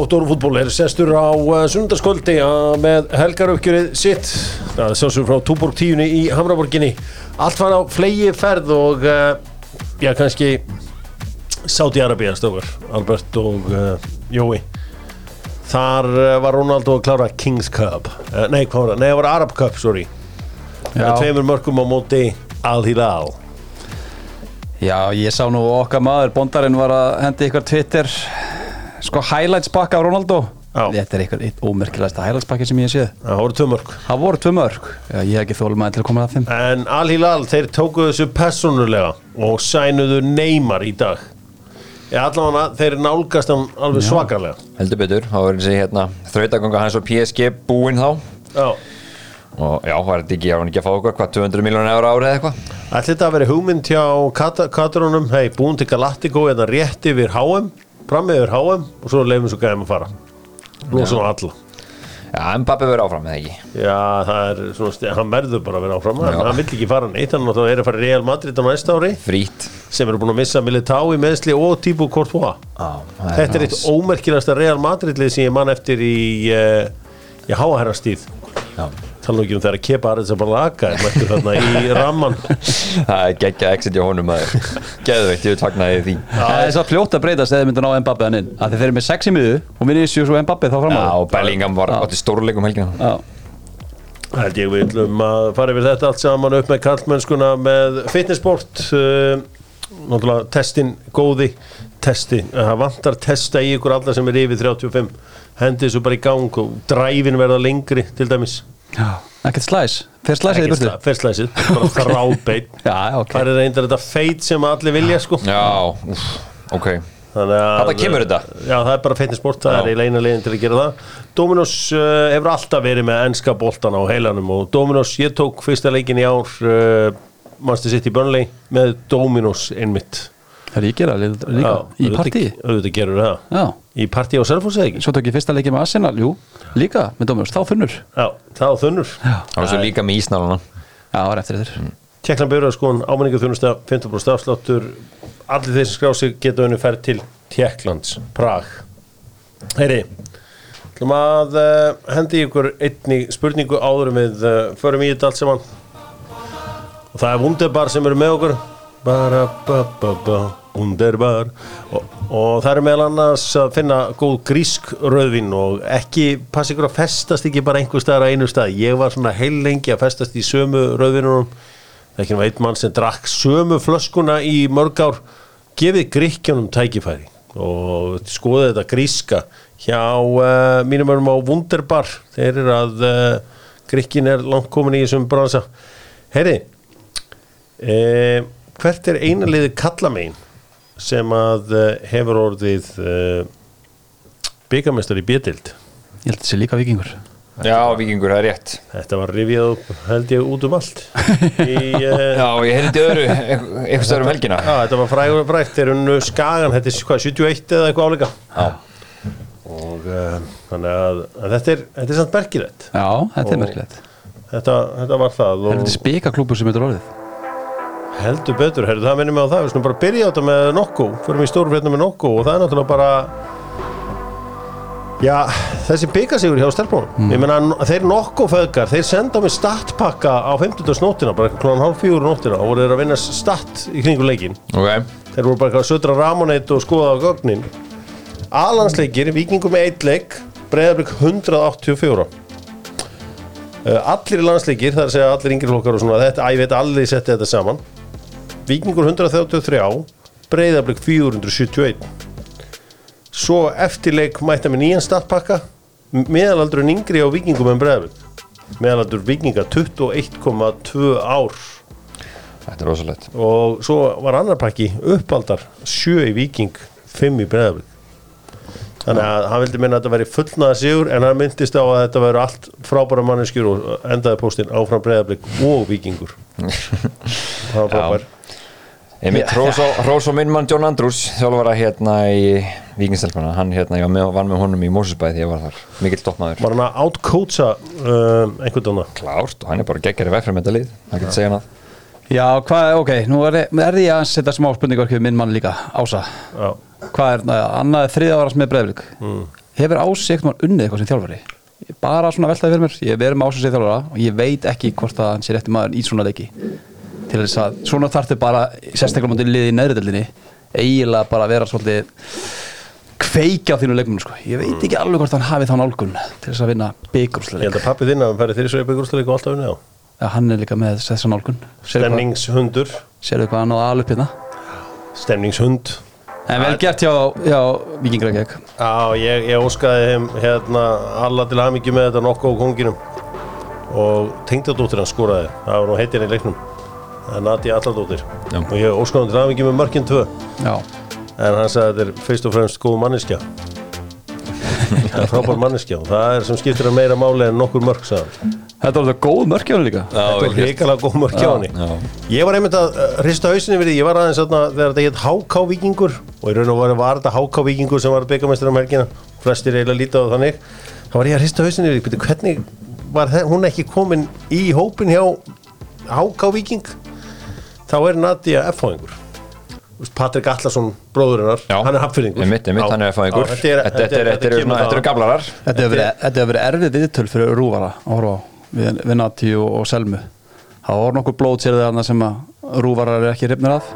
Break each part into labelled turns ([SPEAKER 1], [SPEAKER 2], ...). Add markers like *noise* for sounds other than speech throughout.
[SPEAKER 1] Dóttórfútból er sestur á uh, sundarskvöldi uh, með helgaruppgjörið sitt. Það sjálfsögur frá Túborg tíunni í Hamraborginni. Allt var á flegi ferð og uh, já kannski Saudi Arabia stöfur Albert og uh, Jói. Þar var Ronaldo að klára Kings Cup. Nei hvað var það, nei það var Arab Cup sorry.
[SPEAKER 2] Já.
[SPEAKER 1] tveimur mörgum á móti Al-Hilal.
[SPEAKER 2] Já, ég sá nú okkar maður, bondarinn var að hendi ykkur Twitter sko highlights pakka af Ronaldo.
[SPEAKER 1] Já.
[SPEAKER 2] Þetta er eitthvað eitt ómerkilegasta highlights pakki sem ég hef séð.
[SPEAKER 1] Það voru tvö mörg
[SPEAKER 2] Það voru tvö mörg Já, ég hef ekki þólum að til að koma að þeim.
[SPEAKER 1] En Al-Hilal, þeir tóku þessu personulega og sænuðu Neymar í dag. Ég allavega, þeir nálgast hann alveg svakalega.
[SPEAKER 3] heldur betur, þá verður þessi hérna þrautaganga hans og PSG búinn þá.
[SPEAKER 1] Já.
[SPEAKER 3] og já, var þetta ekki, var hann ekki að fá okkur hvað, 200 miljónu ára árið eða eitthvað?
[SPEAKER 1] Ætli þetta að vera hugmynd hjá Kat Katarunum, hei, búin til Galactico eða rétt yfir HM, fram yfir HM og svo leifum svo gæðum að fara. Lósum á alla.
[SPEAKER 3] Já, Mbappi verður áfram eða ekki
[SPEAKER 1] Já, það er svona, hann verður bara að vera áfram,
[SPEAKER 3] Já.
[SPEAKER 1] hann vill ekki fara neitt, hann er að fara í Real Madrid á næsta ári
[SPEAKER 3] Frít
[SPEAKER 1] sem eru búin að missa Militao í meðsli og Tíbu Courtois. Þetta er eitt ómerkilegasta Real Madrid-lið sem ég man eftir í uh, í háaherrastíð
[SPEAKER 3] Já.
[SPEAKER 1] Tala ekki um þegar Kepa Arrizabalaga er mættur þarna í ramman
[SPEAKER 3] Það er geggja exit hjá honum að Geðveikt, ég vil takna því.
[SPEAKER 2] Það er svo fljótt að breytast eða myndu ná Mbappi hann inn. Að þeir eru með sex í miðu og minni séu svo Mbappi þá fram á.
[SPEAKER 3] Já, og Bellingham var átti stórleikum helgina.
[SPEAKER 2] Já,
[SPEAKER 1] held ég við um að fara yfir þetta allt saman upp með kallmennskuna með fitnessport uh, náttúrulega testin góði. Testi, það vantar testa í ykkur alla sem er yfir 35 hendið þessu bara í gang og dræfin verða lengri til dæmis.
[SPEAKER 2] Ekkert slæs? Fer slæsið í burtu?
[SPEAKER 1] fyrstlæsið, bara þrábeit
[SPEAKER 2] Já, *laughs* já, ok.
[SPEAKER 1] Það er reyndar þetta feit sem allir vilja sko.
[SPEAKER 3] Já, úf, ok.
[SPEAKER 1] Þannig að
[SPEAKER 3] Þarna kemur þetta?
[SPEAKER 1] Já, það er bara fitnessport, það
[SPEAKER 3] Já.
[SPEAKER 1] er eiginlega eina leiðin til að gera það. Dominos uh, hefur alltaf verið með ennska boltan á heilanum og Dominos, ég tók fyrsta leikin í ár uh, Manchester City Burnley með Dominos einmitt
[SPEAKER 2] Það er ég gera líka, líka. í partíi
[SPEAKER 1] Auðvitað gerur það.
[SPEAKER 2] Já,
[SPEAKER 1] Í partíi á Selfoss eða ekki?
[SPEAKER 2] svo tók ég fyrsta leikið með Arsenal, jú, líka með Dómurs, þá þunnur.
[SPEAKER 1] Já, það á þunnur
[SPEAKER 3] Það var svo líka með ísnáluna
[SPEAKER 2] Já, það var eftir þér.
[SPEAKER 1] Tjekklan byrjar skoðun, ámenningu þjónusta 15% afsláttur. Allir þeir sem skrá sig geta unni ferð til Tjekklands, Prag. Heyri ætlum að uh, hendi ykkur einni spurningu áður en við uh, förum í þetta allt saman. Og það er Wunderbar sem eru með okkur. Bara ba ba ba Wunderbar. Og, og það er meðal annars að finna góð grísk rauðvin og ekki passa ykkur að festast ekki bara einhver staðar á einu stað. Ég var svona heil lengi að festast í sömu rauðvinunum það er ekki náttúrulega einn mann sem drakk sömu flöskuna í mörg ár. Gefið gríkjónum tækifæri og skoðið þetta gríska hjá uh, mínum örum á Wunderbar. Þeir eru að uh, gríkin er langt komin í þessum bransa. Heyri Eh, hvert er eina liði kallamein sem að uh, hefur orðið uh, byggamestar í bjötild
[SPEAKER 2] Ég held að þetta sé líka vikingur
[SPEAKER 3] Já, vikingur, það er rétt.
[SPEAKER 1] Þetta var rifjað upp held ég út um allt. *laughs* Í, uh,
[SPEAKER 3] Já, ég heyrði öðru eitthvað stöður um helgina.
[SPEAKER 1] Já, þetta var frægur og frægt þeir unnu skagan, þetta er hvað, 71 eða eitthvað áleika?
[SPEAKER 3] Já,
[SPEAKER 1] og uh, þannig að, að þetta er þetta er samt merkilegt.
[SPEAKER 2] Já, þetta er merkilegt.
[SPEAKER 1] þetta, þetta var það
[SPEAKER 2] Það er
[SPEAKER 1] og
[SPEAKER 2] þetta spikaklúpur sem þetta er orðið
[SPEAKER 1] heldur betur, herru, það minnum mig á það við skulum bara byrja á þetta með nokku. Fyrir í stóru fréttum með nokku og það er náttúrulega bara já, þessi byggasígur hjá stelpunum. Ég meina, þeir nokku föðgar þeir senda mig statpakka á 50. nóttina bara klokkan hálf fjögur nóttina og voru þeir að vinna statt í kringu leikin
[SPEAKER 3] ok.
[SPEAKER 1] Þeir voru bara að södra Ramoneit og skoða á gögnin. Alansleikir, vikingur með eitt leik breyðarblik 184 Uh, allir landsleikir, það er að segja allir yngri flokkar og svona, þetta, að ég veit allir setti þetta saman Víkingur 133 Breiðablик 471 Svo eftir leik mætta með nýjan startpakka meðalaldurinn yngri á Víkingum en Breiðablik. Meðalaldur Víkinga 21,2 ár.
[SPEAKER 3] Þetta er rosalegt.
[SPEAKER 1] Og svo var annar pakki uppaldar 7 í Víking 5 í Breiðablík þannig að hann vildi minna að þetta væri fullnaða sigur en hann myndist á að þetta væri allt frábæra manneskjur og endaði póstinn áfram Breiðablík og Víkingur. *laughs* Það var frábær
[SPEAKER 3] Einmitt, hrós á- hrós á minn mann John Andrews þjálfara hérna í Víkingstelpana hann hérna, ég var með, var með honum í Mósusbæði þegar ég var þar, mikill toppmaður.
[SPEAKER 1] Var hann að outcoacha um, einhvern dóna
[SPEAKER 3] Klárt, og hann er bara geggjari vegfram þetta lið það getur segja hann
[SPEAKER 2] Já, hvað, ok, nú er, er ég að setja smá spurningar við minn mann líka, Ása.
[SPEAKER 1] Já.
[SPEAKER 2] Hvað er það, annað þriða áras með breyflik mm. hefur Ási eitthvað unnið eitthvað sem þjálfari? Ég bara svona veltaði fyrir mér, ég verið með Ási ég í til þess að svona þarftu bara sérstaklega mútið liði í neðrideldinni eiginlega bara að vera svolítið kveikja á þínu leikum sko. ég veit ekki alveg hvort hann hafi þá nálgun til þess að vinna
[SPEAKER 1] Ég
[SPEAKER 2] byggrúsleik
[SPEAKER 1] held að pappi þinn að hann færi þeirri svo byggjúrstæðleik og alltaf unni á
[SPEAKER 2] ja, hann er líka með þessa nálgun.
[SPEAKER 1] Stemningshundur.
[SPEAKER 2] sérðu hvað hann á alveg hérna?
[SPEAKER 1] Stemningshund.
[SPEAKER 2] En vel gert hjá, hjá Víkingrækjæk
[SPEAKER 1] Já, ég, ég óskaði þeim hérna alla til hamingju með þetta nokkuð á konginum. Og tengdadóttir hann skoraði. Það var nú heitir í leiknum það er Nadia Alladóttir
[SPEAKER 3] Já.
[SPEAKER 1] og ég óskaði hann hamingju með mörkinn tvö.
[SPEAKER 2] Já,
[SPEAKER 1] en hann sagði að þetta er fyrst og fremst góð manneskja. *laughs* Það er frábær manneskja og það er sem skiptir að meira máli en nokkur mörk sagði hann.
[SPEAKER 2] Þetta var þetta góð mörkjáður líka.
[SPEAKER 1] Þetta var hrikalega góð mörk hjá hann
[SPEAKER 3] Já.
[SPEAKER 1] ég var einmitt að uh, hrista hausinni við því. Ég var aðeins þarna þegar þetta heit HK Víkingur og í raun og veru var þetta HK Víkingur sem var byggamestur um helgina. Flestir eiginlega lítið á þannig. Þá var ég að hrista hausinni við því. "Bíddu, hvernig var þe- hún ekki komin í hópin hjá HK Víking þá er Nadia F-fáingur Patrik Allarsson bróðurinnar, hann er
[SPEAKER 3] er einhver
[SPEAKER 1] þetta er-
[SPEAKER 3] er- eru gablarar.
[SPEAKER 2] Þetta hefur verið, erfið viðtöl fyrir Rúvara við, við Nati og, og Selmu. Það var nokkur blótsérði þarna sem að Rúvarar er ekki hrifnir af.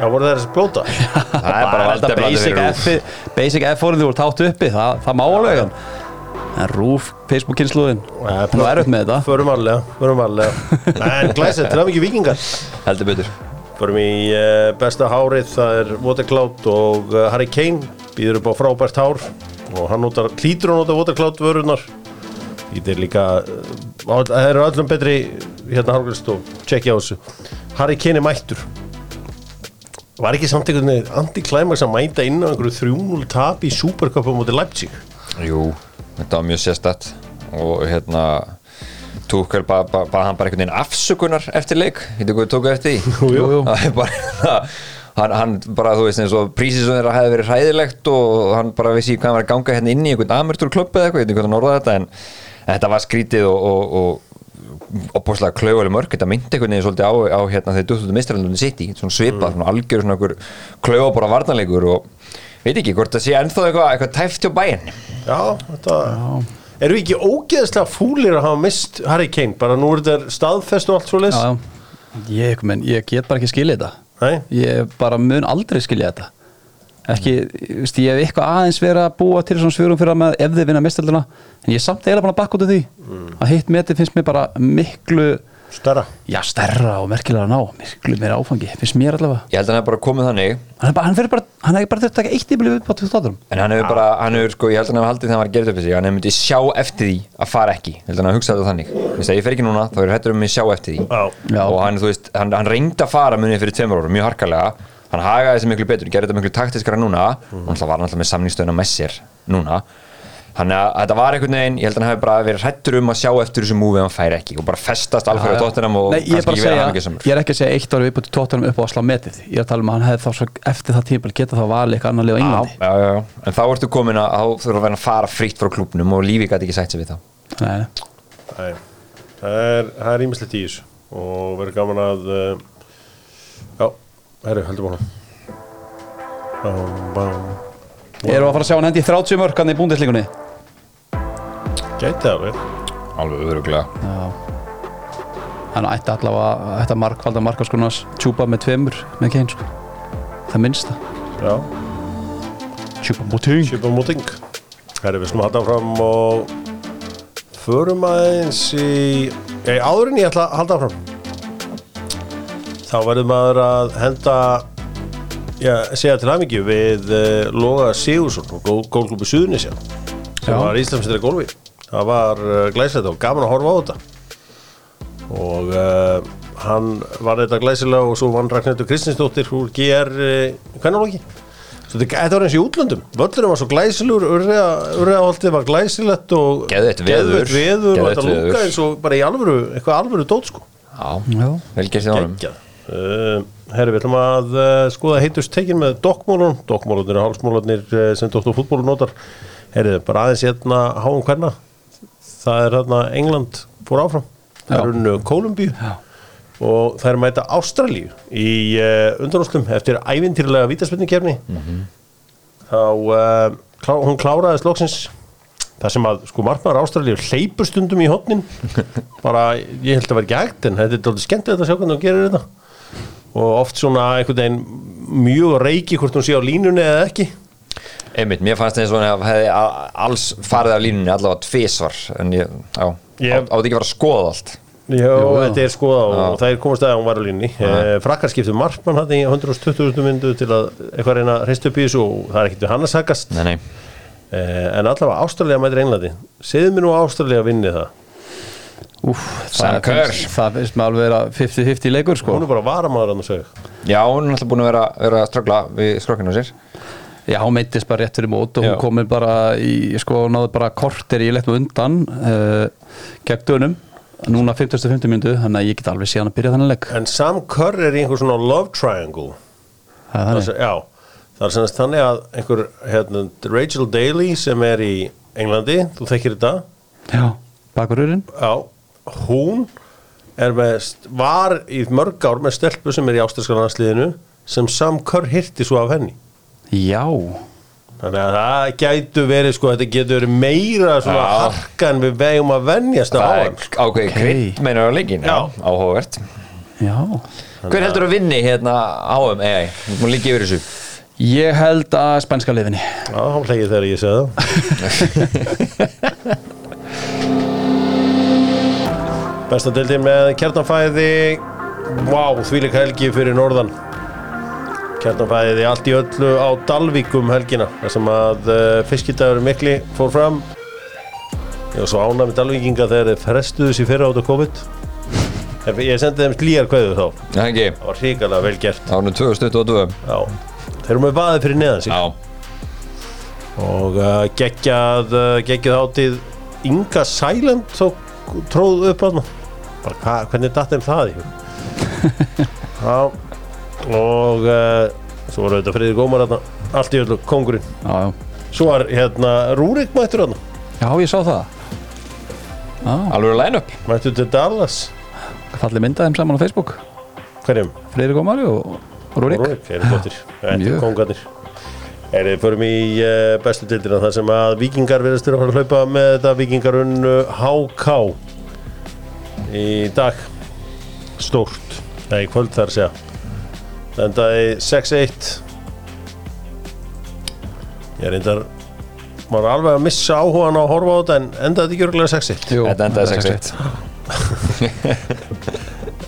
[SPEAKER 1] Já, voru það þessi blóta? *laughs*
[SPEAKER 3] Það er bara valdeflandi
[SPEAKER 2] basic
[SPEAKER 3] fyrir
[SPEAKER 2] F basic F fórið þú voru tátt uppi það, það má alveg Rúf, Facebook kynsluðin hún var erfitt með þetta.
[SPEAKER 1] Förum varlega, förum varlega. En glæsið, til að mikið vikingar
[SPEAKER 3] Heldur betur.
[SPEAKER 1] Förum í uh, besta hárið, það er Watercloud og uh, Harry Kane býður upp á frábært hár og hann notar, hlýtur að nota Watercloud vörunar Þetta er líka uh, það eru öllum betri hérna hárgrist og tjekkja á þessu. Harry Kane er mættur. Var ekki samt einhvern veginn anti-climax að mæta inn á einhverju 3-0 tap í Supercup á móti Leipzig?
[SPEAKER 3] Jú, þetta var mjög sérstætt og hérna Túkel bað ba, ba, hann bara einhvern veginn afsökunar eftir leik, hittu hvað tóku eftir því.
[SPEAKER 1] Jú, jú. *laughs*
[SPEAKER 3] Það er bara hann, hann bara, þú veist, eins og þeirra hefði verið hræðilegt og hann bara vissi hvað hann var að ganga hérna inn í einhvern amertur klubbi eða eitthvað, ég veit ekki hvað hann orðaði þetta en, en þetta var skrítið og, og, og opbúrslega klauðaleg mörg þetta myndi einhvern veginn svolítið á, á hérna þegar duttuðu mistralundin sitt í, svona svipað, svona algjör svona einhver klauðabóra varnarleikur og veit ekki hvort það sé ennþá eitthvað, eitthvað tæft hjá bæinn
[SPEAKER 1] Já, þetta Erum við ekki ógeðslega fúlir að hafa mist Harry Kane, bara nú er þetta staðfest og allt svo leys
[SPEAKER 2] já. Ég, menn, ég get bara ekki skilja þetta.
[SPEAKER 1] Nei,
[SPEAKER 2] ég bara mun aldrei skilja þetta. Ekki, þú veist, ég hef eitthvað aðeins verið að búa til svona svörum fyrir að með ef þið vinna mistalduna en ég er samt eiginlega búin að bakka út af því. Að hitt meti finnst mér bara miklu
[SPEAKER 1] stærra?
[SPEAKER 2] Já, stærra og merkilega að ná. Miklu meira áfangi, finnst mér allavega.
[SPEAKER 3] Ég held að hann er bara komið þannig.
[SPEAKER 2] Hann er bara, hann fyrir bara, hann hefur bara þurft að taka eitt íbili upp á 2000
[SPEAKER 3] En hann hefur bara, hann hefur sko, ég held að hann hefur haldið þegar hann var að gera þetta upp sig, hann hefur myndið sjá eftir því að fara ekki, ég held að hann hugsað þetta þannig. Þú veist að ég fer ekki núna, þá er hættur um mig sjá eftir því.
[SPEAKER 1] Já.
[SPEAKER 3] Og hann, þú veist, hann, hann reyndi að fara munið fyrir tveimur árum, mjög harkalega. Hann hagaði þessi miklu betur, gerði þetta miklu taktiskara núna. Og hann var náttúrulega með samningsstöðuna með sér núna Þannig að þetta var einhvern veginn, ég held að hann hefði bara verið hrættur um að sjá eftir þessu múfi ef hann færi ekki. Og bara festast alveg á tóttunum og
[SPEAKER 2] Nei, ég
[SPEAKER 3] kannski
[SPEAKER 2] að
[SPEAKER 3] ekki verið
[SPEAKER 2] segja,
[SPEAKER 3] hamingjusamur.
[SPEAKER 2] ég er ekki að segja eitt ári viðbúti tóttunum upp á að slá metið. Ég er að tala um að hann hefði þá svo eftir það tímpil geta þá valið eitthvað annar lið á Englandi.
[SPEAKER 3] Já, já, já, en þá ertu komin að þá þurfa að vera að fara frítt frá klubnum og lífi gæti ekki sætt sér við þá.
[SPEAKER 2] Nei, nei.
[SPEAKER 1] Það er, það er ímislegt í þessu og verður gaman að uh, já, herru, heldur búin
[SPEAKER 2] Erum við að fara að sjá hann hendi í 30 mörk hann í búndislingunni?
[SPEAKER 1] Gæti það verið.
[SPEAKER 3] Alveg öruglega
[SPEAKER 2] Já. Hann ætti allavega ætti að markvalda markaskonars tjúpa með tveimur með Kane sko. Það minnsta.
[SPEAKER 1] Já,
[SPEAKER 2] Tjúpa múting
[SPEAKER 1] Sjöpa múting Herru, við slum halda fram og förum aðeins í Nei, áður en ég ætla að halda fram þá verður maður að henda já, segja til aðmyggju við uh, Loga Sigursson og gól, gólklúpi Suðunisja sem
[SPEAKER 2] Já.
[SPEAKER 1] var Íslandsmyndari gólfi það var uh, glæsilegt og gaman að horfa á þetta og uh, hann var þetta glæsilega og svo vann Ragnhildur Kristinsdóttir uh, hvernig loki? Svo þetta var eins í útlöndum völlurinn var svo glæsilegur urriðaholtið var glæsilegt og
[SPEAKER 3] Geðveikt veður.
[SPEAKER 1] geðveikt veður og þetta lúka eins og bara í alvöru eitthvað alvöru dót sko
[SPEAKER 3] Já,
[SPEAKER 2] Já.
[SPEAKER 3] vel gert í honum
[SPEAKER 1] Geggjað. Uh, herri, við ætlum að uh, skoða heitust tekin með dokkmólun dokkmólunir hálsmólanir uh, sem Dr. Fútbólu notar herri, bara aðeins hérna háum hverna það er hérna England fór áfram. Það er unnu Kólumbíu
[SPEAKER 2] Já.
[SPEAKER 1] og það er mæta Ástralíu í uh, undanúslum eftir ævintýrlega vítaspenningkefni þá uh, klá, hún kláraði slóksins það sem að sko margmaður Ástralíu hleypur stundum í hotnin *laughs* bara ég held að vera ekki hægt en þetta er dálítið skemmtilegt að sjá hvernig hún gerir þetta. Og oft svona einhvern veginn mjög reiki hvort hún sé á línunni eða ekki
[SPEAKER 3] Einmitt, mér fannst eins og hann hefði alls farið af línunni allavega tvisvar en ég, já,
[SPEAKER 1] Ég-
[SPEAKER 3] á- átti ekki að vera að skoða allt.
[SPEAKER 1] Jó,
[SPEAKER 2] Jú, já.
[SPEAKER 1] þetta er skoða og,
[SPEAKER 3] Já.
[SPEAKER 1] og það er komast að hún var á línni eh, frakkar skiptu markmann hann í 120.000 myndu til að eitthvað reyna að hreist upp í þessu og það er ekkert við hann að sagast
[SPEAKER 3] Nei, nei,
[SPEAKER 1] eh, en allavega Ástralía mætir Englandi. Segðu mér nú að Ástralía vinni það.
[SPEAKER 2] Úf, það, finnst- það finnst með alveg vera 50-50 leikur sko.
[SPEAKER 1] Hún er bara varamaður hann að segja
[SPEAKER 3] já, hún er alltaf búin að vera, vera að ströggla við skrokkinu á sér
[SPEAKER 2] Já, hún meittist bara rétt fyrir mót og hún komið bara í, sko, náðu bara korter í leiknum undan uh, gegn dönum. Núna 50-50 myndu, þannig að ég get alveg síðan að byrja þannig leik.
[SPEAKER 1] En Sam Kerr er í einhver svona love triangle.
[SPEAKER 2] Það er
[SPEAKER 1] Það
[SPEAKER 2] þannig.
[SPEAKER 1] já, það er semast þannig að einhver hérna, Rachel Daly sem er í Englandi, þú þekkir þetta?
[SPEAKER 2] Já, bakururinn.
[SPEAKER 1] Já, hún er með, var í mörg ár með stelpu sem er í ástralska landsliðinu sem Sam Kerr hirti svo af henni
[SPEAKER 2] Já,
[SPEAKER 1] þannig að það gætu verið sko, þetta getur verið meira svona
[SPEAKER 3] Já.
[SPEAKER 1] harka en við vegum að venjast á
[SPEAKER 3] Það
[SPEAKER 1] hann
[SPEAKER 3] er ákveði
[SPEAKER 2] Ok.
[SPEAKER 3] krydd meinar á leikin, já, áhugavert.
[SPEAKER 2] Já.
[SPEAKER 3] Hver heldur að vinni hérna áum AI? Þú múin líka yfir þessu.
[SPEAKER 2] Ég held að spænska lifinni
[SPEAKER 1] Já, hann hlegið þegar ég segi það. *laughs* Besta deildin með kjartanfæði Vá, þvíleik helgi fyrir norðan Kjartanfæði allt í öllu á Dalvíkum helgina þar sem að uh, fiskidagur mikli fór fram. Ég var svo ánægð með Dalvíkinga þegar þeir frestuðu sér fyrra át á COVID. Ég sendi þeim slíjar kveðu þá. Það var hrikalega vel gert.
[SPEAKER 3] Árunum 2022
[SPEAKER 1] Já, þeir eru með vaðið fyrir neðan sig.
[SPEAKER 3] Já,
[SPEAKER 1] og uh, geggjað uh, geggjað hátíð. Inga Silent svo tróð upp að hva, hvernig datt þeim það í hug? *laughs* Já og uh, svo var auðvitað Friðrik Ómar þarna, allt í öllu, kongurinn
[SPEAKER 2] Já, já,
[SPEAKER 1] svo var hérna Rúrik mættur þarna.
[SPEAKER 2] Já ég sá það. Já,
[SPEAKER 3] alveg line-up.
[SPEAKER 1] Mættur til Dallas.
[SPEAKER 2] Fallið myndaðum saman á Facebook.
[SPEAKER 1] Hverjum?
[SPEAKER 2] Friðrik Ómari og og Rúrik
[SPEAKER 1] Rúrik, er flottir. *laughs* Þetta er
[SPEAKER 2] Mjög.
[SPEAKER 1] kongarnir Erið, förum í uh, bestu dildina þar sem að vikingar verðast þurfa að fara að hlaupa með þetta vikingarunn HK í dag. Stórt, eða í kvöld þar að segja endaði 6-1 ég er reyndar maður er alveg að missa áhugan á að horfa á þetta en endaði þetta ekki örgulega 6-1
[SPEAKER 2] Jú,
[SPEAKER 3] Þetta endaði
[SPEAKER 2] þetta er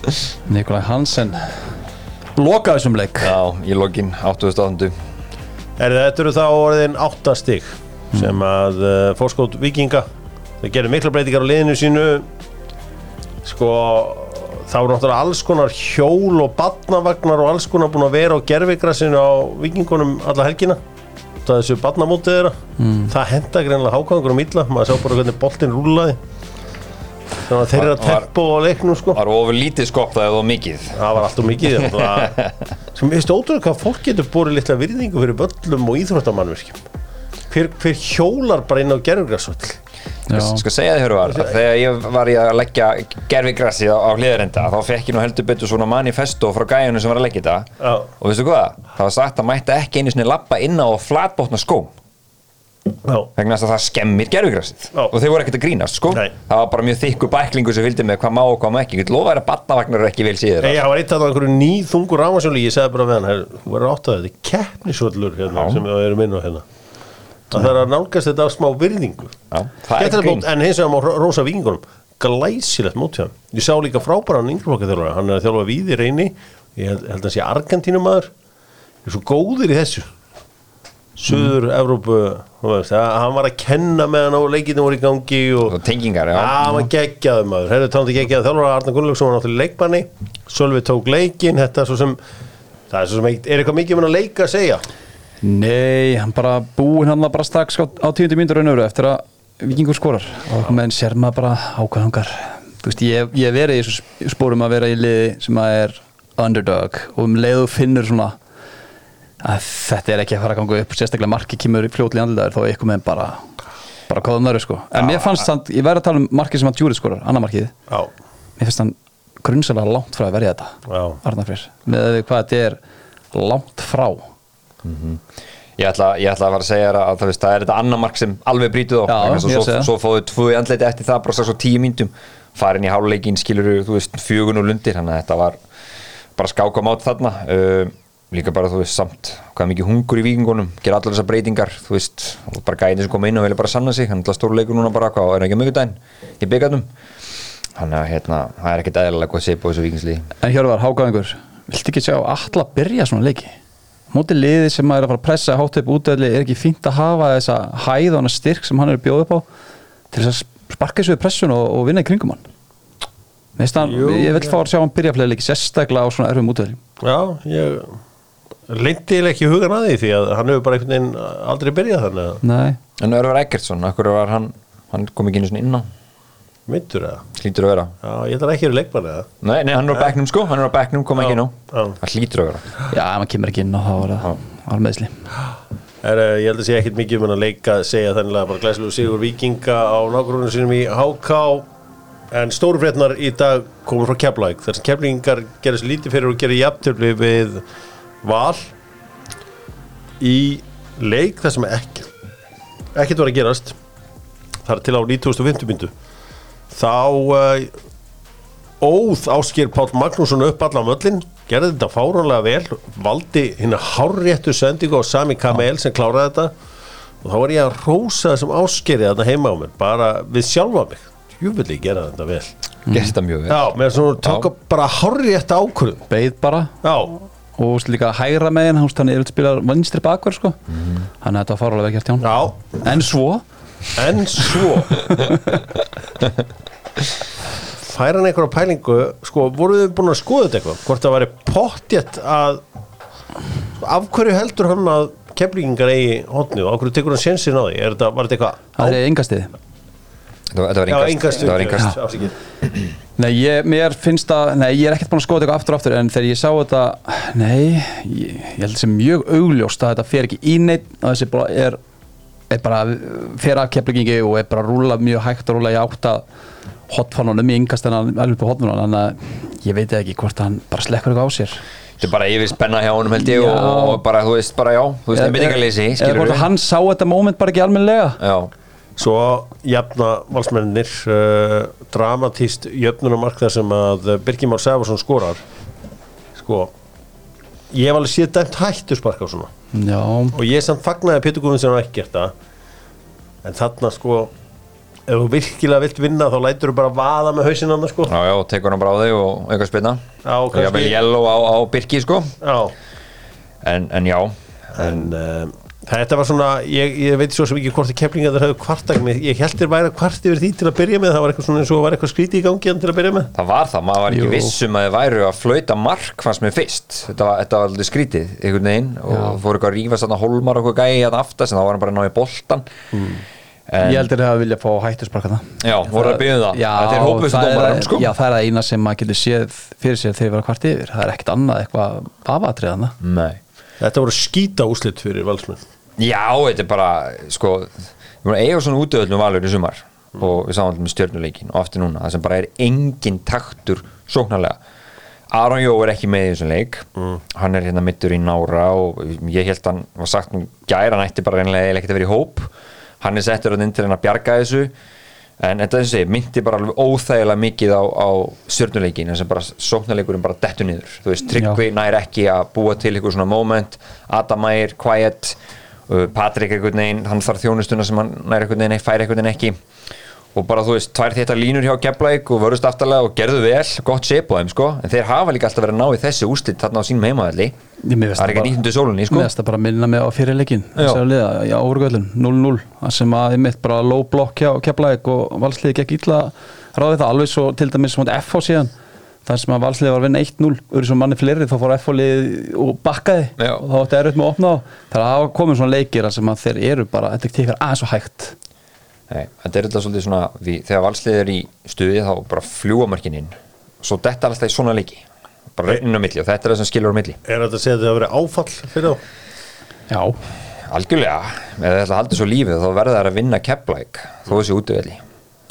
[SPEAKER 3] 6-1
[SPEAKER 2] Nikolaj Hansen Lokaði þessum leik.
[SPEAKER 3] Já, í lokin 88.
[SPEAKER 1] Er þetta eru þá orðin 8 stig sem að uh, fórskót vikinga þau gerir mikla breytingar á liðinu sínu. Sko þá eru náttúrulega alls konar hjól og badnavagnar og alls konar búin að vera á gerfigrassinu á vikingunum alla helgina. Það er þessu badnamótið þeirra. Mm. það henda greinlega hákangur um illa. Maður sá bara hvernig boltinn rúlaði þannig að þeirra
[SPEAKER 3] Var- var-
[SPEAKER 1] tempo á leiknum sko.
[SPEAKER 3] var ofur lítið skopp það eða mikið?
[SPEAKER 1] Það var alltaf mikið *laughs* það sem ég veist ótrúlega hvað fólk getur borið litla virðingu fyrir böllum og íþróttamannverkjum hver, hver hjólar bara inn á gerfugrassvöll
[SPEAKER 2] Já,
[SPEAKER 3] Skal segja þið Hjörvar, að þegar ég var í að leggja gerfigrassi á, á hliðarenda þá fekk ég nú heldur betur svona manifesto frá gæjunum sem var að leggja þetta.
[SPEAKER 1] Já.
[SPEAKER 3] og veistu hvað, það var sagt að mætti ekki einu sinni lappa inn á flatbótna skóm.
[SPEAKER 1] Já,
[SPEAKER 3] vegna þess að það skemmir gerfigrassið og þau voru ekkert að grínast sko.
[SPEAKER 1] Nei.
[SPEAKER 3] það var bara mjög þykku bæklingu sem fylgdi með hvað má og hvað má ekki, ég get lofa að batnavagnar eru ekki vel síður
[SPEAKER 1] Nei, það var eitt af einhverju nýþungur rámasjóli ég segði bara við hann, "Herru, þú verður átt að þetta er keppnisvöllur hérna, sem við erum inn á hérna það þarf að nálgast þetta af smá virðingu.
[SPEAKER 3] Er
[SPEAKER 1] en hins vegar má ró- rósa vikingunum glæsilegt mót hjá hann ég sá líka frábæran yngreflokka þjálfara hann er að þjálfa við í reyni. Ég held, að hann sé Argentínumæður ég er svo góður í þessu. Suður Evrópu veist, að, hann var að kenna með hann á leikinu voru í gangi og
[SPEAKER 3] tengingar,
[SPEAKER 1] hann var geggjaður maður. Geggjaður þjálfara Arna Gunnlaugsson var náttúrulega í leikbanni Sölvi tók leikin Þetta er svo sem Það er svo sem eitt Er eitthvað mikið um hann að leika að segja
[SPEAKER 2] Nei, hann bara búinn hann bara strax á, tíundu mínútur raunöru eftir að vikingur skorar. Og menn sér maður bara ákvæðangar þú veist, ég, ég verið í þessu spórum að vera í liði sem að er underdog. Og um leiðu finnur svona að þetta er ekki að fara að ganga upp sérstaklega marki kemur fljótli andliðar þá er eitthvað með bara bara kóðum þar sko. En mér fannst hann, ég verði að tala um markið sem að Djúri skorar, annar markið.
[SPEAKER 1] Já,
[SPEAKER 2] mér finnst hann grunnsalega langt frá að verja þetta Freyr, með hvað þetta er langt frá
[SPEAKER 3] Ég ætla, ég ætla að fara að segja þér að veist, það er þetta annar mark sem alveg brýtu þá.
[SPEAKER 2] Já,
[SPEAKER 3] svo,
[SPEAKER 2] það.
[SPEAKER 3] svo fóðu tvö í andleiti eftir það bara á tíu mínutum farin í háluleikin skilur þú veist fjögun og lundir þannig að þetta var bara skáka mát þarna. Uh, líka bara þú veist samt hvað mikið hungur í vikingunum gera allar þessar breytingar þú veist og bara gæðin sem kom inn og vilja bara sanna sig hann er stóru leikur núna bara hvað er ekki mjög dæn í byggarnum þannig að hérna það er ekkert eðlilega hvað sé på þessu vikingsliði
[SPEAKER 2] Móti liði sem maður er að fara að pressa hátt upp útöðli er ekki fínt að hafa þessa hæð og hana styrk sem hann er að bjóða upp á til þess að sparka þessu við pressun og, og vinna í kringum hann? Hann,
[SPEAKER 1] Jú,
[SPEAKER 2] ég vil fá að sjá hann byrja fleiri leiki sérstaklega á svona erfum útöðli
[SPEAKER 1] Já, ég leindi ekki hugan að því því að hann hefur bara einhvern veginn aldrei byrjað þannig
[SPEAKER 2] Nei,
[SPEAKER 3] en Örvar Eggertsson, akkur var hann hann kom ekki einu svona inn á
[SPEAKER 1] myndur það
[SPEAKER 3] hlýtur að vera.
[SPEAKER 1] Já, ég ekki að vera leikmann eða?
[SPEAKER 3] Nei, nei, hann er á bekknum sko, hann er á bekknum, kom ekki
[SPEAKER 1] Já.
[SPEAKER 3] Það hlýtur að vera.
[SPEAKER 2] Já, ef hann kemur ekki inn og þá var það
[SPEAKER 1] Er, eh, ég held að sé ekkit mikið um hann að leika segja þannig að bara glæslu sigur vikinga á nágrunum sínum í HK en stórufrétnar í dag komur frá Keflæk þar sem Keflingar gerir sér lítið fyrir og gerir jafntöfli við val í leik þar sem ekki ekkert var að gerast. Þar til á 9050 myndu þá uh, óð Ásker Pál Magnússon upp allan möllin gerði þetta fáránlega vel valdi hérna hárréttu sendingu á Sami Kamel sem kláraði þetta. Og þá var ég að rósa þessum Áskeri þarna heima á mér bara við sjálfa mig. Júvillig gera þetta vel.
[SPEAKER 3] Gerst þetta mjög vel.
[SPEAKER 1] Já, með svona tóka bara hárrétt ákvörðum
[SPEAKER 2] Beið bara.
[SPEAKER 1] Já,
[SPEAKER 2] og líka hægra megin hann hann er að spila vinstri bakver sko. Þannig að þetta var fárlega vel gert hjá hann En svo,
[SPEAKER 1] en svo fær hann einhverja pælingu sko, voruð þið búin að skoða þetta eitthvað? Hvort það væri pottjett að sko, af hverju heldur hann að keflingar eigi hotni og af hverju tekur hann sensin á því? Er þetta, var þetta
[SPEAKER 2] það
[SPEAKER 1] eitthvað
[SPEAKER 2] er engastiði
[SPEAKER 3] Þetta var- þetta
[SPEAKER 1] já,
[SPEAKER 3] var
[SPEAKER 1] engast,
[SPEAKER 3] var engast
[SPEAKER 1] afsakið.
[SPEAKER 2] Nei, ég, mér finnst að, nei, ég er ekkert búin að skoða þetta eitthvað aftur og aftur en þegar ég sá þetta, nei, ég, ég held sem mjög augljóst að þetta fer ekki í neitt og þessi bara er, er bara fer af keflingi og er bara að rúla mjög hægt að rúla í átt að hotfánunum í yngast en alveg upp á hotfánunum þannig að ég veit ekki hvort hann bara slekkur eitthvað á sér.
[SPEAKER 3] Þetta er bara yfir spenna hjá honum held ég og,
[SPEAKER 2] Já.
[SPEAKER 3] og bara, þú veist, bara já Þú veist, einbindingarleysi,
[SPEAKER 2] eða
[SPEAKER 3] skilur
[SPEAKER 2] hvort hann sá þetta moment bara ekki almennilega.
[SPEAKER 3] Já,
[SPEAKER 1] svo jafna valsmennir uh, dramatíst jöfnunumark þar sem að Birgimár Sæfarsson skorar. Sko ég hef alveg séð dæmt hættu sparka á svona.
[SPEAKER 2] Já,
[SPEAKER 1] og ég samt fagnaði að Pétur Guðmundsson hafi ekki gert það. En þarna sko ef þú virkilega vilt vinna þá lætur þú bara vaða með hausinn annars sko.
[SPEAKER 3] Já, já, tekur hann bara á þig og eitthvað spilna
[SPEAKER 1] Já,
[SPEAKER 3] Og ég
[SPEAKER 1] kannski-
[SPEAKER 3] vil yellow á, á Birki, sko.
[SPEAKER 1] Já,
[SPEAKER 3] En, en já,
[SPEAKER 1] en uh, þetta var svona ég, ég veit svo sem ekki hvort að keflinga þeir hafðu kvartak með, ég held þér væri að kvart yfir því til að byrja með, það var eitthvað svona eins og var eitthvað skríti í gangi hann til að byrja með.
[SPEAKER 3] Það var það, maður var ekki
[SPEAKER 2] Jú.
[SPEAKER 3] viss um að þið væru að flauta mark fannst mér fyrst, þetta var, þetta var aldrei skrítið einhvern veginn og
[SPEAKER 2] Já.
[SPEAKER 3] fór eitthvað að rífa þarna hólmar og eitthvað gæi að aftast en þá var hann bara að ná í boltan en,
[SPEAKER 2] ég heldur að vilja fá hættu sparka það
[SPEAKER 3] Já, voru að biðja um það.
[SPEAKER 2] Já,
[SPEAKER 3] að þeir
[SPEAKER 2] það er,
[SPEAKER 3] dómarann, sko.
[SPEAKER 2] já, það er það eina sem maður getur séð fyrir sér þegar vera kvart yfir. Það er ekkert annað eitthvað afatriðana
[SPEAKER 3] Nei.
[SPEAKER 1] Þetta voru skýta úslit fyrir valsmenn
[SPEAKER 3] Já, þetta er bara, sko við vorum að eiga svona útöðlum valur í sumar og við sáum alltaf með stjörnuleikin og aftur núna það sem bara er engin taktur sóknarlega. Aron Jó er ekki með í þessum leik. Hann er hérna mittur í nára og ég held hann var sagt nú gæra hann ætti bara reynilega eiginlega ekkert að vera í hóp. Hann er settur inn til hann að bjarga þessu. En þetta er þessi, myndi bara alveg óþægilega mikið á, á stjörnuleikin en sem bara sóknarleikurinn bara dettur niður. Þú veist, Tryggvi nær ekki að búa til eitthvað svona moment, Adam Meyer, Quiet Patrik einhvern veginn hann þarf þjónustuna sem hann nær einhvern veginn fær einhvern veginn ekki. Og bara þú veist, tvær þetta línur hjá Keflæk og vörðust aftarlega og gerðu vel gott sep á þeim sko, en þeir hafa líka alltaf verið að ná í þessi ústitt þarna á sínum heimaðalli það er ekki nýttundu sólunni sko.
[SPEAKER 2] Mér finnst það bara að minna mig á fyrirleikin
[SPEAKER 3] Já.
[SPEAKER 2] í árugöllun, 0-0 það sem að ég mitt bara low block hjá keflæk og valsliði gekk illa ráði það alveg svo til dæmis svona FH síðan þar sem að valsliði var að vinna 1-0 urðu svo manni fleiri þá fór FH liðið og bakkaði.
[SPEAKER 3] Já.
[SPEAKER 2] og þá ætti erut með að opna þá. Það hafa komið svona leikir þar sem að þeir eru bara þetta tekur aðeins og hægt.
[SPEAKER 3] Nei, þetta er alltaf svolítið svona við, þegar valslið er í stuði þá bara fljúa mörkin inn. Svo þetta er alltaf í svona leiki. Bara inn á milli og þetta er það sem skilur á milli.
[SPEAKER 1] Er þetta að segja að þetta hafi verið áfall fyrir þá?
[SPEAKER 2] Já,
[SPEAKER 3] algjörlega, ef það að halda svo lífið þá verða þær að vinna Keflæk þó þessi útöðli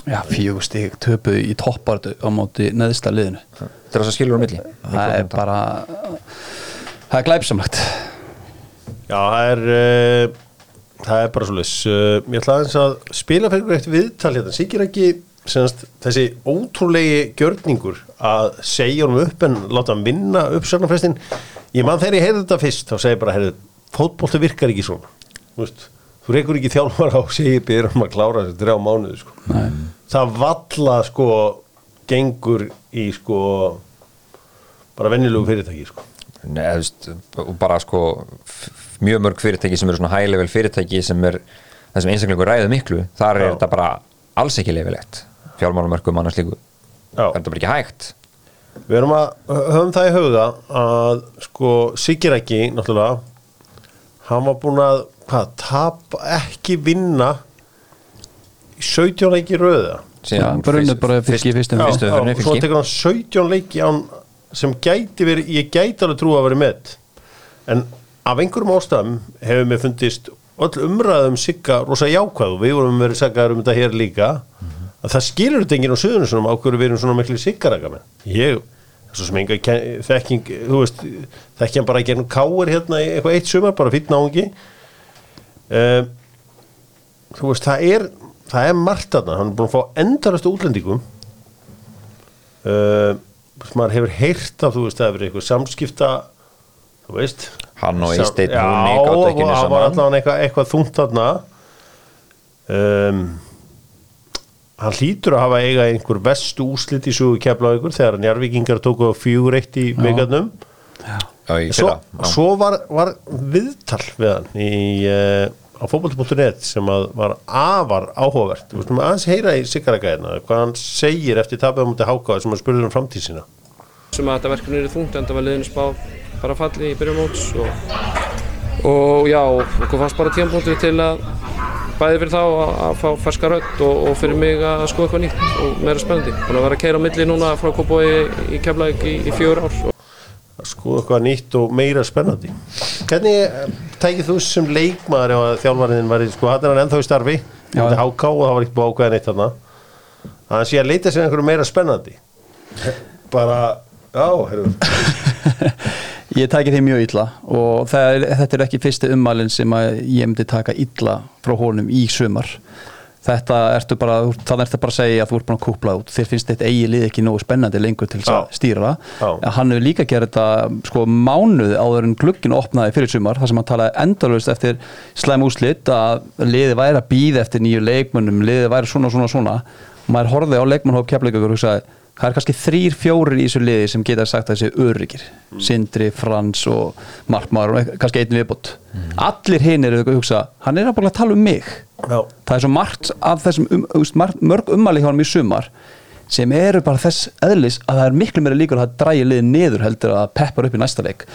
[SPEAKER 2] já fjögur stig töpuðu í toppartu á móti neðsta liðinu.
[SPEAKER 3] Þetta er það sem skilur á milli.
[SPEAKER 2] Það er bara það er glæpsamlegt.
[SPEAKER 1] Já, það er uh, það er bara svolítið uh, ég ætla aðeins að spila fyrir eitt viðtal hérna, sikir ekki semast, þessi ótrúlegi gjörningur að segja honum upp en láta hann vinna uppsögnarfestin ég man þegar ég heyrði þetta fyrst þá segi ég bara, heyrðu, fótbolti virkar ekki svona. Þú veist, þú reykur ekki þjálfara og segir byrjum um að klára þessi þrjá mánuði sko. það valla sko gengur í sko bara venjulegu fyrirtæki sko
[SPEAKER 3] Nei, þú veist, bara sko mjög mörg fyrirtæki sem eru svona high level fyrirtæki sem er það sem einstaklingur ræður miklu, þar er
[SPEAKER 1] Já.
[SPEAKER 3] þetta bara alls ekki leifilegt fjármálumörkum annars líku,
[SPEAKER 1] Já.
[SPEAKER 3] það er þetta bara ekki hægt
[SPEAKER 1] Við erum að höfum það í huga að sko Sigir ekki náttúrulega hann var búinn að hvað, tap ekki vinna í 17 leiki röða
[SPEAKER 2] Já, bara unnið bara fyrst í fyrstum
[SPEAKER 1] Já,
[SPEAKER 3] fyrstu
[SPEAKER 1] og svo tekur hann 17 leiki án, sem gæti verið, ég gæti alveg trú að vera með en af einhverjum ástæðum hefur mér fundist öll umræðum sigga rosa jákvæð og við vorum verið saggaður um þetta hér líka að það skilur þetta enginn á söðunum á hverju við erum svona miklu siggaraka með ég, svo sem enga þekking þú veist, þekki hann bara að gera káir hérna í eitthvað eitt sumar, bara fýtt náungi um, þú veist, það er það er margt þarna, hann er búin að fá endalastu útlendingum. Uh, sem maður hefur heyrt af þú veist, það hefur eitthvað samskipta þú veist.
[SPEAKER 3] Hann og
[SPEAKER 1] Sam-
[SPEAKER 3] Eysteinn
[SPEAKER 1] Já,
[SPEAKER 3] Húni gátu ekki unnið
[SPEAKER 1] það var
[SPEAKER 3] saman.
[SPEAKER 1] allavega eitthvað, eitthvað þungt þarna. Um, hann hlýtur að hafa eiga einhver vestu úslit í sugu keflavíkur þegar njarvíkingar tóku á fjögur eitt í megarnum
[SPEAKER 3] Já, í
[SPEAKER 1] svo,
[SPEAKER 3] fyrra, já.
[SPEAKER 1] svo var, var viðtal við hann í, uh, á fótboll.net sem að var afar áhugavert. Við skulum aðeins heyra í Sigaragæðina hvað hann segir eftir tapið á múti hákáð sem hann spurður um framtíð sína.
[SPEAKER 4] Sem að þetta verkefni er þungt en það var liðinu spáð bara falli í byrjun móts og, og já, okkur fannst bara tímpúntur til að bæði fyrir þá að, að fá ferska rödd og, og fyrir mig að skoða eitthvað nýtt og meira spennandi. Búin að vera að keira á milli núna frá Kópói í Keflavík í, í fjögur ár. Og
[SPEAKER 1] að skoða eitthvað nýtt og meira spennandi. Hvernig tækið þú sem leikmaður að þjálfariðin var í sko, hann er hann ennþá í starfi
[SPEAKER 2] Já.
[SPEAKER 1] þetta háká og það var ekki búið þarna. Að hann sé að leita sér einhverju meira spennandi. Bara, já, herru *laughs*
[SPEAKER 2] Ég tæki því mjög illa og er, þetta er ekki fyrsti ummælinn sem ég myndi taka illa frá honum í sumar þetta ertu bara, þannig ertu bara að segja að þú ert búin að kúpla út, þér finnst þetta eigi lið ekki nógu spennandi lengur til þess að stýra. En hann hefur líka gerð þetta sko mánuð áður en glugginn opnaði fyrir sumar þar sem hann talaði endalust eftir slæm úslit að liði væri að býða eftir nýju leikmönnum, liði væri svona svona svona. Og maður horfði á leikmannhóp kefleikur og hugsaði það er kannski þrýr, fjórir í þessu liði sem geta sagt að þessi öryggir Sindri, Frans og Markmaður og kannski einn viðbót. Allir hinn eru að hugsa, hann er að bara að tala um mig.
[SPEAKER 1] Já,
[SPEAKER 2] það er svo margt af þessum um, margt, mörg ummæli hjá hann í sumar sem eru bara þess eðlis að það er miklu meira líkur að drægi liðið niður heldur að peppar upp í næsta leik.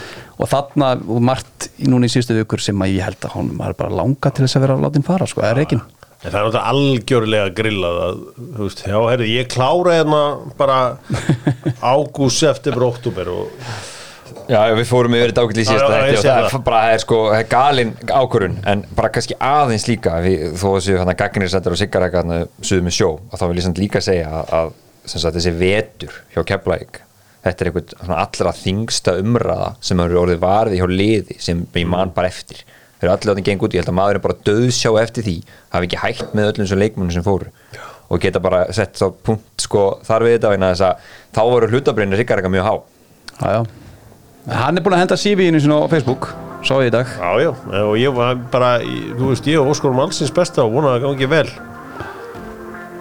[SPEAKER 2] Og þarna og margt núna í síðustu vikur sem að ég held að hann er bara langa til þess að vera látin fara sko, eða reikin
[SPEAKER 1] En það er náttúrulega algjörlega grillað að, þú veist, já, herru, ég klára hérna bara *laughs* ágúst, september, oktober og
[SPEAKER 3] Já, við fórum yfir þetta ákveðli í síðasta þætti og það er bara, það er sko, það er galin ákvörun en bara kannski aðeins líka við, þó að séu hann að gagnirisettar og siggarækka hann suðum með sjó og þá vil ég samt líka segja að, að sem sagt, þessi vetur hjá Keflæk þetta er einhvern svona allra þingsta umræða sem eru orðið varði hjá liði sem ég man bara eftir þeir eru allir áttin geng út, ég held að maðurinn bara döðsjá eftir því, hafi ekki hægt með öllum þessum leikmunum sem fóru. Og geta bara sett þá punkt sko þar við þetta vegna þess að þá voru hlutabrinn siggarækka mjög há.
[SPEAKER 2] Já, já. hann er búin að henda CV-inu sinna á Facebook sá ég í dag.
[SPEAKER 1] Já, já, og ég var bara, þú veist, ég og Óskar allsins besta og vonaði að gangi vel.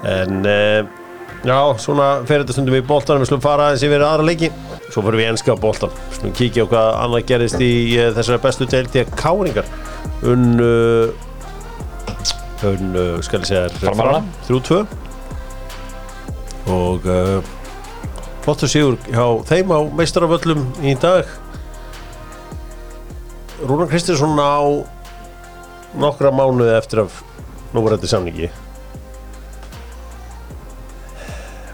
[SPEAKER 1] En, uh, já, svona fer þetta stundum í boltanum, við slum fara aðeins yfir aðra leiki. Svo fyrir við enska boltan. Við slum kíkja á hvað annað gerist í uh, þessari bestu deildi að káringar. Unn, unn, uh, skal ég segja, þér,
[SPEAKER 3] Framara.
[SPEAKER 1] 3-2. Og uh, flottur sigur hjá þeim á meistaraföllum í dag. Rúnar Kristinsson á nokkra mánuði eftir af núverandi samningi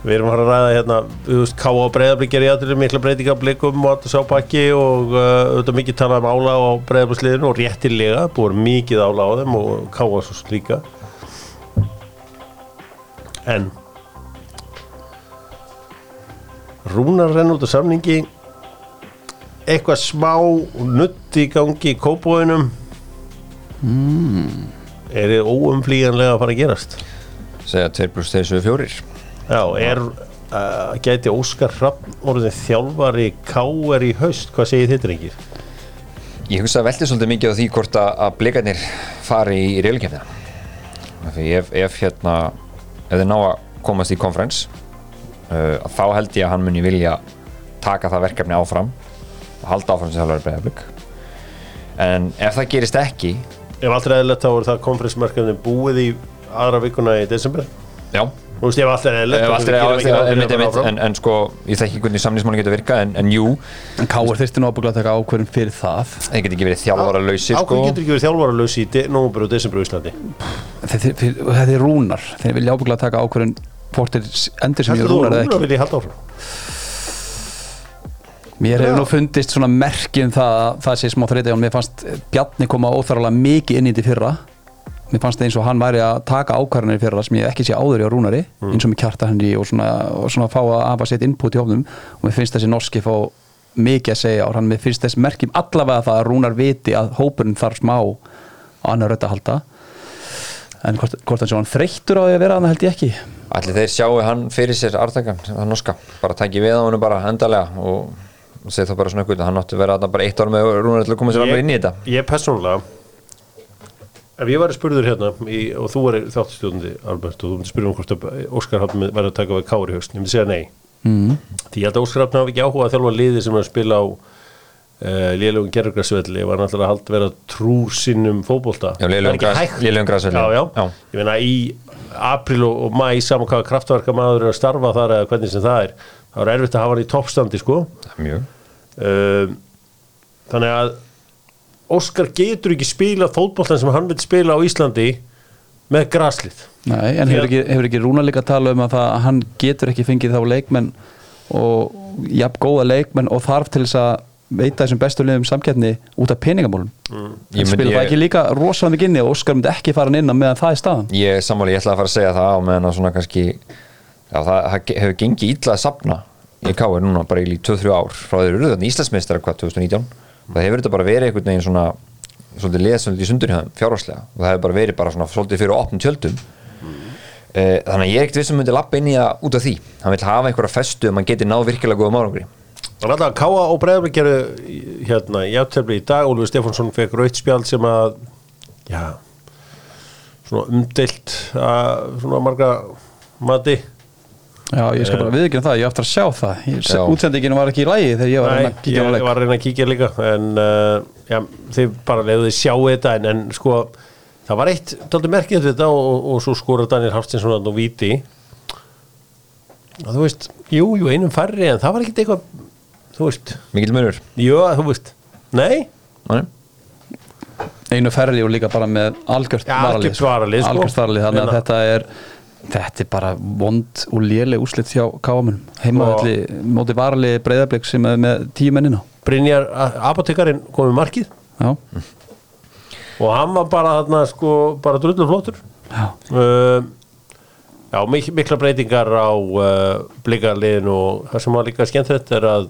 [SPEAKER 1] við erum að að ræða hérna við veist, K.A. Breiðablík er í aðrir mikla breytingablikum og allt sá pakki og uh, auðvitað mikið talað um ála á Breiðabliksliðinu og réttilega, búið mikið ála á þeim og K.A. svo líka en Rúnar renn út af samningi eitthvað smá nutt í gangi í kópóinum mm. Er þið óumflýjanlega að fara að gerast?
[SPEAKER 3] segja 2 plus 2 7 4
[SPEAKER 1] Já, er uh, gæti Óskar Hrafn orðin þjálfari K.R. í haust, hvað segir þið drengir?
[SPEAKER 3] Ég hugsa að velti svolítið mikið á því hvort að, blikarnir fari í reylkefna Því ef, ef hérna ef þið ná að komast í konferens uh, þá held ég að hann muni vilja taka það verkefni áfram og halda áfram sem þjálfari breyðablík en ef það gerist ekki
[SPEAKER 1] Ef allt er eðlilegt þá er það konferensmarkefni búið í aðra vikuna í desember
[SPEAKER 3] já,
[SPEAKER 1] Þú veist, ef allt er eðlilegt
[SPEAKER 3] ef
[SPEAKER 1] þá
[SPEAKER 3] allt er
[SPEAKER 1] gerum
[SPEAKER 3] allt
[SPEAKER 1] ekki ráð fyrir
[SPEAKER 3] einmitt, einmitt,
[SPEAKER 1] áfram.
[SPEAKER 3] en, sko ég þekki hvernig samlýsmáli getur virkað en, en jú,
[SPEAKER 2] En Káur þyrfti nú ábygglega að taka ákvörðum fyrir það
[SPEAKER 3] þeir get ekki verið þjálfara lausir
[SPEAKER 1] Á
[SPEAKER 3] sko.
[SPEAKER 1] hverju getur ekki verið þjálfaralaus í de- nóvember og desember á Íslandi?
[SPEAKER 2] Þetta er rúnar Þeir vilja ábygglega að taka ákvörðum hvort þeir endur sem ég
[SPEAKER 1] þú
[SPEAKER 2] rúnar eða
[SPEAKER 1] Rúnar
[SPEAKER 2] ekki
[SPEAKER 1] vilji halda áfram?
[SPEAKER 2] Mér hefur nú fundist svona merki um það að það sé smá þreyti og mér fannst Bjarni koma óþarlega mikið inn í þetta í fyrra mér fannst eins og hann væri að taka ákvarðanir í fyrra sem ég ekki sé áður í á Rúnari eins og með kjarta henni og svona, og svona fá að hafa sitt input í ofnum og mér finnst þessi norski fá mikið að segja og hann mér finnst þessi merkjum allavega það að Rúnar viti að hópurinn þarf smá á annar rödd að halda. En hvort, hvort hann svo hann þreyttur á því að vera hann held ég ekki.
[SPEAKER 3] Allir þeir sjáu hann fyrir sér artakan, það norska, bara tæki við á hann bara endalega og segir það bara svona eitthvað, hann átti að vera þarna bara eitt ár með rúnar til að koma sér alveg inn í þetta.
[SPEAKER 1] Ég persónulega ef ég væri spurður hérna í, og þú er þáttstjóðandi Albert og þú myndir spyrja um hvort að Óskar Hafn væri að taka við Kári haust, ég myndi segja nei
[SPEAKER 2] mm.
[SPEAKER 1] því ég held að Óskar Hafn hafi ekki áhuga að þjálfa liði sem er að spila á uh, lélugum gerðugrassvelli var náttúrulega að halda vera trúr sinnum Það hægt.
[SPEAKER 3] lélegum grasvelli.
[SPEAKER 1] já, já.
[SPEAKER 3] Já.
[SPEAKER 1] ég meina í april og, og mæ saman hvaða kraftverka maður er að starfa þar eða hvernig sem það er þá er erfitt að hafa hann í toppstandi sko
[SPEAKER 3] Mjög.
[SPEAKER 1] um, þannig að Óskar getur ekki spila fótboltan sem hann vil spila á Íslandi með graslið.
[SPEAKER 2] Nei, en hefur ekki, hefur ekki Rúnar líka að tala um að, það, að hann getur ekki fengið þá leikmenn og jafn góða leikmenn og þarf til þess að veita þessum bestu liðum samkeppni út af peningamálum. Mm. Spila það ekki líka rosalega mikið inni og Óskar myndi ekki fara hann inn meðan það er staðan?
[SPEAKER 3] Ég sammáli, ég ætla að fara að segja það á meðan að svona kannski, já það það hefur gengið illa að sapna í K.R. núna bara í 2-3 ár. Frá þeir eru þannig Íslandsmeistar hvað 2019 og það hefur þetta bara verið einhvern veginn svona svolítið svolítið í þeim fjárhagslega. Og það hefur bara verið bara svona svolítið fyrir opnum tjöldum. Eh, þannig að ég er ekkert vissum myndi lappa inn í það út af því. Hann vil hafa einhverja festu um að geti náð virkilega góða márangri
[SPEAKER 1] Þannig að Káa og Breiðablik gerðu hérna í áttefli í dag Úlfur Stefánsson fekk raut spjald sem að já svona umdelt að svona marga mati
[SPEAKER 2] Já, ég skal bara viðkynna það, ég á eftir að sjá það. Ég-
[SPEAKER 3] Já.
[SPEAKER 2] útsendingin var ekki í lægi þegar ég var að reyna að kíkja á
[SPEAKER 1] ég var að reyna að kíkja líka en uh, já, þið bara leiðu þið sjá þetta en, en sko það var eitt merkið við þetta og, og, og svo skora Daniel Hafstinsson að nú víti. Að þú veist, jú, jú, einum færri en það var ekkit eitthvað þú veist,
[SPEAKER 3] mikil munur?
[SPEAKER 1] Jú, þú veist nei,
[SPEAKER 3] Nei.
[SPEAKER 2] Einu ferri og líka bara með algjört varalið
[SPEAKER 1] algjört varalið, sko.
[SPEAKER 2] Algjört varalið, þannig að þetta er Þetta er bara vond og léleg úslit hjá káamunum Heimavalli móti varalið breyðablík sem er með tíu mennina
[SPEAKER 1] Brynjar apotekarinn komið markið.
[SPEAKER 2] Já,
[SPEAKER 1] og hann var bara þarna sko bara drullur flottur.
[SPEAKER 2] Já,
[SPEAKER 1] uh, já, mik mikla breytingar á uh, blikarliðinu og það sem var líka skemmtilegt er að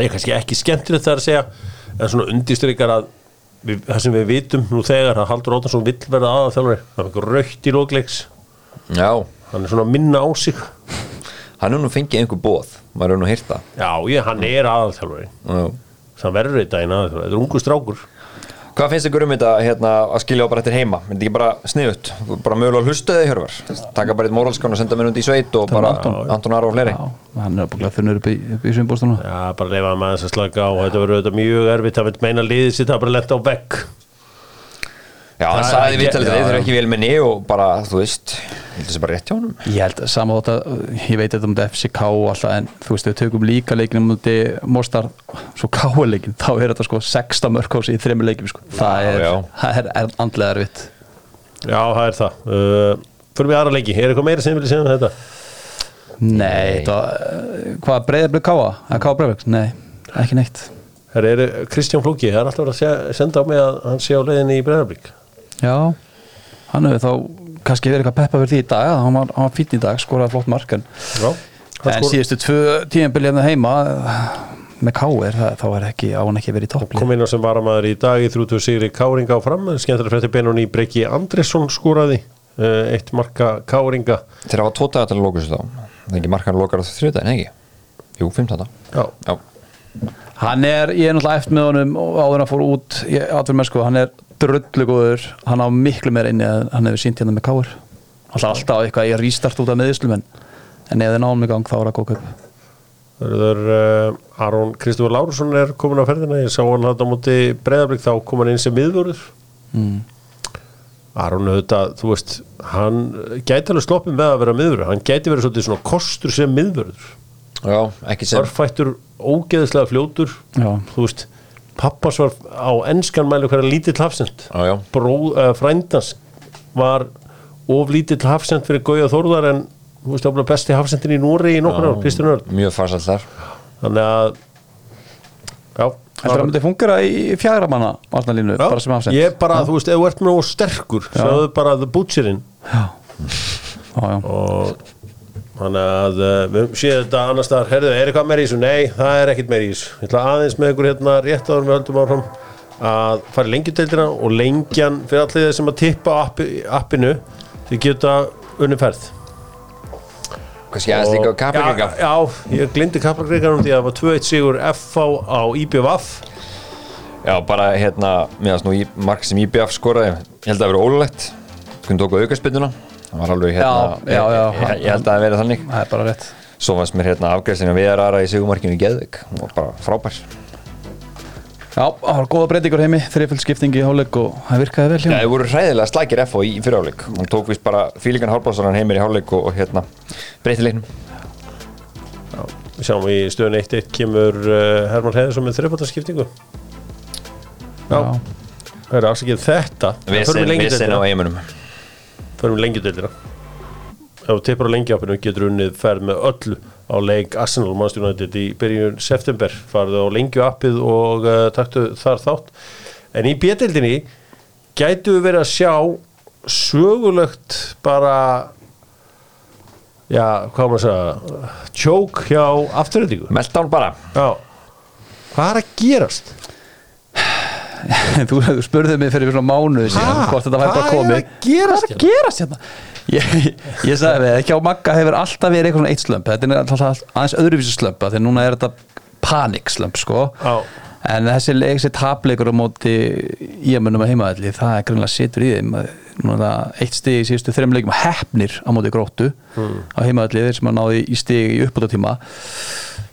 [SPEAKER 1] ég kannski ekki skemmtilegt það er að segja en svona undistrykar að við, það sem við vitum nú þegar að Haldur Óttarsson vill verða aða þjálfari það er eitthvað raukt í lókleiks
[SPEAKER 3] já,
[SPEAKER 1] hann er svona að minna á sig
[SPEAKER 3] hann er nú fengið einhver bóð maður er nú hýrt það
[SPEAKER 1] já, ég, hann er aðalþjálfari
[SPEAKER 3] Já.
[SPEAKER 1] það verður þetta einn aðalþjálfari, þetta er ungu strákur
[SPEAKER 3] Hvað finnst ykkur um þetta hérna, að skilja á bara eftir heima? Myndi ekki bara sniðut? Bara mögulega hlustuði hjörvar? Taka bara eitt móralskán og senda mér undir í sveit og bara
[SPEAKER 2] Anton.
[SPEAKER 3] Anton Aron og fleiri?
[SPEAKER 2] já Hann er bara þunnur upp í, upp í svimbústuna
[SPEAKER 1] Já, bara leifa maður þess að slaka á þetta verður auðvitað mjög erfitt að meina liðið sitt að bara lenda á vegg
[SPEAKER 3] Já, hann
[SPEAKER 1] Það-
[SPEAKER 3] sagði viðtalið
[SPEAKER 1] já,
[SPEAKER 3] þeir eru ekki vel minni og bara, þú veist ég held þessi bara rétt hjá honum.
[SPEAKER 2] Ég held að sama þótt að ég veit þetta um þetta FCK og alltaf en þú veist, við tökum líka leikinu múti Mostar, svo K-leikin þá er þetta sko 16 mörg í þreymur leikim sko. það, er, það er, er andlega erfitt.
[SPEAKER 1] Já, það er það. Uh, Fyrir við aðra leiki, er eitthvað meira sem viljum segja um þetta?
[SPEAKER 2] Nei, þetta uh, hvað breyðar blöð K-a? Eða K-breyðar? Nei, ekki neitt.
[SPEAKER 1] Það er Kristján Flóki, það er alltaf verið að segja- senda á mig að hann sé á leiðinni í Breiðarblik
[SPEAKER 2] Já, hann hefur þá kannski verið eitthvað peppa fyrir því í dag að hann var, hann var fýtt í dag, skoraði flott mark en,
[SPEAKER 1] Já,
[SPEAKER 2] en síðustu tvö hérna heima með K.R. það- þá er ekki, á hann ekki verið í topplið
[SPEAKER 1] kom inn á sem varamæður í dag í 30 sigri Káringa áfram, skemmtilega frétti Benóni Breki Andresson skúraði uh, eitt marka Káringa
[SPEAKER 3] Þeir hafa tvo dagar til að lóka þessu þá Það er ekki markan lokar á þriðdæðin, ekki? Jú, 15.
[SPEAKER 1] Já,
[SPEAKER 3] Já,
[SPEAKER 2] Hann er, ég er náttúrulega eftir með honum og áður en að fór út í atvinnmennsku hann er drullu góður, hann á miklu meira inni að hann hefur sínt hérna með er alltaf eitthvað í rístart út af meðislum en, en ef þið náum í gang þá er það góð kaup.
[SPEAKER 1] Það er uh, Aron Kristofur Lárusson er komin á ferðina. Ég sá hann þetta á móti breyðablík þá kom hann inn sem miðvörður.
[SPEAKER 2] Mm.
[SPEAKER 1] Aron auðvitað, þú veist hann gæti alveg sloppið með að vera miðvörður. Hann gæti verið svolítið svona kostur sem miðvörður.
[SPEAKER 3] Já ekki sem
[SPEAKER 1] örfættur, ógeðslega fljótur.
[SPEAKER 2] Já,
[SPEAKER 1] þú veist pappas var á enskan mæli hverja lítill hafsend
[SPEAKER 3] Já, já,
[SPEAKER 1] Bró, uh, frændans var of lítill hafsend fyrir Gauja Þórðar en þú veist það var besti hafsendin í Núri í nokkur ár, Kristján Örn
[SPEAKER 3] mjög farsall þar.
[SPEAKER 1] Þannig að já,
[SPEAKER 2] heldur að myndi fungera í fjæra manna varnalínu,
[SPEAKER 1] já,
[SPEAKER 2] bara sem afsend
[SPEAKER 1] ég bara, þú veist, ef þú ert með og sterkur sjáðu bara The Butcherinn.
[SPEAKER 2] Já, já, já.
[SPEAKER 1] og þannig að uh, við séum þetta annars staðar, herðu, er eitthvað meir í þessu? Nei, það er ekkit meir í þessu. Ég ætla aðeins með ykkur hérna rétt áður við höldum áfram að fara í lengjudeildina og lengjan fyrir allir þeir sem að tippa á appi, appinu þið geta unni ferð.
[SPEAKER 3] Kannski aðeins líka á Kaplakrika
[SPEAKER 1] já, já, ég glindi Kaplakrika því að það var 2-1 sigur FH á IBVF
[SPEAKER 3] Já, bara hérna, meðan mark sem IBF skoraði, held að það verið ólulegt Hvernig tóku aukarspinduna Það var alveg hérna,
[SPEAKER 2] Já, já, já.
[SPEAKER 3] ég, ég, held að það verið þannig.
[SPEAKER 2] Það er bara rétt.
[SPEAKER 3] Svo fannst mér hérna afgræsinu viðarara í sigumarkinu í Geðvik og bara frábær.
[SPEAKER 2] Já, það var góða breytingur heimi, þriföld skiptingi í hálfleik og það virkaði vel hjá
[SPEAKER 3] Já, það voru hræðilega slækir FO í fyriráleik Hann tók vist bara fílingan hálfbásaran heimir í hálfleik og, og hérna breyti leiknum.
[SPEAKER 1] Við sjáum í stöðun 1-1 kemur uh, Herman Heiðarsson með þreifaldarskiptingu já, það er afsakið þetta.
[SPEAKER 3] Vesen
[SPEAKER 1] lengjudeildina.
[SPEAKER 3] á eimunum
[SPEAKER 1] förum við lengjudeildina ef þú tippar á lengjuapinu getur unnið ferð með öllu á leik Arsenal United í byrjun september. Farðu á lengjuappið og uh, taktu þar þátt. En í bjöldildinni gætu við verið að sjá sögulegt bara já, hvað maður að segja tjók hjá afturrætingu
[SPEAKER 3] Meltdown bara.
[SPEAKER 1] Já, hvað er að gerast? *laughs*
[SPEAKER 2] þú, spurðið mig fyrir svona mánuði síðan hvort þetta væri bara komið. Hvað er að gerast hérna? Ég, ég sagði við, ekki á Magga hefur alltaf verið eitthvað svona eitt slömp þetta er alltaf aðeins öðruvísi slömp af því að núna er þetta panikslömp sko.
[SPEAKER 1] Já.
[SPEAKER 2] en þessi, þessi tapleikur á móti í að munum að heimaðalli það er grunlega situr í þeim. Eitt stig í síðustu þreim leikum hefnir á móti gróttu á heimaðalli þeir sem að náði í stig í uppbútatíma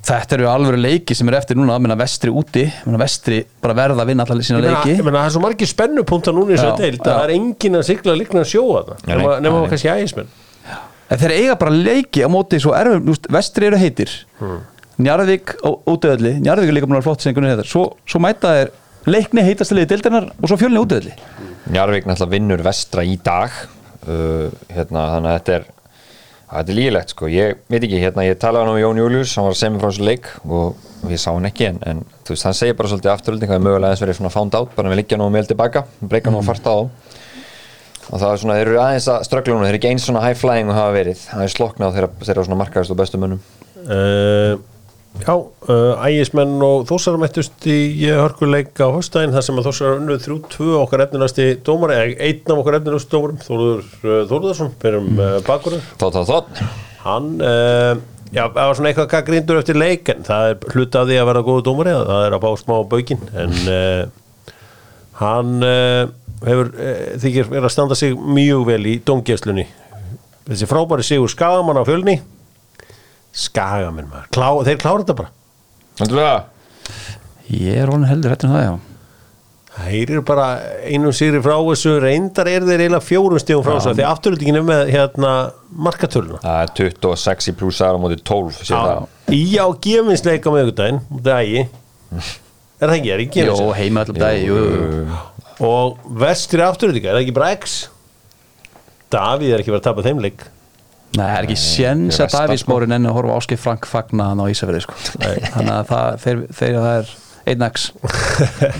[SPEAKER 2] þetta eru alveg leiki sem er eftir núna að minna vestri úti minna vestri bara verða að vinna allar sína
[SPEAKER 1] Ég meina,
[SPEAKER 2] leiki.
[SPEAKER 1] ég meina, það er svo margir spennupunta núna í þessu
[SPEAKER 2] Já,
[SPEAKER 1] deild að það er engin að sigla líkna að sjóa það nema, nema kannski ægismenn
[SPEAKER 2] En þeir eiga bara leiki á móti svo erfum, vestri eru heitir. Njarðvík á útöðli Njarðvík er líka að vera flott sem einhvern veginn svo, svo mæta þeir leikni heitast liði deildarinnar og svo fjölni útöðli
[SPEAKER 3] Njarvík náttúrulega vinnur vestra í dag. Uh, hérna, þannig að þetta er að þetta er lígilegt sko, ég veit ekki hérna, ég talaði hann um Jón Július, hann var að segja mér frá þessu leik og, og ég sá hann ekki en, en þú veist, hann segir bara svolítið afturölding að mögulega aðeins verið svona found out, bara við liggja nú meil tilbaka breyka nú að farta á. Og það er svona, þeir eru aðeins að ströggla nú þeir eru ekki eins svona high flying og hafa verið það er sloknað þeirra, þeirra svona markaðist og bestu mönnum.
[SPEAKER 1] Uh, Já, uh, ægismenn og þósar mættust í hörkuleik á höstæðin þar sem að þósar unnuð þrjú tvö. Okkar efnilegasti dómari, eða einn af okkar efnilegasti dómarum Þóruður uh, Þóruðarsson fyrir um uh, bakurinn
[SPEAKER 3] þótt, þótt, þótt
[SPEAKER 1] hann uh, já, það var svona eitthvað gaggrindur eftir leik en það er hluta af því að vera góðu dómari að það er að bá smá baukinn. En uh, hann uh, hefur þykir verið að standa sig mjög vel í dómgeslunni þessi frábæri sigur Skagamann á fjölni Skagamenn maður, Klá, þeir klára þetta bara.
[SPEAKER 3] Heldur það?
[SPEAKER 2] Ég er honum heldur hættur en það já.
[SPEAKER 1] Þeir eru bara einum sigri frá þessu. Reyndar er þeir eiginlega fjórum stíðum frá þessu því afturöldingin er með hérna markatöluna.
[SPEAKER 3] Það er 26 í plussar á móti 12 sé það.
[SPEAKER 1] í á gefinsleik á miðvikudaginn mútið ægi er það ekki, er ekki
[SPEAKER 2] Jó,
[SPEAKER 1] gefins
[SPEAKER 2] heima jú, jú.
[SPEAKER 1] og vestri afturöldinga, er það ekki bara X Davíð er ekki verið að tapa þeim leik
[SPEAKER 2] Nei, það er ekki séns að
[SPEAKER 3] það,
[SPEAKER 2] Davís Mórin enn að horfa á Áskei Frank fagna hann á Ísafjörði sko. þannig að það, þeir, þeir, það er einn X.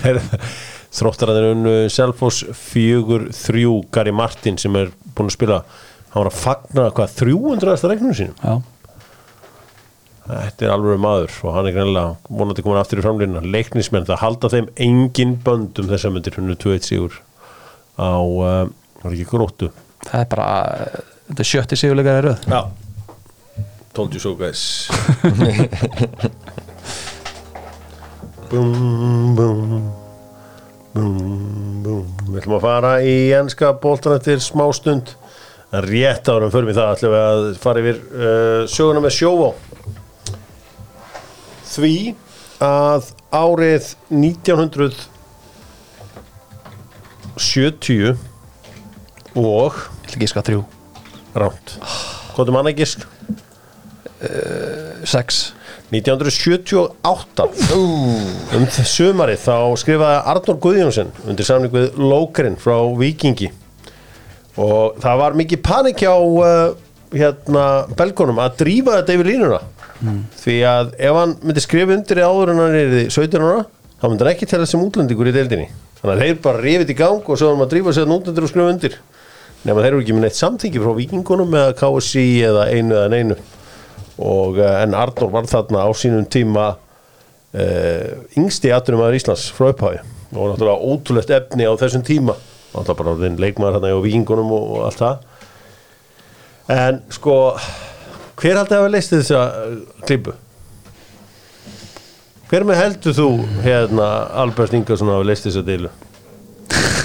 [SPEAKER 2] *laughs*
[SPEAKER 1] Þróttarðin unnu Selfoss fjögur þrjú. Gary Martin sem er búin að spila hann var að fagna hvað 300. regnum sínum?
[SPEAKER 2] Já,
[SPEAKER 1] Þetta er alveg maður og hann er greinlega vonandi komin aftur í framlýna leiknismenn, það halda þeim engin bönd um þessa myndir, hún er 2-1 sigur á, uh, var ekki gróttu?
[SPEAKER 2] Það er bara, þetta er sjötti sigurleikar í röð.
[SPEAKER 1] Já. Told you so guys. *laughs* Bum, bum Bum, bum. Við ætlum að fara í enska bóltan eftir smá stund. En rétt árum fyrir mig það ætlum við að fara yfir uh, söguna með sjóvá. Því að árið 1970 og
[SPEAKER 2] Ég ætla ekki að þrjú
[SPEAKER 1] ránt hvað er manna gisk?
[SPEAKER 2] Sex.
[SPEAKER 1] 1978 um sömarið þá skrifaði Arnór Guðjónsson undir samling við Lókarinn frá Víkingi. Og það var mikið panik hjá uh, hérna belgónum að drífa þetta yfir línuna. Því að ef hann myndi skrifa undir í áður en hann er í 17 ára þá myndi hann ekki tella sem útlendingur í deildinni. Þannig að þeir bara rifið í gang og svo hann að drífa sér útlendur og skrifa undir nema þeir eru ekki með neitt samþyggi frá vikingunum eða KSI eða einu eða neinu og uh, en Arnór var þarna á sínum tíma uh, yngsti aðtunum aður Íslands frá upphafi og náttúrulega ótrúlegt efni á þessum tíma náttúrulega bara orðinn leikmaður hérna á vikingunum og, og allt það en sko hver haldið að hafa leist þessa uh, klípu? Hver með heldur þú hérna Albert Ingarsson að hafa leist þessa deilu?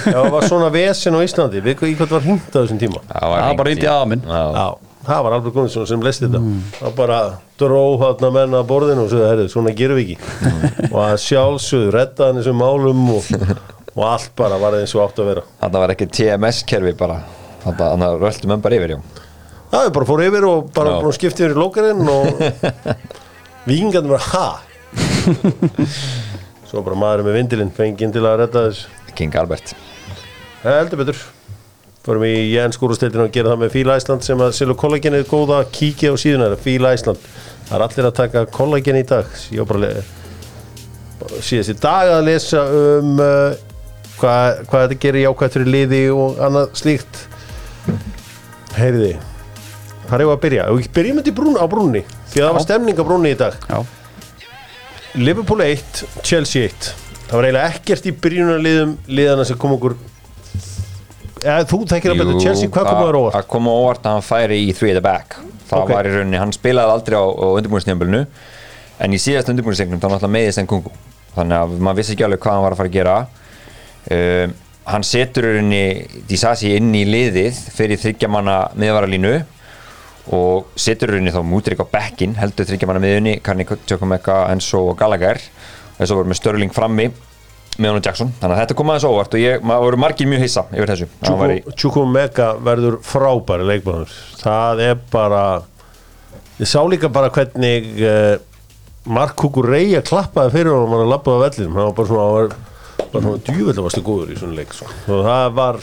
[SPEAKER 1] Já, það var svona vesen á Íslandi, við í hvað var hringt á þessum tíma?
[SPEAKER 2] Það var bara
[SPEAKER 3] hringt
[SPEAKER 2] í afa minn.
[SPEAKER 3] Já.
[SPEAKER 1] Já, það var Albert Gunnarsson sem lesti þetta. Það bara dró þarna menn að borðinu og sagði, svona gerum við ekki. Og að sjálfsögðu, redda hann þessum málum og, og allt bara var eins og átt að vera.
[SPEAKER 3] Þetta var ekki TMS-kerfi bara. Þannig að röltum enn bara yfir, já.
[SPEAKER 1] Það er bara fór yfir og bara að skipta yfir í lókarinn og *laughs* vikingarnir bara, ha? *laughs* Svo bara maður með vindilinn fenginn til að redda þess
[SPEAKER 3] King Albert
[SPEAKER 1] heldur betur. Fórum í Jens Skúrustildin og gera það með Fíla Æsland sem að selur kollagenið góða kíkja á síðuna. Fíla Æsland, það er allir að taka kollagen í dag síðast í dag að lesa um uh, hvað, hvað þetta gerir jákvæmt fyrir liði og annað slíkt. Heyriði hvað er ég að byrja? Byrjum þetta brún, á brúnni því að það var stemning á brúnni í dag.
[SPEAKER 2] Já,
[SPEAKER 1] Liverpool 1, Chelsea 1 það var eiginlega ekkert í byrjunarliðum liðana sem kom okkur eða þú þekkir að betur. Chelsea, hvað kom það óvart?
[SPEAKER 3] Að koma óvart að hann færi í 3 at the back Það
[SPEAKER 1] Ok.
[SPEAKER 3] var í rauninni, hann spilaði aldrei á, á undirbúinsnefnbölinu En í síðast undirbúinsleiknum þá náttúrulega meðist en kungu. Þannig að maður vissi ekki alveg hvað hann var að fara að gera. Um, Hann setur í rauninni Disasi inn í liðið fyrir þryggjamanna miðvaralínu og setur í rauninni þá mútrik á bekkin heldur þryggjamanna miðunni, Karni Tjökumekka, Enzo og Gallagher. Þess að voru með Störling frammi með honum Jackson. Þannig að þetta kom aðeins óvart og ég, maður voru margir mjög hissa yfir þessu. Hann
[SPEAKER 1] Chukwumeka verður frábæri leikmannur það er bara ég sá líka bara hvernig uh, Mark Kukureyja klappaði fyrir honum hann að labbaði á vellinum. Hann var bara svona, hann var, bara svona djúvill varstu góður í svona leik sko. og það var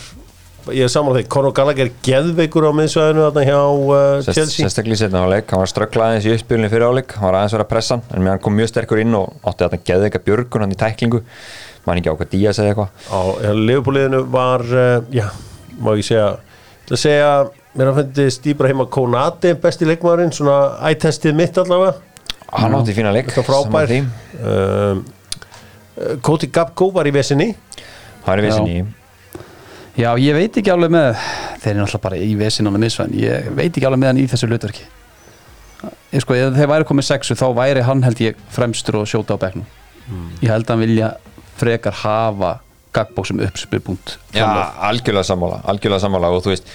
[SPEAKER 1] ég er saman þegar Conor Gallagher geðveikur á miðsvæðinu þarna hjá uh, Chelsea.
[SPEAKER 3] sérstaklega í setna áleik, hann var strögglað aðeins í uppspilinu fyrir áleik, hann var aðeins verið að pressa hann, en mér hann kom mjög sterkur inn og átti að hann geði eitthvað björgun hann í tæklingu maður ekki á hvað Díaz eða eitthvað.
[SPEAKER 1] Leifbúliðinu var uh, já, má ég segja það segja, mér að fundist Íbrahima Konati besti leikmaðurinn, svona ættestið mitt allavega.
[SPEAKER 3] Hann átti fína leik sammála því.
[SPEAKER 1] um, Koti Gabko var í vesinni
[SPEAKER 3] hann er í
[SPEAKER 2] Já, ég veit ekki alveg með þeir eru náttúrulega bara í vesin á með misvæðin ég veit ekki alveg með hann í þessu hlutverki. Ég sko, ef þeir væri komið sexu þá væri hann held ég fremstur og skjóta á bekknum. Ég held að hann vilja frekar hafa gagbók sem uppspilpunkt
[SPEAKER 3] Já, algjörlega sammála, algjörlega sammála og þú veist,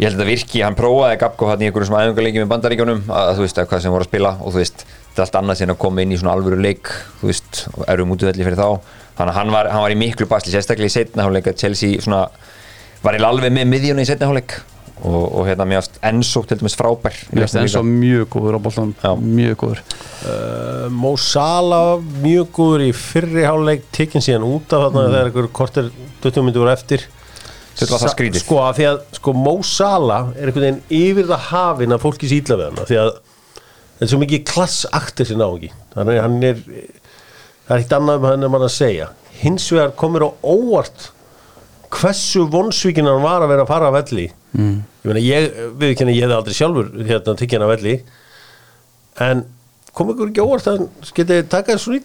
[SPEAKER 3] ég held að virki, hann prófaði Gabko hann í einhverjum sem æfingarleiki með bandaríkjónum að þú veist, eitthvað sem voru að spila og þú veist, þetta er allt annað sem að koma inn í svona alvöru leik, þú veist, og eru mútuvelli fyrir þá, þannig að hann var, hann var í miklu basli, sérstaklega í setna hálfleik að Chelsea svona, var alveg með miðjuna í setna hálfleik og, og hérna ást Enzo til dæmis frábær. Líka.
[SPEAKER 2] mjög góður á boltanum,
[SPEAKER 3] Já.
[SPEAKER 2] mjög góður.
[SPEAKER 1] Uh, Mo Salah mjög góður í fyrri háluleik tekinn síðan út af þarna þegar einhver kortir 20 minnur eftir.
[SPEAKER 3] Þetta var það
[SPEAKER 1] Sa-
[SPEAKER 3] skrítið.
[SPEAKER 1] sko, af því að sko, Mo Salah er einhvern veginn yfir það hafin að fólki sýtla við hann af því að þetta er svo mikið klassaktir sem náungi þannig að hann er það er eitt annað um hann er mann að segja. Hins vegar komur á óvart hversu vonsvíkin hann var að vera að fara að velli. Mm. ég meina ég, við kenni ég hefði aldrei sjálfur hérna að tyggja hann að velli. En kom ykkur ekki óvart að geti takað svo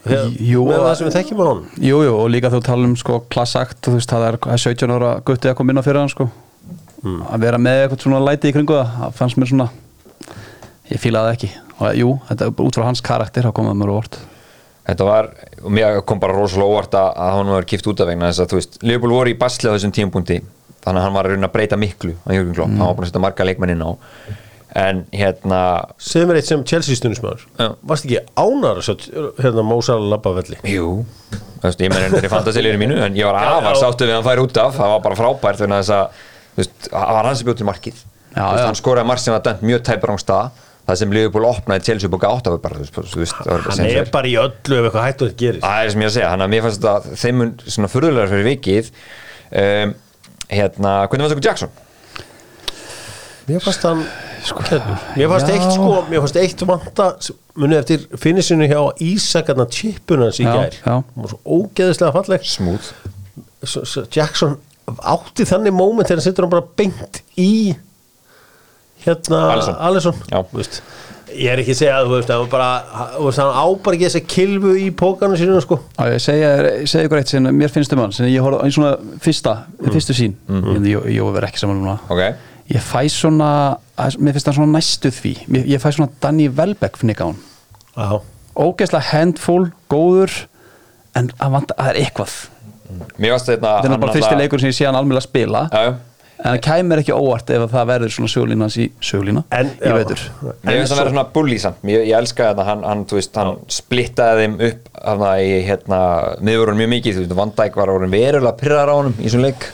[SPEAKER 1] Þegar-
[SPEAKER 2] Jú,
[SPEAKER 1] með
[SPEAKER 2] að-
[SPEAKER 1] það sem við þekkjum á hann
[SPEAKER 2] Jú, jú, og líka þú tala um sko klassakt, þú veist, það er það er 17 ára guttið að koma inn á fyrir hann sko. Að vera með eitthvað svona læti í kringu það það fannst mér svona ég fílaði það ekki. Og jú, þetta er bara út frá hans karakter þá komaði mér óvart
[SPEAKER 3] Þetta var, og mér kom bara rosalega óvart að, að hann var kipt út af vegna þess að þú veist, Liverpool voru í basli á þessum tímapunkti þannig að hann var að reyna að breyta miklu á Jörgur Klopp, hann var búin að setja marga leikmenn inn á. En hérna
[SPEAKER 1] segðu mér eitt sem Chelsea stundismæður varst ekki ánar að sjá hérna Mósala labbavelli
[SPEAKER 3] Jú, þú veist, ég menn þetta er fantasíliðinu mínu en ég var
[SPEAKER 1] já.
[SPEAKER 3] sáttu við að hann færi út af. Það var bara frábært vegna þess að þú veist, það var hans sem bjóð til markið.
[SPEAKER 2] Já,
[SPEAKER 3] Þú veist,
[SPEAKER 2] já.
[SPEAKER 3] hann skoraði mark sem var dæmt mjög tæpur án stað það sem Liverpool opnaði Chelsea upp og gátt af bara, þú veist,
[SPEAKER 1] hann
[SPEAKER 3] sem
[SPEAKER 1] er bara í öllu ef eitthvað hættu að gerist.
[SPEAKER 3] Það er sem ég að segja, hann að mér fannst þetta þeim mun svona furðulegar fyrir vikið. Um, hérna, hvernig fannst okkur Jackson?
[SPEAKER 1] mér fannst hann hérna, mér fannst
[SPEAKER 2] já.
[SPEAKER 1] eitt sko mér fannst eitt vanta munið eftir finnisinu hjá Ísakarna chipunans í
[SPEAKER 2] Já,
[SPEAKER 1] gær.
[SPEAKER 2] já.
[SPEAKER 1] Hún var svo ógeðislega falleg. Svo Jackson átti þannig moment þegar hann sittur hann bara beint í hérna
[SPEAKER 3] Alisson.
[SPEAKER 1] Alisson.
[SPEAKER 3] Já.
[SPEAKER 1] Þú veist, ég er ekki að segja að þú veist, hann var bara, þú veist, hann á bara ekki þessa kilvu í pókanu sínu sko.
[SPEAKER 2] Já, ég segja, ég ykkur eitt sem mér finnst um hann sem ég horfði á í svona fyrsta, fyrstu sín en ég, ég verð ekki saman núna.
[SPEAKER 3] Ok,
[SPEAKER 2] ég fæ svona, mér finnst hann svona næstu því. Ég, ég fæ svona Danny Welbeck fnigg á hann.
[SPEAKER 1] Já.
[SPEAKER 2] ógeðslega handful, góður en að vanta, það er eitthvað.
[SPEAKER 3] Mér varst þetta
[SPEAKER 2] þetta er bara fyrsti leikur sem ég sé hann alveg að spila.
[SPEAKER 3] Já, já.
[SPEAKER 2] En það kæmur ekki óvart ef að það verður svona sögulína hans í sögulína,
[SPEAKER 1] En-
[SPEAKER 2] ég
[SPEAKER 1] já.
[SPEAKER 2] veitur
[SPEAKER 3] Mér finnst það vera svona bully samt, ég, ég elska þetta hann, hann, þú veist, hann splittaði þeim upp hana, í hérna, miðurinn mjög mikið. Þú veist, Van Dijk var orðin verulega pyrrar á honum í þessum leik.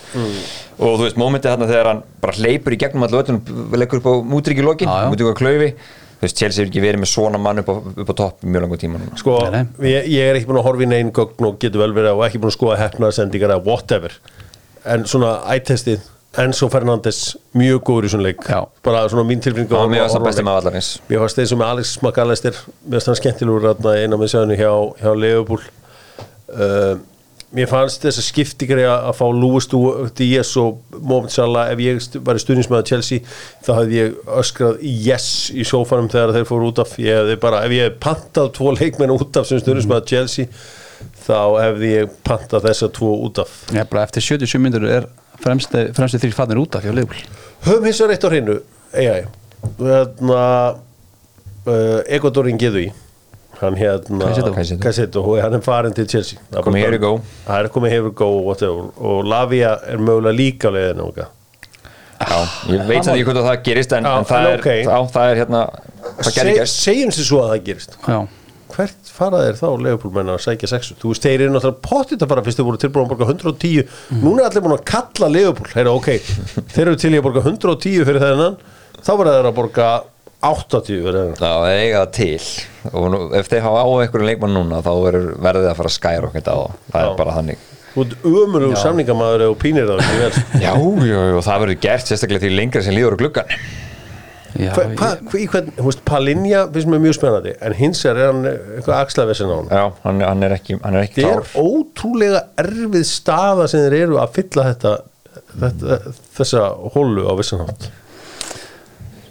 [SPEAKER 3] Og þú veist, mómentið hérna þegar hann bara hleypur í gegnum allu öllum leikur upp á mútryggi lokin, mútryggi á klaufi. Þú veist, Chelsea hefur ekki verið með svona mann upp á, upp á topp í mjög langu tíma núna.
[SPEAKER 1] Sko,
[SPEAKER 2] Nei, nei.
[SPEAKER 1] ég, ég er ekki búin að horfa í neinn gögn og getur vel verið og ekki búin að skoða hefnaðsendingar eða whatever. En svona ættestið Enzo Fernandes mjög góður í svona leik
[SPEAKER 2] Já.
[SPEAKER 1] bara svona mín tilfinning á
[SPEAKER 3] það besti
[SPEAKER 1] leik.
[SPEAKER 3] með allarins
[SPEAKER 1] Mér fannst þeir sem með Alex McAllister Mér fannst hann skemmtilegur eina með sjáðinu hjá, hjá Leopold uh, Mér fannst þess að skiptingar að, að fá Lewis Díaz og Mohamed Salah ef ég stu- væri stuðnismæður Chelsea þá hefði ég öskrað yes í sófanum þegar þeir fóru út af ég hefði bara, ef ég hefði pantað tvo leikmenn út af sem stuðnismæður Chelsea þá hefði ég pantað þessa tvo út af.
[SPEAKER 2] Bara eftir 77 myndur er fremsti þrjir fannir út af hjá Leifbúl
[SPEAKER 1] Höfum hins vegar eitt á hreinu Þarna uh, Ekodorin Geðu í. Hann hérna og hann er farin til Chelsea. Það
[SPEAKER 3] Komið we go.
[SPEAKER 1] Það er komið here we go whatever. og Lavia er mögulega líka á leiðinu okkar
[SPEAKER 3] Já, ég veit að ég hvort að það gerist en,
[SPEAKER 1] Já,
[SPEAKER 3] en það,
[SPEAKER 1] en
[SPEAKER 3] er,
[SPEAKER 1] ok.
[SPEAKER 3] á, það er hérna það
[SPEAKER 1] Se,
[SPEAKER 3] gerst
[SPEAKER 1] Segjum sér svo að það gerist.
[SPEAKER 2] Já,
[SPEAKER 1] Hvert fara þeir þá leifupólmenn að sækja sexu? Þú veist, þeir eru náttúrulega pottit að fara fyrst þeir voru tilbúin að borga 110 Núna er allir búin að kalla leifupól Þeir ok, þeir eru til í að borga 110 fyrir þennan. Þá verða þeir að borga 80 fyrir þennan.
[SPEAKER 3] Það eiga það til. Og nú, ef þeir hafa á einhverjum leikmann núna þá verður verðið að fara að skæra okkur það
[SPEAKER 1] Já.
[SPEAKER 3] er bara þannig.
[SPEAKER 1] Þú ert ömurlegu samningamæður og pínir það *laughs*
[SPEAKER 3] Já, já, já, það verður gert sérstaklega því lengra sem líður á gluggan
[SPEAKER 2] já
[SPEAKER 1] Hva, hva, hva, í hvern, þú veist, Palinja finnst mér mjög spennandi en hins er hann eitthvað axlaversin á hann
[SPEAKER 3] Já, hann, hann er ekki, hann er ekki
[SPEAKER 1] þetta er
[SPEAKER 3] klár
[SPEAKER 1] ótrúlega erfið staða sem þeir eru að fylla þetta, þetta þessa hólu á vissanátt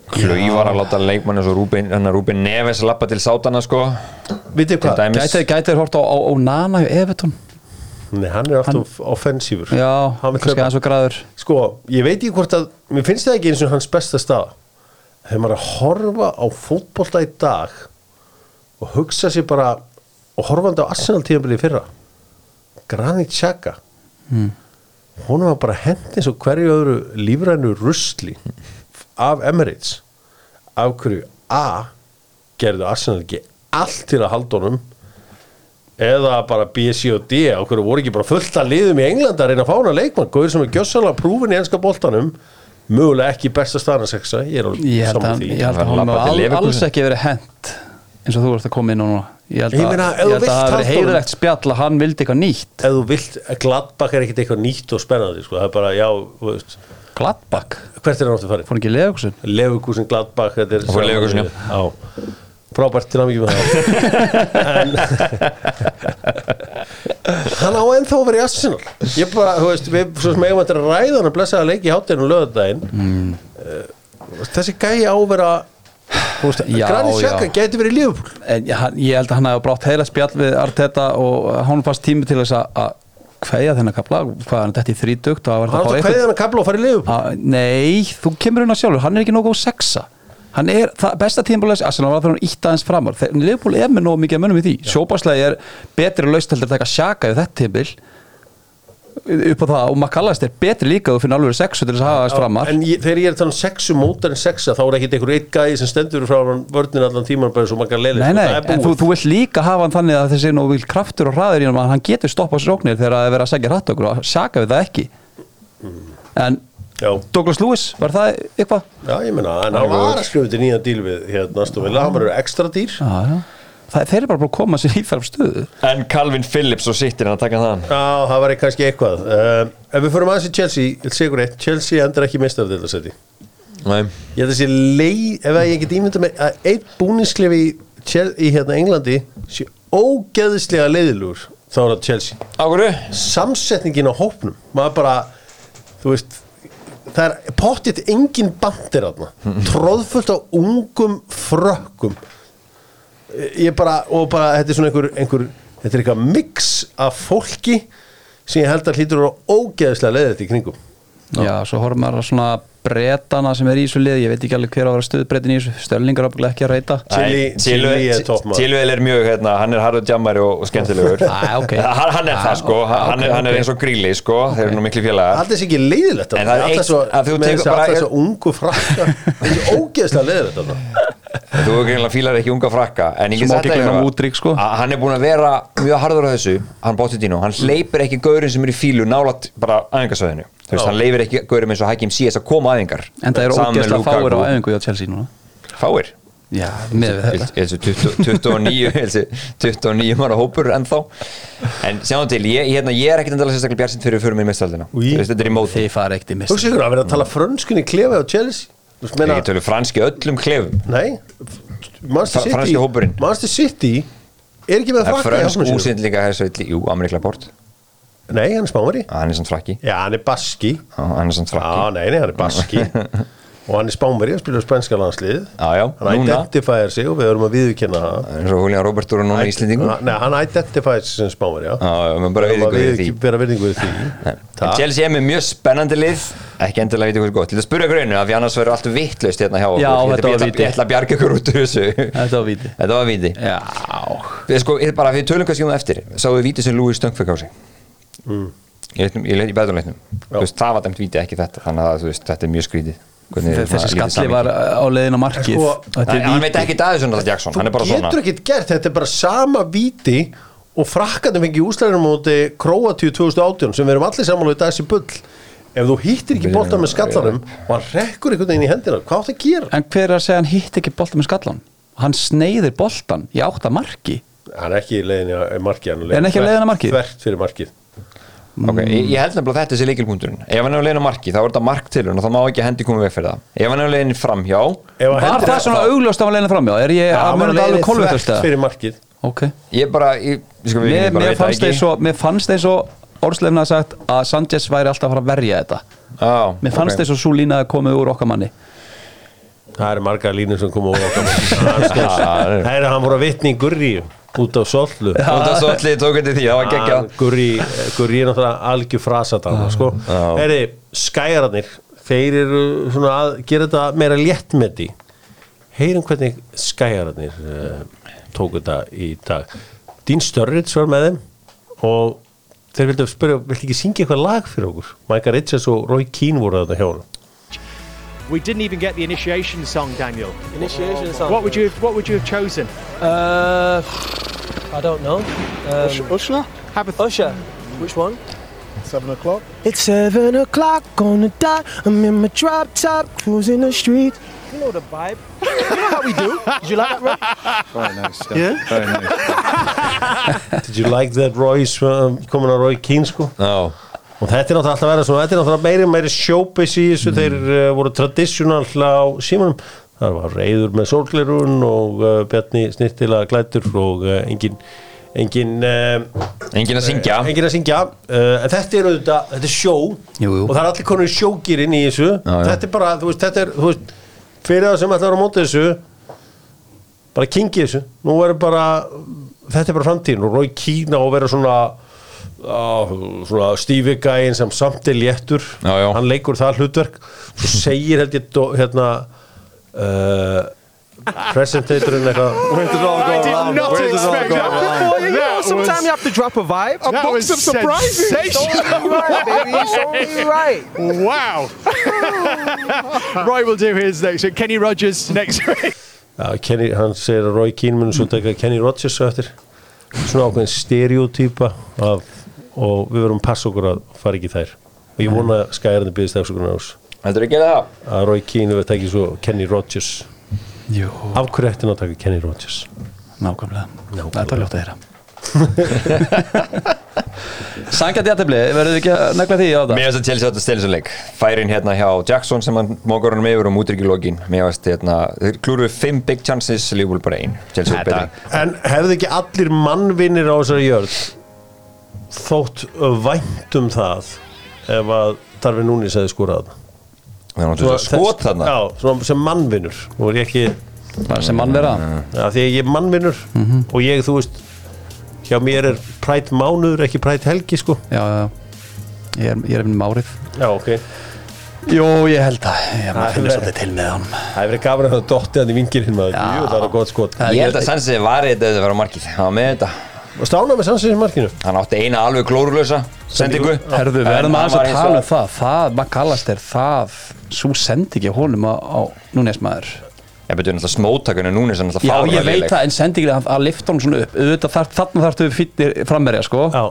[SPEAKER 3] Klauí var að láta leikmann eins og Rúbin, hann Rúbin Neves lappa til sátana sko.
[SPEAKER 1] Vitið hvað,
[SPEAKER 3] dæmis.
[SPEAKER 2] Gæti þeir hort á, á, á Nana hjá Evertón
[SPEAKER 1] Nei, hann er alltaf offensífur.
[SPEAKER 2] Já, kannski aðeins og græður.
[SPEAKER 1] Sko, ég veit ekki hvort að mér finnst það ekki eins og hans besta staða þegar maður er að horfa á fótbolta í dag og hugsa sér bara og horfandi á Arsenal tíðanbili fyrra Granit Xhaka
[SPEAKER 2] Hmm.
[SPEAKER 1] hún var bara hendi eins og hverju öðru lífrænu rusli af Emirates af hverju A gerðu Arsenal ekki allt til að halda honum eða bara B, C og D á hverju voru ekki bara fullt að liðum í Englandi að reyna að fána leikmann, góður sem er gjössalega prúfin í enska boltanum mögulega ekki besta staðan að sexa ég er alveg
[SPEAKER 2] Ég held
[SPEAKER 1] saman
[SPEAKER 2] að,
[SPEAKER 1] því
[SPEAKER 2] ég held að
[SPEAKER 3] Hann Leverkusen.
[SPEAKER 2] alls ekki verið hent eins og þú ert að koma inn á núna Ég held að, að það
[SPEAKER 1] honum-
[SPEAKER 2] heiðurlegt spjall að hann vildi eitthvað nýtt
[SPEAKER 1] ef þú vilt, Gladbach er ekkit eitthvað nýtt og spennandi sko. það er bara, já, þú veist
[SPEAKER 2] Gladbach,
[SPEAKER 1] hvert er hann áttu farið?
[SPEAKER 2] fór ekki Leifbúlsun
[SPEAKER 1] Leverkusen, Gladbach er
[SPEAKER 3] fór Leverkusen, já.
[SPEAKER 1] já frábært til að mikið með það. En *laughs* hann á ennþá að vera í Arsenal. Ég bara, þú veist, við svo sem eigum þetta að ræða hann að blessa að leiki í hátinu lögadaginn mm. þessi gæi á að vera
[SPEAKER 2] já.
[SPEAKER 1] Xhaka gæti verið í Liverpool.
[SPEAKER 2] En ég, hann- ég held að hann hefði brátt heila spjall við Arteta og hann fannst tími til þess að- að kveðja þennan kapla hvað er hann þetta í þrítugt
[SPEAKER 1] Hann kveðja hann að kabla og fara í Liverpool.
[SPEAKER 2] Að, Nei, þú kemur hérna sjálfur, hann er ekki góð sexa hann er, það, besta tímabúlega Arsenal var þegar hann ítt aðeins framar. Liverpool er með nógu mikið að munum í því. Sjópáslega er betri laust heldur að taka sjaka við þetta tímabil. Upp á það og McAllist er betri líka þú finnir alveg sexu til þess að hafa aðeins framar.
[SPEAKER 1] En ég, þegar ég er að tala um sexu mótar en sexa þá er ekkit einhver eitt gæði sem stendur frá vörnin allan tíman bara svo makar leilir
[SPEAKER 2] Nei, nei,
[SPEAKER 1] það er
[SPEAKER 2] en þú, þú vilt líka hafa hann þannig að þessi nú vil kraftur og hraður í hann að hann getur stoppað sróknir þegar það er verið að segja hratt okkur og sjaka við það ekki. En
[SPEAKER 1] Já,
[SPEAKER 2] Douglas Lewis, var það eitthvað?
[SPEAKER 1] já, ég meina, en hann var að skrifa til nýjan díl við hérna Astovilla, hann var ekstra dýr.
[SPEAKER 2] Já, já. Það, þeir eru bara búin að koma sér í færf stöðu
[SPEAKER 3] En Calvin Phillips og sittir hann að taka þann
[SPEAKER 1] Já, það var kannski eitthvað. Uh, Ef við förum aðeins í Chelsea, sigur eitt. Chelsea endur ekki mistar þetta seti.
[SPEAKER 3] Nei.
[SPEAKER 1] Ég held að sé leið, ef að ég get ímynda með að einn búningsklef í, í hérna Englandi sé ógeðislega leiðilugur þá er það Chelsea.
[SPEAKER 3] Águru
[SPEAKER 1] samsetningin á hópnum. Maður bara, þú veist það er pottitt engin bandir aðna, tróðfullt á ungum frökkum. Ég bara, og bara þetta er svona einhver, einhver þetta er eitthvað mix af fólki sem ég held að hlýtur að vera ógeðislega leiðið í kringum
[SPEAKER 2] Já, svo horfum maður að svona bretana sem er í þessu lið, ég veit ekki alveg hver á að vera stöðbretin í þessu, Störlingar ábygglega ekki að reyta.
[SPEAKER 1] Chili er
[SPEAKER 3] er mjög, hérna, hann er harður jammari og, og skemmtilegur.
[SPEAKER 2] Æ, *laughs* ok.
[SPEAKER 3] hann, hann er
[SPEAKER 2] Æ,
[SPEAKER 3] það sko,
[SPEAKER 2] ok,
[SPEAKER 3] hann, er, hann er eins og gríli sko, þeir eru nú miklu félagar.
[SPEAKER 1] Alltaf þessi ekki leiðilegt
[SPEAKER 3] En það er eitt- að þú tekur bara-
[SPEAKER 1] Alltaf þessi ungu frakka. Þetta er ógeðslega leiðilegt. *laughs*
[SPEAKER 3] þú greinlega fílar ekki unga frakka en ég get
[SPEAKER 2] Mudryk, sko.
[SPEAKER 3] að hann er búin að vera mjög harður á þessu hann bóttið dínu, hann hleypir ekki gaurin sem er í fílu nálat bara þú
[SPEAKER 1] Já.
[SPEAKER 3] hann leifir ekki gaurin eins og Hakim CS að koma aðingar
[SPEAKER 2] En það eru
[SPEAKER 3] með
[SPEAKER 2] ógeðslega fáir á
[SPEAKER 3] Lukaku.
[SPEAKER 2] æfingu hjá Chelsea núna.
[SPEAKER 3] Fáir?
[SPEAKER 2] Já, með við þetta
[SPEAKER 3] þessu 20 29 þessi 29 manna hópur ennþá. En sjáum til, ég, hérna, ég er ekkert endalega sérstaklega bjart fyrir fyrir mér mestaldina
[SPEAKER 1] Új.
[SPEAKER 3] þetta er í móti
[SPEAKER 2] Þið fara ekkert í mist
[SPEAKER 1] Hugsa ykkur að vera að tala frönskunni klefi á Chelsea. Þú meina,
[SPEAKER 3] ég tölu franski öllum klefum
[SPEAKER 1] Nei. Manchester
[SPEAKER 3] Fra-
[SPEAKER 1] City. Manchester City er ekki með frakka
[SPEAKER 3] fransk úsendlinga hersveitli, jú, Amerikla Bort
[SPEAKER 1] Nei, hann er spámari
[SPEAKER 3] hann er samt frakki.
[SPEAKER 1] Já, hann er baski
[SPEAKER 3] Já, hann er
[SPEAKER 1] Já,
[SPEAKER 3] frakki.
[SPEAKER 1] Nei, nei, hann er baski *laughs* Og hann er spámari og spilur spænska landslið
[SPEAKER 3] Já, já,
[SPEAKER 1] Hann
[SPEAKER 3] núna.
[SPEAKER 1] identifæðir sig og við erum að viðurkenna það.
[SPEAKER 3] Eins og Julian Robertur og núna Íslendingu
[SPEAKER 1] Nei, hann identifæðir sig sem spámari, já Við erum að bera virðingu við því. *laughs*
[SPEAKER 3] Chelsea er með mjög spennandi lið. Ekki endilega veit ykkur gott. Til að spyrja ykkur einu af því annars verður allt vitlaust hérna hjá okkur.
[SPEAKER 2] Já,
[SPEAKER 3] Ég
[SPEAKER 2] þetta
[SPEAKER 3] ætla- að bjarga ykkur út úr þessu.
[SPEAKER 2] Þetta var víti
[SPEAKER 3] þetta var víti
[SPEAKER 2] Já.
[SPEAKER 3] Við sko, bara við tölum kannski um það eftir. Sáu við víti sem Louis Stunk fekk á sig?
[SPEAKER 1] Mm.
[SPEAKER 3] í, leiknum- í, leit- í beðurleiknum Þú veist, það var dæmt víti ekki þetta. Þannig að þetta er mjög skrítið
[SPEAKER 2] Þessi skalli var á leiðin á markið.
[SPEAKER 1] Sko,
[SPEAKER 2] Þetta
[SPEAKER 3] Nei,
[SPEAKER 2] er
[SPEAKER 3] hann veit ekki Davíðsson alltaf Jackson, hann er bara
[SPEAKER 1] Þú
[SPEAKER 3] svona.
[SPEAKER 1] getur ekkert gert, þetta er bara sama víti og frakkarnir fengi úslæðinu móti Króatíu 2018 sem við erum allir sammála í dagsi bull. Ef þú hittir ekki boltan með skallarum og hann rekkur einhvern veginn í hendina. Hvað átt að gera?
[SPEAKER 2] En hver er að segja hann hitt ekki bolta með skallan? Hann sneiðir boltan í átta marki.
[SPEAKER 1] Hann er ekki í leiðin í markið
[SPEAKER 2] Er hann ekki á leiðinni að markið?
[SPEAKER 1] Þvert fyrir markið
[SPEAKER 3] Ok, ég, ég held nefnilega að þetta sé leikilpunkturinn Ef hann er á leiðin á marki, þá er þetta mark til hann og þá má ekki hendi koma veg fyrir það. Ef hann er á leiðin framhjá
[SPEAKER 1] hann
[SPEAKER 2] Var það svona augljóst að leiðin framjá? Er ég að
[SPEAKER 1] hann
[SPEAKER 2] þetta alveg kolvetast
[SPEAKER 1] þvert fyrir markið.
[SPEAKER 2] Ok.
[SPEAKER 3] Ég bara, ég, sko, við bara
[SPEAKER 2] mér
[SPEAKER 3] veit það
[SPEAKER 2] fannst
[SPEAKER 3] ekki.
[SPEAKER 2] Mér fannst eins og Orslefna að sagt að Sanchez væri alltaf að fara að verja þetta.
[SPEAKER 3] Já,
[SPEAKER 2] Mér fannst eins og svo lína að komið úr okkar manni.
[SPEAKER 1] Það eru margar línur sem koma *laughs* út af Sollu
[SPEAKER 3] það svo allir tók þetta því, það var geggja
[SPEAKER 1] Gurri, Gurri er náttúrulega algjör frasatan sko.
[SPEAKER 3] Já.
[SPEAKER 1] Heyri, skæjararnir þeir eru svona að gera þetta meira léttmeti. Heyrum hvernig skæjararnir uh, tóku þetta í dag. Dín Störrits var með þeim og þeir vildu spyrja, viltu ekki syngja eitthvað lag fyrir okkur? Micah Richards og Roy Keane voru þetta hjá hann
[SPEAKER 5] We didn't even get the initiation song, Daniel.
[SPEAKER 6] Initiation song.
[SPEAKER 5] What would you What would you have chosen?
[SPEAKER 6] Uh, I don't know. Um,
[SPEAKER 7] Usher,
[SPEAKER 5] Have a th-
[SPEAKER 6] Usher. Which one?
[SPEAKER 7] seven o'clock.
[SPEAKER 6] It's seven o'clock on the dot. I'm in my drop top, cruising the street. You know the vibe. *laughs* you know how we do. Did you like that, Roy?
[SPEAKER 7] Very nice.
[SPEAKER 6] Yeah.
[SPEAKER 7] Very nice. *laughs*
[SPEAKER 1] Did you like that Roy's um, komin að Roy Keane sko?
[SPEAKER 3] Já,
[SPEAKER 1] Og þetta er náttúrulega alltaf að vera svona, þetta er náttúrulega meiri meiri showbiz í þessu, þeir uh, voru traditional á símanum, það var reyður með sólglerun og uh, Bjarni snirtilega glætur og uh, engin, engin, uh,
[SPEAKER 3] engin að syngja.
[SPEAKER 1] engin að syngja, uh, en þetta er auðvitað, þetta er sjó
[SPEAKER 2] Jú, jú.
[SPEAKER 1] og það er allir konur í sjógirinn í þessu,
[SPEAKER 3] já.
[SPEAKER 1] þetta er bara, þú veist, þetta er, veist, fyrir það sem ætlar að móta þessu, bara kingi þessu. Nú er bara, þetta er bara framtíðin og Rói Kína og vera svona Stevie gæin sem samt er léttur
[SPEAKER 3] Já, já.
[SPEAKER 1] hann leikur það hlutverk svo segir held ég hérna uh, presentatorinn eitthvað *laughs*
[SPEAKER 5] I did not expect that.
[SPEAKER 6] You know, sometimes you have to drop a vibe.
[SPEAKER 5] That was sensational.
[SPEAKER 6] right, baby. It's only right.
[SPEAKER 5] Wow. *laughs* Roy will do his next week. Kenny Rogers next week.
[SPEAKER 1] Já, Kenny, hann segir að Roy Keane mun svo taka Kenny Rogers eftir svona ákveðin stereotýpa af, og við verum að passa okkur að fara ekki þær. Og ég vona að skæðarinn byggðist afsökunar ás
[SPEAKER 3] Heldur ekki það?
[SPEAKER 1] að Roy Keane verður tekið svo Kenny Rogers.
[SPEAKER 2] Jú,
[SPEAKER 1] af hverju ætti hann að taka Kenny Rogers?
[SPEAKER 2] Nákvæmlega.
[SPEAKER 1] Nákvæmlega.
[SPEAKER 2] Þetta er ljótt að heyra. *laughs* Sangjandi aðtefli, verður þið ekki að negla því á það?
[SPEAKER 3] Mér finnst að Chelsea átt að stela þessu leik. Færin hérna hjá Jackson sem hann mókur hann yfir og mútur ekki lokin. Mér finnst hérna, þeir klúruðu fimm big chances Liverpool bara ein. Chelsea er betri.
[SPEAKER 1] En hefðu ekki allir mannvinnir á þessari jörð þótt vænt um það ef að Darvin Núnis hefði
[SPEAKER 3] Það er náttúrulega skot þarna.
[SPEAKER 1] Já, sem mannvinnur og er ég ekki
[SPEAKER 2] Bara sem mann vera
[SPEAKER 1] Já, því að ég er mannvinnur og ég, þú veist hjá mér er prætt mánuður, ekki prætt helgi sko.
[SPEAKER 2] Já, já, Ég er, ég er um árið
[SPEAKER 1] Já, ok.
[SPEAKER 2] Jú, ég held að Ég er
[SPEAKER 1] Það
[SPEAKER 2] að
[SPEAKER 1] er
[SPEAKER 2] finna svolítið til með hann
[SPEAKER 1] Það hefur verið gafin að það dotti hann í vingirinn. Jú, það var gott skot.
[SPEAKER 2] Það-
[SPEAKER 3] Ég held að Sansi var þetta að vera á markið. Hann var með þetta
[SPEAKER 1] Og stána með sansins í markinu.
[SPEAKER 3] Hann átti eina alveg klórulösa sendingu.
[SPEAKER 2] Herðu, við
[SPEAKER 3] En
[SPEAKER 2] verðum aðeins að tala um það. Það, maður kallast er það Svo sendi ekki honum á, á núnesmaður
[SPEAKER 3] Ég betur náttúrulega smóttakunni núni sem
[SPEAKER 2] Já,
[SPEAKER 3] náttúrulega
[SPEAKER 2] ég veit það, en sendi ekki að, lifta honum svona upp. Auðvitað þar, Þarna þarftu við fýtnir frammerja, sko.
[SPEAKER 1] Já.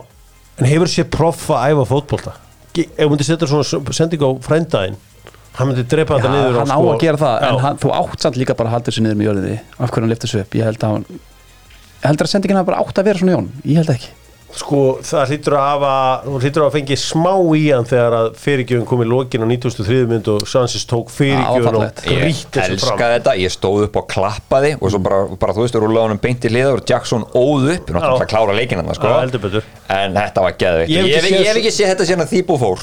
[SPEAKER 1] En hefur sér proff að æfa fótbolta? Ef hún myndi setja svona sendingu á frændaðinn Hann myndi drepa
[SPEAKER 2] Já,
[SPEAKER 1] þetta niður
[SPEAKER 2] hann á
[SPEAKER 1] sko-
[SPEAKER 2] að gera það, en
[SPEAKER 1] Já.
[SPEAKER 2] hann, þú átt samt líka bara að halda þessu niður með jörðinni. Af hverju hann lifta þessu upp, ég held að hann heldur að sendingin hafa bara átt að vera svona Jón Ég held ekki.
[SPEAKER 1] Sko, það hlýtur að hafa Hún hlýtur að fengi smá í hann Þegar að fyrirgjöfun kom í lokin á 93 mynd Og Sansis tók fyrirgjöfun og
[SPEAKER 2] fallegt.
[SPEAKER 3] Ég
[SPEAKER 1] grýtt þessu
[SPEAKER 3] elska
[SPEAKER 1] fram
[SPEAKER 3] þetta, ég stóð upp og klappaði og svo bara, bara þú veist, rúlaði honum beint í hliða og Jackson óð upp, náttúrulega að klára leikinn hann sko.
[SPEAKER 1] Já, heldur betur.
[SPEAKER 3] en þetta var geðveikt.
[SPEAKER 1] Ég hef
[SPEAKER 3] ég,
[SPEAKER 1] ekki
[SPEAKER 3] ég, ég hef ekki séð þetta síðan að Þýbú fór.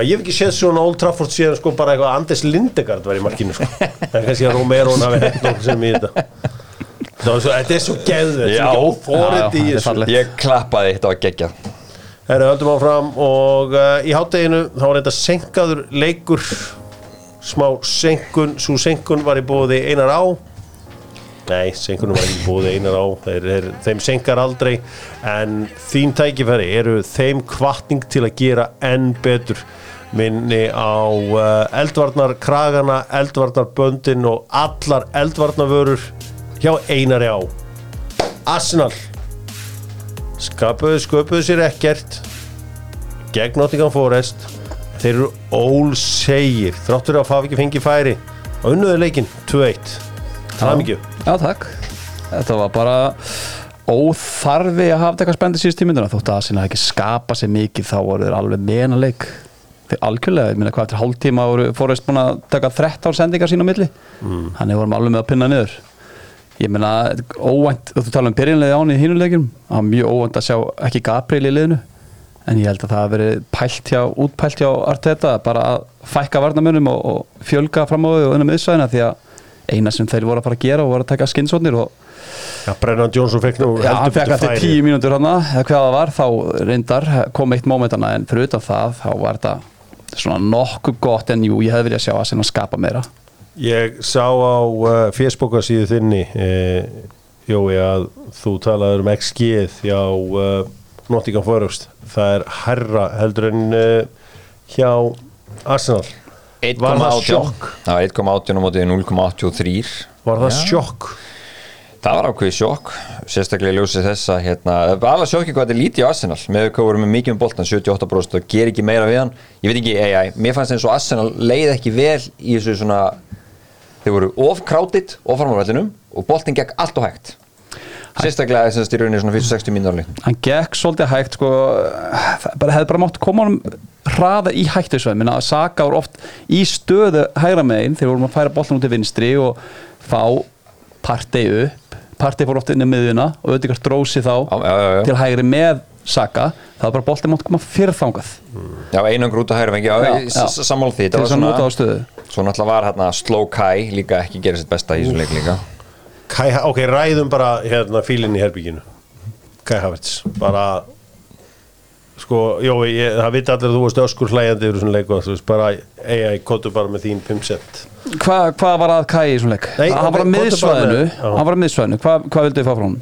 [SPEAKER 1] Ég hef ekki séð svona Old Trafford síðan sko bara eitthvað Anders Lindegard var í markinu sko þetta Það var svo, þetta er svo geðvett
[SPEAKER 3] Já.
[SPEAKER 1] fórið í þessu.
[SPEAKER 3] ég klappaði, þetta var geggjað.
[SPEAKER 1] Herru, höldum áfram og uh, í hátteginu þá var þetta senkaður leikur. Smá senkun svo senkun var í bóði einar á. Nei, senkunum var ekki í bóði einar á. Þeir, þeir, þeim senkar aldrei en þín tækifæri eru þeim kvartning til að gera enn betur. Minni á uh, eldvarnar kragana, eldvarnar böndin og allar eldvarnavörur hjá einari á. Arsenal. Skapuðu, sköpuðu sér ekkert. Gegn Nottingham Forest. Þeir eru ólsegir. Þráttur að fafa ekki fengi færi. Og unnuðu leikinn 2-1 það er mikið.
[SPEAKER 2] Já, takk. Þetta var bara óþarfi að hafa þetta eitthvað spennandi síðust tímynduna þótt að sinna ekki skapa sér mikið þá voru þeir alveg meðan leik. Þeir algjörlega, ég meina hvað eftir hálftíma voru fórist búin að taka 13 sendingar sín á milli? Mm. hann vorum alveg með að pinna niður ég meina, óvænt þú tala um byrjunlega án í hinuleikum það var mjög óvænt að sjá ekki Gabriel í liðinu. En ég held að það hafi verið pælt hjá, útpælt hjá Arteta bara að fækka varnamönum og, og fjölga fram á þau og unna miðsvæðina því að eina sem þeir voru að fara að gera og voru að taka skinnsóknir og
[SPEAKER 1] Já, Brennan Johnson fekk nú
[SPEAKER 2] já, hann fekk eftir tíu mínútur hann eða hvað það var, þá reyndar kom eitt mómentana en fyrir utan það þá var þetta svona nokkuð gott en jú, ég hefði viljað sjá að skapa meira
[SPEAKER 1] Ég sá á uh, fésbóka síðu þinni eh, Jói að þú talaður um XG hjá uh, Nottingham Forest. Það er herra heldur en uh, hjá Arsenal. Var það
[SPEAKER 3] 1,18
[SPEAKER 1] sjokk?
[SPEAKER 3] það var 1,18 á mótið 0,83
[SPEAKER 1] Var það sjokk?
[SPEAKER 3] það var ákveðið sjokk sérstaklega í ljósið þessa hérna, alveg sjokki hvað þetta er lítið á Arsenal. Með hvað voru með mikið um boltan 78% og ger ekki meira við hann. Ég veit ekki, ei, ei, mér fannst eins og Arsenal leið ekki vel í þessu svona þeir voru of krátið of framvarvellinum og boltin gekk allt og hægt. Sérstaklega þess að styrjunni svona fyrst 60 mínúrli
[SPEAKER 2] hann gekk svolítið hægt sko, bara, hefði bara mátt koma honum hraða í hættusvæð minna að Saka voru oft í stöðu hægra megin þegar vorum að færa boltan út til vinstri og fá partei upp. Partei fór oft inn í miðuna og auðvitað drósi þá
[SPEAKER 3] já, já, já.
[SPEAKER 2] til hægri með Saka það var bara boltin mátt koma fyrir þangað.
[SPEAKER 3] Já, einangur út að hæra fengi, sammála því
[SPEAKER 2] að nota á stöðu.
[SPEAKER 3] Svo náttúrulega var hérna Slow Kai líka ekki gera sitt besta í þessu leik líka.
[SPEAKER 1] Kai, Ha- ok, ræðum bara hérna fílinn í herbygginu. Kai Havertz bara sko, jó, ég, það viti allir að þú varst öskur hlæjandi yfir svona leik og þú veist bara AI, kóttu bara með þín 5 cent
[SPEAKER 2] Hvað hva var að Kai í svona leik?
[SPEAKER 1] Nei,
[SPEAKER 2] hann var
[SPEAKER 1] bara
[SPEAKER 2] miðsvæðinu. Hann var á miðsvæðinu, hvað hva vildu þið fá frá hann?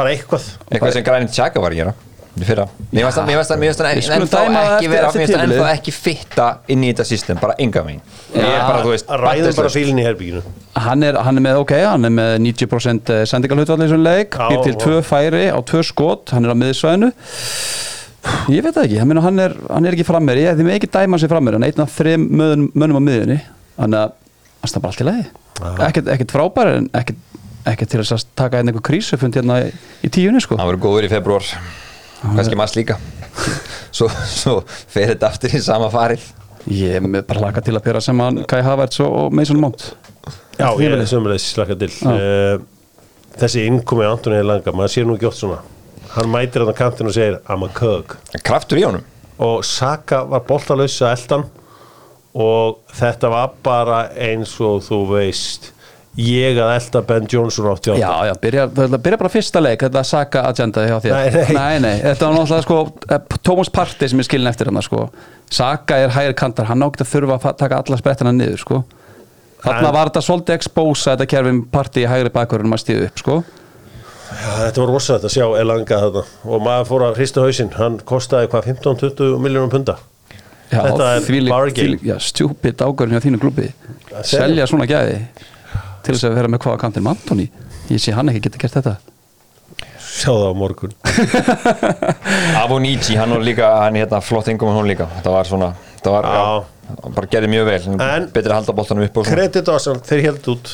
[SPEAKER 1] bara eitthvað.
[SPEAKER 3] Eitthvað sem Granit Xhaka var að gera fyrra. Mér varst það- það- það
[SPEAKER 2] skulum
[SPEAKER 3] ennþá
[SPEAKER 2] það
[SPEAKER 3] ekki vera mér varst það ennþá ekki fitta inn í þetta system bara enga megin ég er bara þú veist
[SPEAKER 1] ræðum bara
[SPEAKER 3] batterslaust.
[SPEAKER 1] fílinn í herbygginu
[SPEAKER 2] Hann er, hann er með, ok, hann er með 90% sendingalhutvalli í svona leik. Býr til tvö færi á tvö skot Hann er á miðsvæðinu. Ég veit það ekki, hann, meina, hann, er, hann er ekki frammeri Ég með ekki dæma sér frammeri Hann er einn af þreim mönnum, á miðjunni. Þannig að hann stað bara allt í lagi. Ekkert, ekkert frábær en ekkert, ekkert til þess að taka einn einhver krísufund hérna í, í tíunni sko.
[SPEAKER 3] Hann verður góður í februar kannski maður líka. Svo, svo fer þetta aftur í sama farið.
[SPEAKER 2] Ég er með bara laka til að pera sem hann Kai Havertz og, og Mason Mount.
[SPEAKER 1] Já, ég er sömulegis slaka til. Uh, þessi innkomi Antoni Langa, maður sér nú ekki oft svona. Hann mætir hann á kantinu og segir I'm a cook.
[SPEAKER 3] Kraftur í honum.
[SPEAKER 1] Og Saka var boltalaus að eldan og þetta var bara eins og þú veist ég að elda Ben Johnson átti
[SPEAKER 2] Já, já, byrja, byrja bara fyrsta leik Þetta Saka agenda hjá þér
[SPEAKER 1] Nei, nei.
[SPEAKER 2] nei, nei Þetta var náttúrulega sko eh, Thomas Partey sem er skilin eftir hann sko. Saka er hægir kantar, hann átti að þurfa að taka alla sprettina niður sko. Þarna var þetta svolítið expósa þetta kerfum Partey í hægri bakverðunum að stíðu upp sko.
[SPEAKER 1] Já, þetta var rosalegt að sjá Elanga þetta og maður fór að hrista hausinn hann kostaði hvað 15-20 miljónum punda
[SPEAKER 2] Já,
[SPEAKER 1] Þetta er bargain.
[SPEAKER 2] stjúpid ágörðin hjá þínu
[SPEAKER 1] segir
[SPEAKER 2] Selja svona gæði til þess að vera með hvaða kantinn með Antoni Ég sé hann ekki geta gert þetta.
[SPEAKER 1] Sjá það á morgun. *laughs*
[SPEAKER 3] Avonici, hann var líka hann er hérna flott ingum hún líka. Þetta var svona þetta var,
[SPEAKER 1] Já.
[SPEAKER 3] já, bara gerði mjög vel.
[SPEAKER 1] En-
[SPEAKER 3] betri að halda boltanum upp og svona.
[SPEAKER 1] Kredit á Arsenal, þeir held út.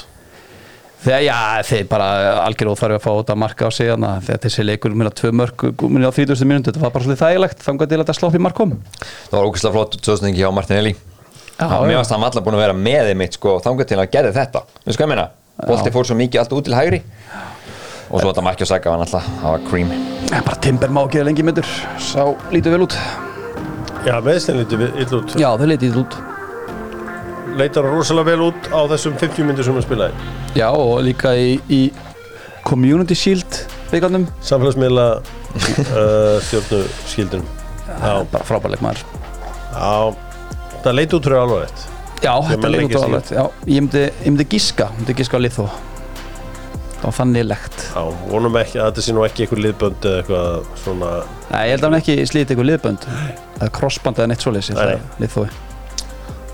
[SPEAKER 2] Þegar, já, þeir bara algjör óþarfi að fá þetta marka á sig þannig að þegar þessi leikur minna tvö mörg minna á 30. minúti, þetta var bara svolítið þægilegt þannig til að þetta slopp í markom
[SPEAKER 3] það var ógeðslega flott stöðsningi hjá Martinelli
[SPEAKER 2] Já,
[SPEAKER 3] mér
[SPEAKER 2] já.
[SPEAKER 3] varst hann allar búin að vera með þeim mitt sko, þangað til að gerði þetta. Við sko að minna, bolti fór svo mikið allt út til hægri. Og svo þetta makki og sækja var alltaf, það var cream.
[SPEAKER 2] En bara Timber má ekki lengi myndur sá lítið vel út.
[SPEAKER 1] Já, meðstin lítið ill út.
[SPEAKER 2] Já, þau lítið út.
[SPEAKER 1] Leitar rosalega vel út á þessum 50 myndir sem hann spilaði.
[SPEAKER 2] Já, og líka í, í Community Shield byggarnum
[SPEAKER 1] samfélagsmiðla *laughs* uh, stjórnu skildunum já,
[SPEAKER 2] bara frábærleik maður.
[SPEAKER 1] Já, það leit út fyrir alveg rétt
[SPEAKER 2] Já, þetta leit út
[SPEAKER 1] sig.
[SPEAKER 2] alveg Já, ég myndi, ég myndi gíska, myndi gíska á lið þó. Það var þannig legt.
[SPEAKER 1] Já, vonum ekki að þetta sé nú ekki eitthvað liðbönd eða eitthvað svona
[SPEAKER 2] Nei, ég held að hann ekki slítið eitthvað liðbönd. Eða crossband eða neitt að lið þó.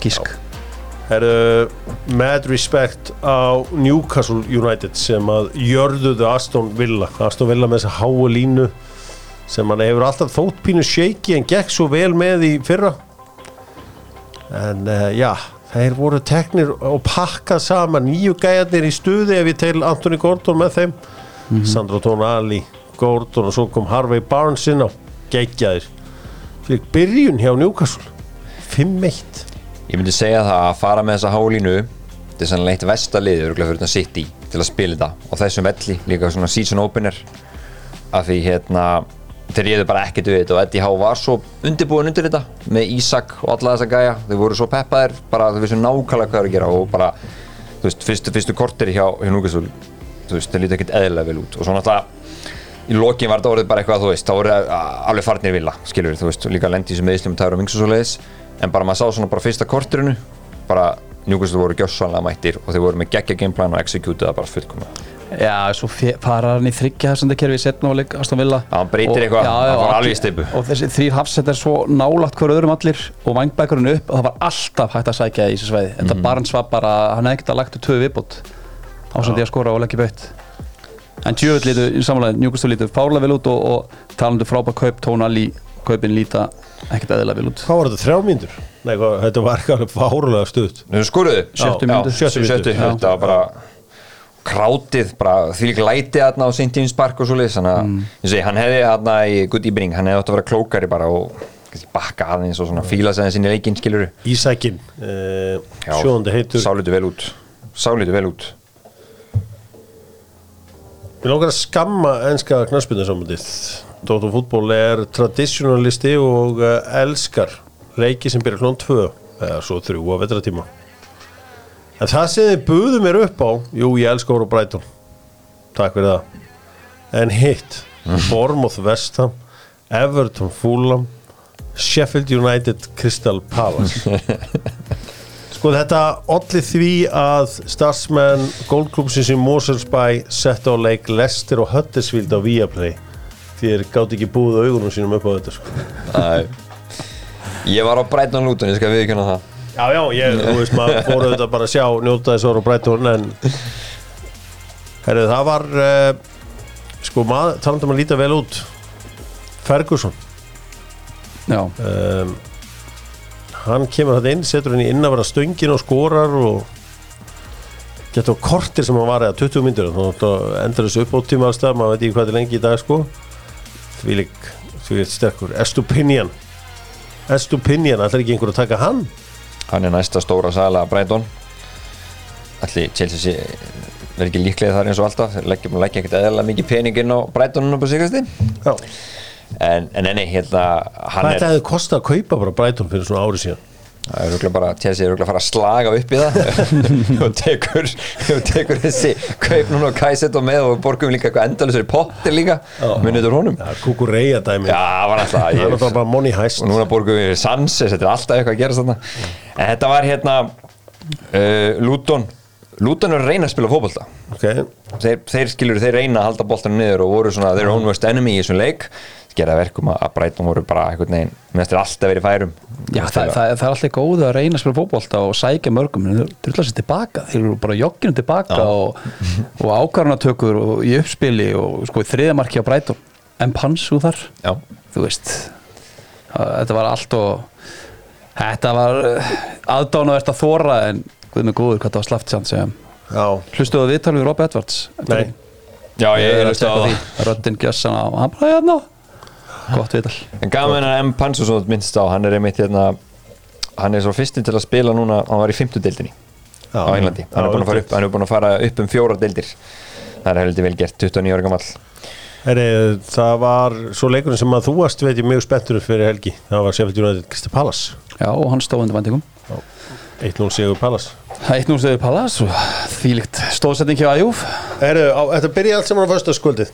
[SPEAKER 2] Gísk
[SPEAKER 1] Herru, mad respect á Newcastle United sem að jörðuðu Aston Villa. Aston Villa með þessa háu línu sem hann hefur alltaf þótt pínu shaky en gekk svo vel með í fyrra en uh, já þeir voru teknir og pakkað saman. Nýju gæjarnir í stuði ef ég til Anthony Gordon með þeim. Sandro Tonali, Gordon og svo kom Harvey Barnes inn á geggjaðir. Fyrir byrjun hjá Newcastle. 5-1
[SPEAKER 3] ég myndi segja það að fara með þessa hálínu þetta er sannlega eitt vestaliði örgulega fyrir þetta City til að spila þetta. Og þessum velli líka svona season opener. Af því hérna þeir réðu bara ekkert við þetta og Eddie Howe var svo undirbúin undir þetta með Ísak og alla þessa gæja. Þau voru svo peppaðir bara þau vissu nákvæmlega hvað er að gera og bara þú veist fyrstu, fyrstu kortir hjá, hjá Núkastul þú veist þeir líti ekkert eðlilega vel út. Og svo náttúrulega í lokin var þetta orðið bara eitthvað þú veist þá voru alveg farnir vila skilur þú veist líka lendi í þessu tæður og vings og svo leiðis en bara maður sá svona bara fyrsta kortirinu bara Newcastle voru gjössanlega mættir og þeir voru með geggja gameplan og executið það bara fullkomlega
[SPEAKER 2] Já, svo fara hann í þryggja þessandi kerfi í setna og leik Aston Villa.
[SPEAKER 3] Já, hann breytir eitthvað, hann
[SPEAKER 2] og
[SPEAKER 3] alveg í
[SPEAKER 2] allir-
[SPEAKER 3] steypu.
[SPEAKER 2] Og þessi þrýr hafsettar svo nálagt hver öðrum allir og vangbækurinn upp og það var alltaf hægt að sækja í þessu sveiði Þetta
[SPEAKER 3] Mhm.
[SPEAKER 2] Barnes var bara, hann hefði ekkert að lagt tvö viðbútt ásandi að skora og leggja beitt. En tjöfull lítu, í samanlega, njúkustu lítu fárlega vel út og, og talandu frábæð kaup tónali, kaupin líta ekkert eðlilega vel út.
[SPEAKER 1] Hvað var þetta, þrjá mínútur? Nei, hvað, þetta var fárulega stutt.
[SPEAKER 3] Nú skoruðu.
[SPEAKER 2] Sjöttu
[SPEAKER 3] Já,
[SPEAKER 2] mínútu.
[SPEAKER 3] sjöttu
[SPEAKER 1] Sjöttu
[SPEAKER 3] mínútu
[SPEAKER 1] mínútu,
[SPEAKER 3] Þetta var bara krátið, bara því líka lætið þarna á St. James Park og svo leiðis þannig að, ég segi, hann hefði þarna í good evening, hann hefði átt að vera klókari bara og kannski bakka aðeins og svona fíla sig aðeins inn í leikinn, skiluru
[SPEAKER 1] Ísækin, uh, sjóðandi heitur.
[SPEAKER 3] Sálitu vel út. Sálitu vel út.
[SPEAKER 1] Mér langar að skamma enska knarsbyrnarsamöndið Dóttu fútból er traditionalisti og uh, elskar leiki sem byrja klón 2 eða svo 3 á vetratíma En það sem þið buðu mér upp á Jú, ég elska voru Brighton. Takk fyrir það. En hitt, Bournemouth Vestham Everton Fulham Sheffield United Crystal Palace. *laughs* Sko þetta olli því að starfsmenn Goldklubsins í Moselsbæ sett á leik Leicester og Huddersfield á Viaplay. Þeir gátt ekki búið augunum sínum upp á þetta sko.
[SPEAKER 3] Æ. Ég var á Brighton Luton, ég skal viðkjöna það
[SPEAKER 1] Já, já, ég, þú veist, maður fór auðvitað bara að sjá njóta þess ára og Brighton en herru, það var uh, sko, maður, talandum að líta vel út Ferguson.
[SPEAKER 2] Já,
[SPEAKER 1] um, hann kemur þetta inn, setur henni inn að vera stöngin og skorar og getur kortir sem hann var eða 20 myndur þá endur þessu upp á tíma aðstæð maður veit ekki hvað þetta er lengi í dag sko. Því lík, því lík sterkur Estupinian Estupinian, ætlar ekki einhver að taka hann
[SPEAKER 3] Hann er næsta stóra sala Brighton Allir Chelsea verður ekki líklega þar eins og alltaf þeir leggja, leggja ekkert eðalega mikið pening inn á á sigasti
[SPEAKER 1] Já.
[SPEAKER 3] en, en enni, hérna hann
[SPEAKER 1] Hvað
[SPEAKER 3] er,
[SPEAKER 1] þetta hefði kostað að kaupa bara Brighton fyrir svona ári síðan?
[SPEAKER 3] Það er örugglega bara Chelsea er örugglega að fara að slaga upp í það. *laughs* Og tekur, og tekur þessi kaup núna á Kajsett og með og borgum líka eitthvað endalusur potti líka. Munið úr honum?
[SPEAKER 1] Já, kukureya dæmi
[SPEAKER 3] Já, það var alltaf
[SPEAKER 1] Það náttúrulega bara money heist.
[SPEAKER 3] Og núna borgum við Sanses, þetta er alltaf eitthvað að gera þarna. En þetta var hérna uh, Luton. Luton er að reyna að spila fótbolta.
[SPEAKER 1] Okay.
[SPEAKER 3] þeir, þeir skilur, þeir reyna að halda boltanum niður og voru svona their own worst enemy í þessum leik gera verkum að Brighton voru bara einhvern veginn, mér finnst þeir alltaf verið í færum.
[SPEAKER 2] Já, það, það, það er alltaf góðu að reyna að spila fótbolta og sækja mörgum en þeir drullar sér tilbaka, þeir eru bara jogginu tilbaka og, og ákvarðanatökur og í uppspili og sko í þriðamarki á Brighton. En pansu þar?
[SPEAKER 3] Já,
[SPEAKER 2] þú veist þetta var allt og þetta var aðdánavert að þóra en guð með góður hvað það var slaft samt sem
[SPEAKER 1] Já,
[SPEAKER 2] hlustuðu að viðtalið við Rob Edwards
[SPEAKER 1] nei.
[SPEAKER 3] Já ég
[SPEAKER 2] er
[SPEAKER 3] er
[SPEAKER 2] að tjekka því. Röddinn gjössan á hann bara hérna gott viðtal.
[SPEAKER 3] En gaman að M. Pansu svo minnst á, hann er einmitt hérna hann er svo fyrsti til að spila núna hann var í fimmtudeildinni
[SPEAKER 1] Já.
[SPEAKER 3] á Englandi. Hann er búin að fara upp, hann er búin að fara upp um fjóra deildir. Það er heldur vel gert, 29 ára gamall.
[SPEAKER 1] Heri, það var svo leikurinn sem að þú varst veit ég mjög spenntur fyrir helgi. Það var Sheffield United Crystal Palace.
[SPEAKER 2] Já og hann stóð undir vendingum
[SPEAKER 1] 1-0 sigur Palace.
[SPEAKER 2] Eitt nú stöðu Pallas og þvílíkt stóðsetning hjá
[SPEAKER 1] á, Þetta byrja allt saman á föstaskvöldið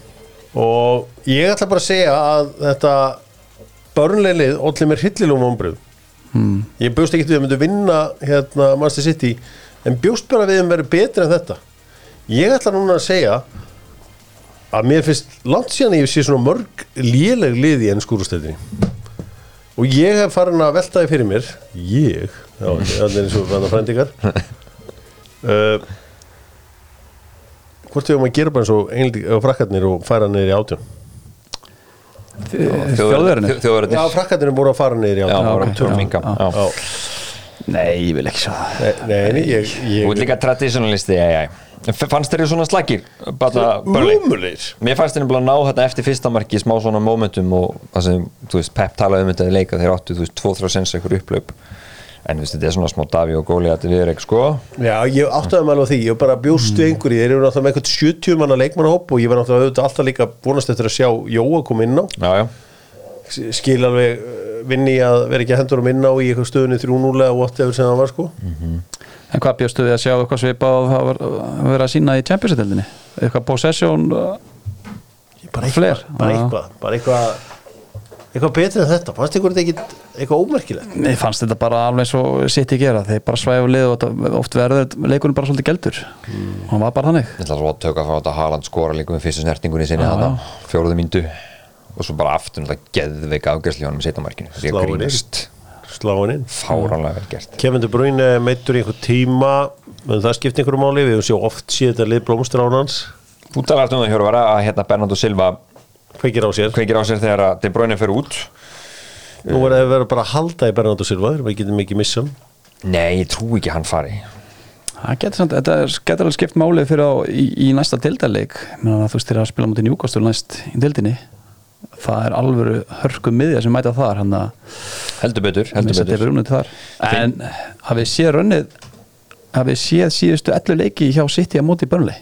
[SPEAKER 1] og ég ætla bara að segja að þetta börnleilið allir mér hryllilum ombröð hmm. ég bjóst ekki við að myndu vinna hérna Master City en bjóst bara við að vera betri en þetta. Ég ætla núna að segja að mér finnst langt síðan ég sé svona mörg léleg lið í enn skúrústættinni og ég hef farin að velta því fyrir mér ég, já, það er eins og frændingar *laughs* uh, hvort við um að gera bara eins og og frakkarnir og færa niður í átjón
[SPEAKER 2] Þjóðverðinir
[SPEAKER 1] já, frakkarnir voru að fara í
[SPEAKER 3] Já,
[SPEAKER 1] átjón.
[SPEAKER 2] Nei, ég vil ekki það.
[SPEAKER 1] Nei, nei, ég, ég,
[SPEAKER 3] Þú ert líka traditionalisti, já, já Fannst þér svona slagir? Mér fannst þér að ná þetta eftir fyrsta marki smá svona momentum og það sem, þú veist, Pep talaði um þetta í leika þeir áttu, þú veist, 2-3 sens eitthvað upplöp en veist, þetta er svona smá Daví og Góli að þetta við er ekki sko.
[SPEAKER 1] Já, ég áttaði alveg á því, ég bara bjóst við einhverju, þeir eru náttúrulega með eitthvað 70 manna leikmannahóp og ég var náttúrulega auðvitað alltaf líka vonast eftir að sjá Jóa koma inn á,
[SPEAKER 3] Já, já,
[SPEAKER 1] skil alveg uh, vinni að vera ekki að hendur um inn á í eitthvað stöðunni 3-0 eða whatever sem það var sko.
[SPEAKER 2] En hvað bjóstu við að sjá eitthvað svipa og það var að vera að sína í Champions-deldinni? Eitthvað possession uh,
[SPEAKER 1] bara eitthvað, bara eitthvað, bara eitthvað betur en þetta, fannst ykkur þetta ekki eitthvað ómerkilegt?
[SPEAKER 2] Mér fannst þetta bara alveg og sitt í gera þeir bara svæfu lið og þetta- oft verður leikunum bara svolítið geldur. Og hann var bara þannig.
[SPEAKER 3] Ég ætla að tökka frá þetta Haaland skora líka með fyrstu snertingunni sinni
[SPEAKER 2] Já,
[SPEAKER 3] þarna, fjóruðu myndu og svo bara aftur náttúrulega geðveika afgjörsli honum setna markinu, því að grínast.
[SPEAKER 1] Sláin inn.
[SPEAKER 3] Fáránlega vel gert.
[SPEAKER 1] Kevin De Bruyne meittur í einhver tíma en það skipti einhverju máli, við kveikir á sér,
[SPEAKER 3] kveikir á sér þegar að De Bruyne fer út.
[SPEAKER 1] Nú er það verið bara að halda í Bernardo Silva, þeir getum ekki missa
[SPEAKER 3] Nei, ég trú ekki að hann fari.
[SPEAKER 2] Það getur, samt, þetta er- getur alveg skipt máli fyrir á í, í næsta að þú veist þeir að spila mútið njúkastur næst í deildinni það er alvöru hörku miðja sem mæta þar hann að
[SPEAKER 3] heldur betur, heldur betur.
[SPEAKER 2] En hafið séð rönnið hafið séð síðustu 11 leiki hjá City að móti Burnley?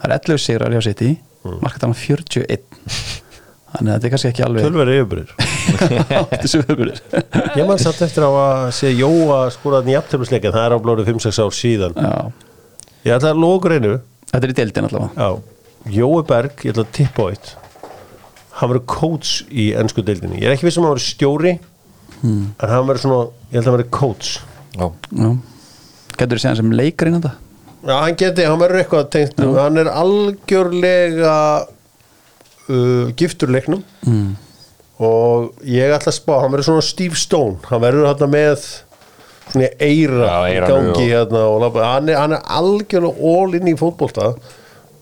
[SPEAKER 2] Það er 11 sigrar hjá City mm. markatalan 41 þannig að þetta er kannski ekki alveg
[SPEAKER 1] tölveri
[SPEAKER 2] viðbyrðir *laughs* *laughs*
[SPEAKER 1] ég mann satt eftir á að sé Jóa skoraðan í afturlusleika, það er á blóru 5-6 ár síðan.
[SPEAKER 2] Já,
[SPEAKER 1] ég ætla að lókur einu
[SPEAKER 2] þetta er í deildin allavega.
[SPEAKER 1] Já, Jói Berg, ég ætla að tippa á eitt. Hann verður coach í ennsku deildinni. Ég er ekki viss um að hann verður stjóri
[SPEAKER 2] Hmm.
[SPEAKER 1] en hann verður svona, ég held að hann verður coach.
[SPEAKER 3] Já.
[SPEAKER 2] Já. Getur þú séð hann sem leikar innan það?
[SPEAKER 1] Já, hann geti, hann verður eitthvað tengt hann er algjörlega uh, giftur leiknum.
[SPEAKER 2] Mm.
[SPEAKER 1] og ég ætla að spá, hann verður svona Steve Stone. Hann verður hérna með svona eira í gangi hérna og hann er, hann er algjörlega all in í fótbolta.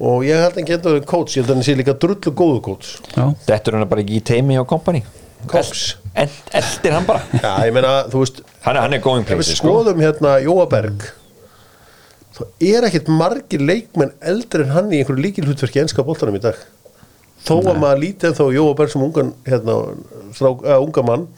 [SPEAKER 1] Og ég held að hann getur verið coach, ég held að hann sé líka drullu góðu coach.
[SPEAKER 2] Já,
[SPEAKER 3] Dettur hann bara ekki í teimi á kompani Eld, Eldir hann bara?
[SPEAKER 1] Já, ég meina, þú veist
[SPEAKER 3] Hann er, hann er
[SPEAKER 1] við
[SPEAKER 3] places sko.
[SPEAKER 1] skoðum hérna Jóa Berg þá er ekkert margir leikmenn eldri en hann í einhverju líkil hlutverki í enska boltanum í dag. Þó að maður lítið þó Jóa Berg sem ungan hérna, uh, unga mann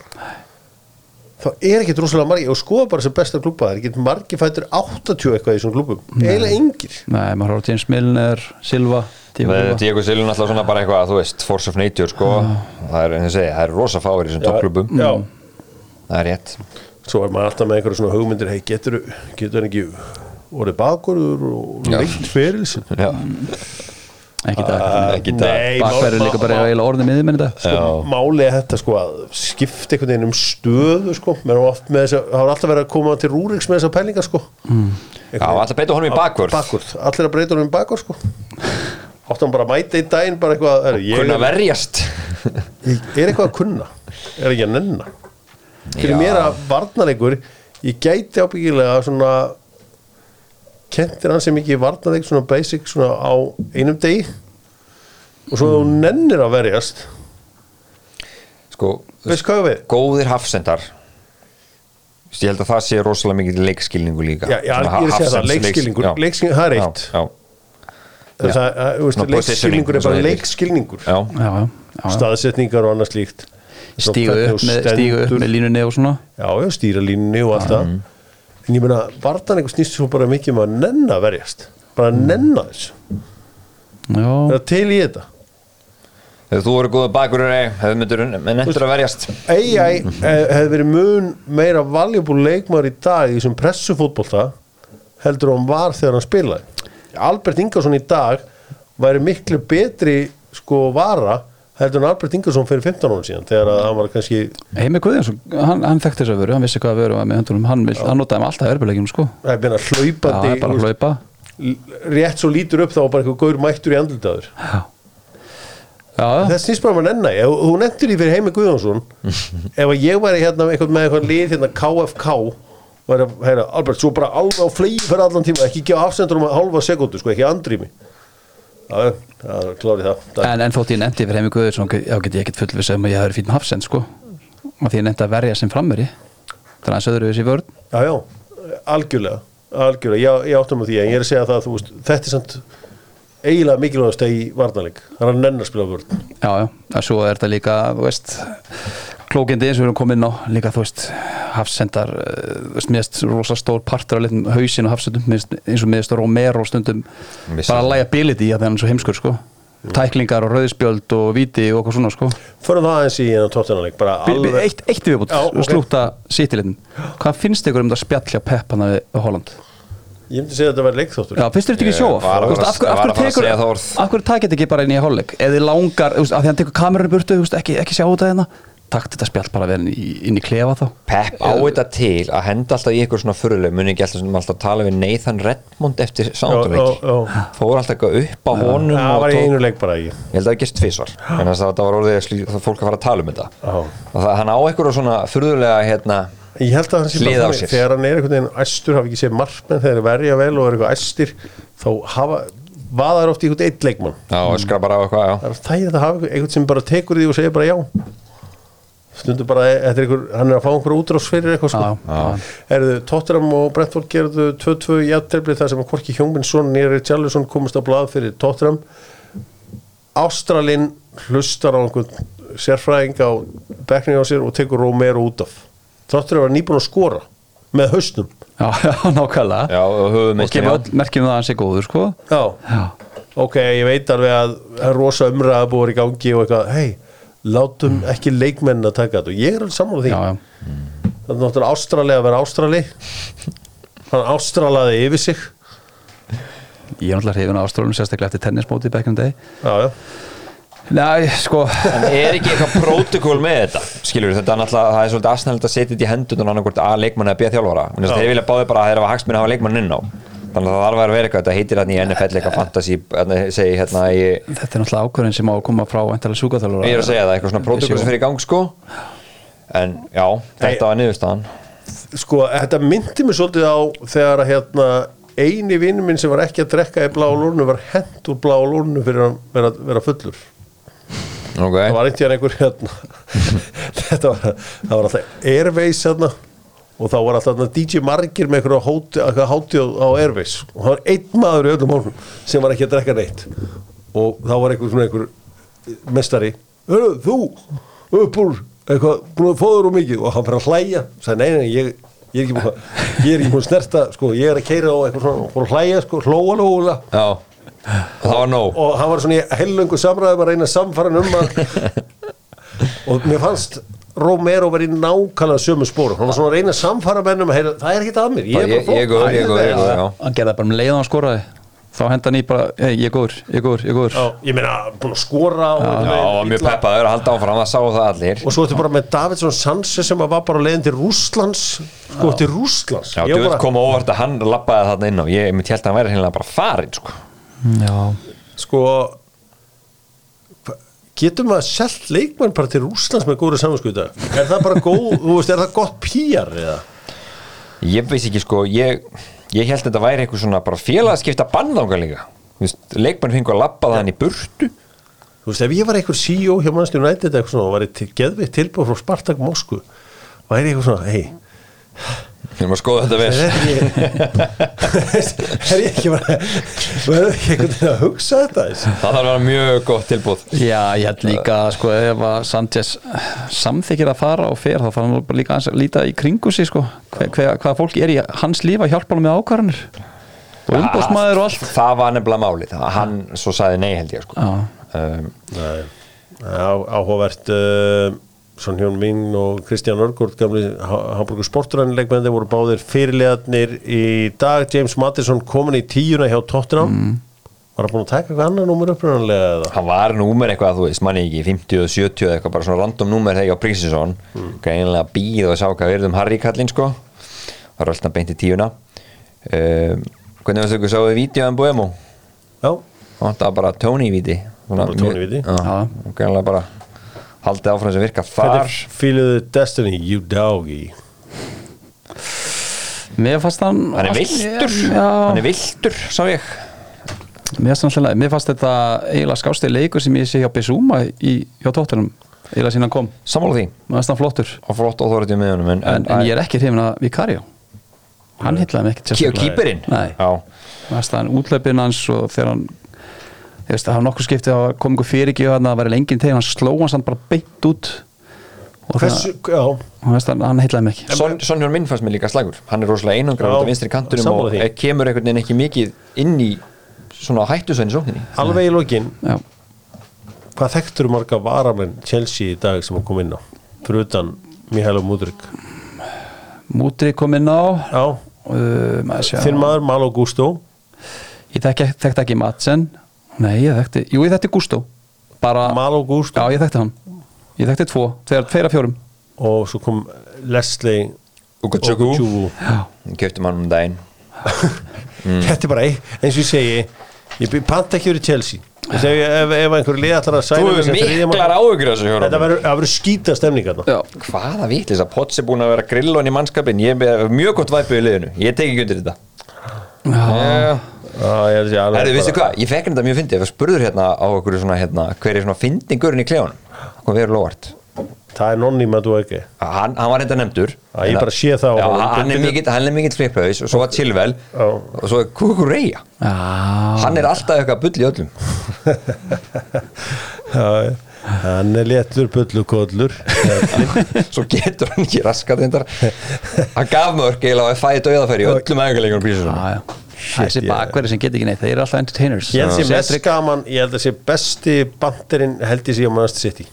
[SPEAKER 1] þá er ekkert rosalega margir og skoða bara sem besta klubba það er ekkert margir fættur 80 eitthvað í þessum klubum eiginlega engir.
[SPEAKER 2] Nei, maður horfður James Milner, Silva Diego
[SPEAKER 3] er
[SPEAKER 2] Silva.
[SPEAKER 3] Alltaf svona bara eitthvað þú veist, force of nature sko. Það er, eins og segja, það er rosa fáir í þessum toppklubum
[SPEAKER 1] já,
[SPEAKER 3] það er rétt.
[SPEAKER 1] Svo er maður alltaf með einhverju svona hugmyndir hei, getur, getur ekki orðið bakurður og ferilsin
[SPEAKER 3] já,
[SPEAKER 2] Ekki í dag.
[SPEAKER 3] Ekki það
[SPEAKER 2] Bakverður líka bara eiginlega orðið miðjumenn í dag
[SPEAKER 1] sko, máli er þetta sko að skipta einhvern veginn um stöðu sko. Menn er oft með þess að, það var alltaf verið að koma til Rúriks með þessa pælingar sko. Mm.
[SPEAKER 3] Já, alltaf breyta honum í bakvörð.
[SPEAKER 1] Allir að breyta honum í bakvörð sko. Áttu hann bara að mæta í daginn bara eitthvað, er, ég
[SPEAKER 3] kunna
[SPEAKER 1] er,
[SPEAKER 3] verjast. *laughs*
[SPEAKER 1] Er eitthvað að kunna? Er ekki að nenna? Fyrir
[SPEAKER 3] Já.
[SPEAKER 1] mér að varnarleikur ég gæti ábyggilega svona kentir hann sem ekki varnarleik svona basic svona á einum degi. Og svo þú nennir að verjast.
[SPEAKER 3] Sko,
[SPEAKER 1] veist hvað við?
[SPEAKER 3] góðir hafsendar. Ég held að það sé rosalega mikið leikskilningu líka.
[SPEAKER 1] Já, já, ég er að segja það, leikskilningur, leikskilningur, það er eitt.
[SPEAKER 3] já, já,
[SPEAKER 1] Það að, þú veist, leikskilningur er bara leikskilningur.
[SPEAKER 3] Já.
[SPEAKER 2] Já, já, já, já.
[SPEAKER 1] staðsetningar og annað slíkt.
[SPEAKER 2] Stígu upp, upp með línunni og svona.
[SPEAKER 1] Já, já, stýra línunni og allt það en ég meina, vartan eitthvað snýst svo bara mikið um að nenna að verjast. Bara að nenna þess
[SPEAKER 2] Já,
[SPEAKER 1] það er til í þetta?
[SPEAKER 3] Þegar þú eru góða bakurur hefur myndur en endur að verjast.
[SPEAKER 1] AI hefði verið mun meira valjubúl leikmar í dag í þessum pressufótbolta heldur hann var þegar hann spilaði. Albert Ingarsson í dag væri miklu betri sko vara heldur en Albert Ingarsson fyrir 15 ára síðan þegar að hann var kannski
[SPEAKER 2] Heimi Guðjónsson, hann, hann þekkti þess að veru, hann vissi hvað að veru með höndunum, hann, vill, hann notaði með alltaf erfilegjum sko.
[SPEAKER 1] Það er
[SPEAKER 2] Já,
[SPEAKER 1] hlaupandi
[SPEAKER 2] það er bara hlaupa.
[SPEAKER 1] Rétt svo lítur upp þá var bara eitthvað gaur mættur í andlitaður.
[SPEAKER 2] Já, já, já,
[SPEAKER 1] það snýst bara um að nenna. Ef þú nefndir því fyrir Heimi Guðjónsson *laughs* ef ég væri hérna eitthvað, með eitthvað lið hérna KFK væri að heyra Albert svo bara alveg á flegi fyrir allan tíma ekki gefa afsendur um að halva sekundu sko ekki andrými. já, það er klárið það,
[SPEAKER 2] En, en þótt ég nefndi fyrir Heimi Guðjónsson, já get ég ekkert fullvis um að ég hafi fín með hafsend sko. Og því ég nefndi að verja sem frammeri þannig að hans öðru þessi vörn.
[SPEAKER 1] Já, já, algjörlega algjörlega, ég, ég áttum á því en ég er að segja það að þú veist, þetta er samt eiginlega mikilvægast í varnarleik. Það er að nenn að spila vörn.
[SPEAKER 2] Já, já, og svo er þetta líka, þú veist klókindi eins og við erum komin inn á líka, þú veist, hafsendar eh, þú veist, miðast rosa stór partur af litum hausin og hafsendum, eins og miðast Romero stundum,
[SPEAKER 3] Missa
[SPEAKER 2] bara
[SPEAKER 3] það.
[SPEAKER 2] liability að það er hann svo heimskur, sko tæklingar og rauðspjöld og viti og eitthvað svona, sko
[SPEAKER 1] förum það aðeins í enn
[SPEAKER 2] Bi- bi-
[SPEAKER 1] alveg
[SPEAKER 2] Eitt, eitt viðbútt, okay.
[SPEAKER 1] ok.
[SPEAKER 2] slúta sítilitin Hvað finnst ykkur um þetta spjallja Pep hann við Holland?
[SPEAKER 1] ég myndi segja að þetta verði leikþóttur
[SPEAKER 2] Já, finnst þér þetta ekki
[SPEAKER 3] var að fara-
[SPEAKER 2] Af hverju
[SPEAKER 3] var að að
[SPEAKER 2] tekur
[SPEAKER 3] það.
[SPEAKER 2] Af hverju takið þetta ekki bara inn í hálfleik? Eða langar, af því hann tekur kamerunni burtu ekki, ekki sjá þetta hérna Takt þetta spjall bara verið inn í, klefa þá.
[SPEAKER 3] Pep á þetta til að henda alltaf í ykkur svona fyrirleg muni ekki alltaf sem alltaf tala við Nathan Redmond eftir
[SPEAKER 1] já.
[SPEAKER 3] fór alltaf eitthvað upp á honum
[SPEAKER 1] það var í einu leik bara í
[SPEAKER 3] ég held að það gerst tvisvar. En þess að það var orðið að slí- það fólk að fara að tala um þetta.
[SPEAKER 1] Já.
[SPEAKER 3] og það, hann á eitthvað svona furðulega hérna
[SPEAKER 1] Ég held að hann sé bara þannig, þegar hann er einhvern veginn æstur, hafa ekki séð markmenn þegar verja vel og er eitthvað æstir þá hafa, vaðar oft í einhvern eitt leikmann.
[SPEAKER 3] Já, eitthvað já.
[SPEAKER 1] það er þægilegt að hafa einhvern sem bara tekur því og segir bara já stundur bara, þetta er einhver, hann er að fá einhver útrás fyrir eitthvað sko.
[SPEAKER 2] Já,
[SPEAKER 1] Erðu, Tottenham og Brentford gerðu 2-2 játtrefli þar sem að Korki Hjóngvinsson nýri Charlesson komast á blað fyrir Tottenham. Ástralinn hlustar á einhvern sérfræðing á bekkning á sér og tekur Romero út af. Að vera nýbúin að skora með hausnum.
[SPEAKER 2] Já, *laughs* já, nákvæmlega.
[SPEAKER 3] Já, og
[SPEAKER 2] kemur öll merkjum það að hann sé góður, sko.
[SPEAKER 1] Já,
[SPEAKER 2] Já,
[SPEAKER 1] ok, ég veit alveg að það er rosa umræða búið í gangi og eitthvað, hei, látum ekki leikmenn að taka þetta. Og ég er alveg sammála því.
[SPEAKER 2] Já, já.
[SPEAKER 1] Það er náttúrulega ástralega að vera ástrali. Hann ástralaði yfir sig.
[SPEAKER 2] Ég er náttúrulega hrifin á Ástrálum sérstaklega eftir tennismóti back in the day.
[SPEAKER 1] Já, já.
[SPEAKER 2] Nei, sko.
[SPEAKER 3] En er ekki eitthvað protokól með þetta? Skilur þetta er náttúrulega, það er svolítið aðsnælt að setja þetta í hendun og annarkvort að leikmanni að býja þjálfara Þannig að þeir vilja báði bara að þeir hafa hagsmunni að hafa leikmann inn á Þannig að það þarf að vera eitthvað, þetta heitir hérna í NFL eitthvað fantasy, hérna, segi hérna ég,
[SPEAKER 2] Þetta er náttúrulega ákvörðin sem á að koma frá Væntalega sjúkaþjálfara
[SPEAKER 3] ég er að segja það, eitthvað svona protokól sem fyrir í gang sko. En já, þetta var niðurstaðan.
[SPEAKER 1] Sko, þetta myndi mér svolítið á þegar að hérna eini vinnur minn sem var ekki að drekka í blá lúrnu var hent úr blá lúrnu fyrir að vera, vera fullur.
[SPEAKER 3] Ok,
[SPEAKER 1] það var einhvern einhver hérna. *laughs* Þetta var, það var alltaf Airways hérna og þá var alltaf DJ Margir með einhverja háti á, Airways. Og það var einn maður í öllum málum sem var ekki að drekka neitt. Og þá var einhver svona einhver mestari "Hörru, þú, upp úr eitthvað, búin að fóður og mikið. Og hann fyrir að hlæja, sagði nei, nei, ég ég er ekki búin að, ég er ekki búin að snerta sko, ég er að keira á eitthvað svona, og fór að hlæja sko, hlóa lóla
[SPEAKER 3] já, það var nóg.
[SPEAKER 1] Og hann var svona í heilöngu samræðum að reyna samfara um að *laughs* og mér fannst Romero verið í nákvæmlega sömu spórum hann var svona að reyna að samfara mennum að heyra, það er ekki að mér, ég er bara
[SPEAKER 3] ég góður, ég góður, ég góður, já.
[SPEAKER 2] Hann gerði það bara um leið og hann skoraði. Þá henda hann í bara, hei, ég er góður, ég er góður, ég er góður.
[SPEAKER 1] Já, ég meina, búin að skora og,
[SPEAKER 3] Já, og var mjög peppaður að halda áfram, það sáu það allir.
[SPEAKER 1] Og svo ertu bara með Davidsson Sanse sem var bara á leiðin til Rússlands. Sko til Rússlands.
[SPEAKER 3] Já,
[SPEAKER 1] Ég
[SPEAKER 3] þú veit koma óvart að hann lappaði þarna inn á Ég myndi held að hann væri
[SPEAKER 1] hva- getur maður selt leikmann bara til Rússlands með góður samanskuta er það bara góð, þú veist, er það gott pýjar eða?
[SPEAKER 3] Ég veist ekki sko Ég, ég held að þetta væri eitthvað svona bara félagskipta bandanga líka. Leikmann fengur að lappa það hann í burtu.
[SPEAKER 1] Þú veist, ef ég var einhver CEO hjá Manchester United eitthvað svona og var til geðvitt tilbúið frá Spartak Moskvu væri eitthvað svona, hei
[SPEAKER 3] Ég maður skoða þetta
[SPEAKER 1] ekki *laughs* er ég ekki bara verður ekki einhvern veginn að hugsa þetta?
[SPEAKER 3] Það þarf að vera mjög gott tilbúð
[SPEAKER 2] Já, ég held líka sko ef að Sanchez samþykir að fara og fer þá þarf hann bara líka aðeins að líta í kringu sig sko. Hver, hver, hvaða fólk er í hans líf að hjálpa hann með ákvarðanir? Og umbóðsmaður og allt.
[SPEAKER 3] Það var nefnilega málið. Það- Hann svo sagði nei held ég sko.
[SPEAKER 2] Já,
[SPEAKER 3] um,
[SPEAKER 1] áhugavert uh, Svon Hjón Mín og Kristján Örgård gamli Hamburgur sportrænileikmenn þeir voru báðir fyrirlegarnir í dag James Mattisson komin í tíuna hjá Tottenham
[SPEAKER 3] Mm.
[SPEAKER 1] var hann búin að taka eitthvað annar númur upprænanlega eða?
[SPEAKER 3] Hann var númer eitthvað, þú veist, manni ekki 50 og 70 eða eitthvað, bara svona random númer þegar á Prísinsson mm. Greinlega býð og sá hvað verðum Harry kallinn sko Var alltaf beint í tíuna um, Hvernig varstu ykkur sáðu vídeo en Boemo?
[SPEAKER 1] Já,
[SPEAKER 3] Það var bara Tony-víti
[SPEAKER 1] Bara Tony-víti?
[SPEAKER 3] Já, greinlega bara haldið áfram sem virka
[SPEAKER 1] hvernig fíluðu Destiny, you doggy?
[SPEAKER 2] Mér fannst hann
[SPEAKER 3] Hann er viltur, hann er viltur, sá ég.
[SPEAKER 2] Mér fannst, hann, mér fannst þetta eiginlega skásti leikur sem ég sé hjá Bissúma í, hjá tóttunum eiginlega síðan hann kom,
[SPEAKER 3] Sammála því,
[SPEAKER 2] mér fannst hann flottur.
[SPEAKER 3] Og flott áþórið með honum en,
[SPEAKER 2] en, en ég er ekki hrifin að Vicario. Hann hitlaði mig ekkert
[SPEAKER 3] Kí- Kýperinn?
[SPEAKER 2] Nei, mér fannst hann útlaupin hans og þegar hann ég veist, það var nokkuð skipti að kom einhver fyrir ekki að það væri lengin tegin, hann sló hans hann bara beint út. Og
[SPEAKER 1] Hversu,
[SPEAKER 2] það, hann, hann hitlaði mig ekki.
[SPEAKER 3] Son, Sonjón minn fannst mér líka slagur. Hann er rosalega einangra
[SPEAKER 1] Já,
[SPEAKER 3] út af vinstri kantunum og
[SPEAKER 1] því.
[SPEAKER 3] er- kemur einhvern veginn ekki mikið inn í svona hættusvæðin sókninni.
[SPEAKER 1] Alveg í lokin
[SPEAKER 2] Já.
[SPEAKER 1] hvað þekktur marga varamenn Chelsea í dag sem hann kom inn á? Fyrir utan Mihailo Mudrik
[SPEAKER 2] Mútri kom inn á.
[SPEAKER 1] Já,
[SPEAKER 2] uh, maður
[SPEAKER 1] þinn maður Malo Gusto.
[SPEAKER 2] Ég þekkti ekki Madsen nei, ég þekkti, jú ég þekkti Gusto bara,
[SPEAKER 1] Malo Gusto
[SPEAKER 2] já ég þekkti hann. Ég þekkti tvo, tveir, tveir af fjórum.
[SPEAKER 1] Og svo kom Leslie
[SPEAKER 3] Ugochukwu
[SPEAKER 1] Ogochukwu.
[SPEAKER 3] Keftum hann um daginn. *laughs*
[SPEAKER 1] Þetta er bara ein- eins og ég segi ég panta ekki verið Chelsea. Ef, ef einhver lið ætlar að
[SPEAKER 3] Þú
[SPEAKER 1] sæna þriðja mann-
[SPEAKER 3] miklar áhugur þessu
[SPEAKER 1] þetta
[SPEAKER 3] hjórum
[SPEAKER 1] það verður skýta stemning þarna.
[SPEAKER 2] já,
[SPEAKER 3] Hvaða vitlis að Potts er búin að vera grillon í mannskapin Ég er mjög gott væpið í liðinu. Ég tek ekki undir þetta. Já.
[SPEAKER 1] Já, ég að
[SPEAKER 3] veistu
[SPEAKER 1] bara-
[SPEAKER 3] hvað, ég fekk þetta mjög fyndið. Ef spurður hérna á okkur svona hérna Hver er svona fyndingurinn í klefunum Hvað verður lóvart
[SPEAKER 1] það er nonni með þú ekki.
[SPEAKER 3] Hann, hann var reynda nefndur.
[SPEAKER 1] Já, ég bara sé það á
[SPEAKER 3] Já, hann er mikill, hann er mikill fliphaus og svo var
[SPEAKER 1] Já.
[SPEAKER 3] og svo er Kukureya
[SPEAKER 2] já,
[SPEAKER 3] hann er alltaf eitthvað bull í öllum. *laughs*
[SPEAKER 1] Já, hann er léttur bullukóllur. *laughs*
[SPEAKER 3] Svo getur hann ekki raskat hann gaf mörg að fæði döðafæri í öllum prísum
[SPEAKER 2] já, já. Þessi bakverði sem get ekki neitt þeir eru alltaf entertainers.
[SPEAKER 1] Ég held að mest gaman ég held að sé besti banderinn held ég sé á mannast sitt í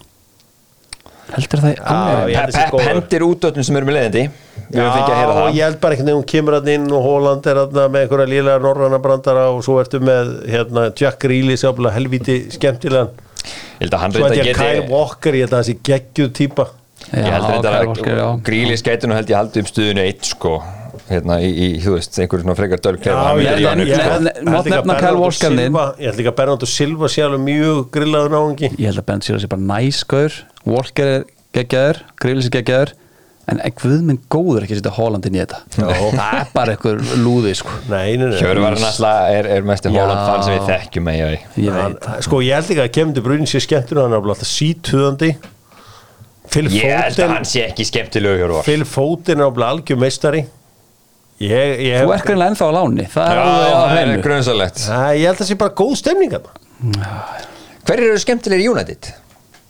[SPEAKER 2] heldur það
[SPEAKER 1] að
[SPEAKER 3] Pep hendir út öllum sem eru með heyra
[SPEAKER 1] Já, og
[SPEAKER 3] það.
[SPEAKER 1] Ég held bara einhvern veginn hún kemur hann inn og Holland er hann með einhverja lílega norræna brandara og svo ertu með hérna, Jack Grealish ábúinlega helvíti skemmtilegan.
[SPEAKER 3] Ég held að hann
[SPEAKER 1] svo ég að Kyle
[SPEAKER 3] geti
[SPEAKER 1] Walker ég held að það sé geggjuð típa.
[SPEAKER 3] Ég held að Grílis gæti nú held ég haldið um stuðinu eitt sko hérna í, í þú veist, einhverjum svona frekar dölklefa sko.
[SPEAKER 2] mátt
[SPEAKER 1] líka
[SPEAKER 2] nefna Kyle
[SPEAKER 1] Bernardo
[SPEAKER 2] Walker inn.
[SPEAKER 1] Silva- ég held líka að Bernardo Silva sé alveg mjög grillaður náungi
[SPEAKER 2] ég held að Ben Sýra sé bara næskur Walker er geggjaður, Grillis er geggjaður en guð minn góður ekki að setja Holland inn í þetta það er bara einhver lúði sko
[SPEAKER 1] nei, nei, nei
[SPEAKER 3] Hjörvar náttúrulega er, er mest. Holland fan sem við þekkjum með ég
[SPEAKER 2] ég veit
[SPEAKER 1] sko ég held líka að Kevin De Bruyne sé skemmtur hann er alveg alltaf sítuðandi Phil
[SPEAKER 3] Ég held að hann sé ekki skemmtilegu
[SPEAKER 1] Phil Foden er alveg algjör meistari ég, ég,
[SPEAKER 2] þú er greinlega ennþá á láni það er
[SPEAKER 3] Já,
[SPEAKER 2] alveg á
[SPEAKER 3] það er
[SPEAKER 2] hreinu.
[SPEAKER 3] grunnsalegt
[SPEAKER 1] Æ, ég held að það sé bara góð stemning
[SPEAKER 3] Hverjir eru skemmtilegir í United?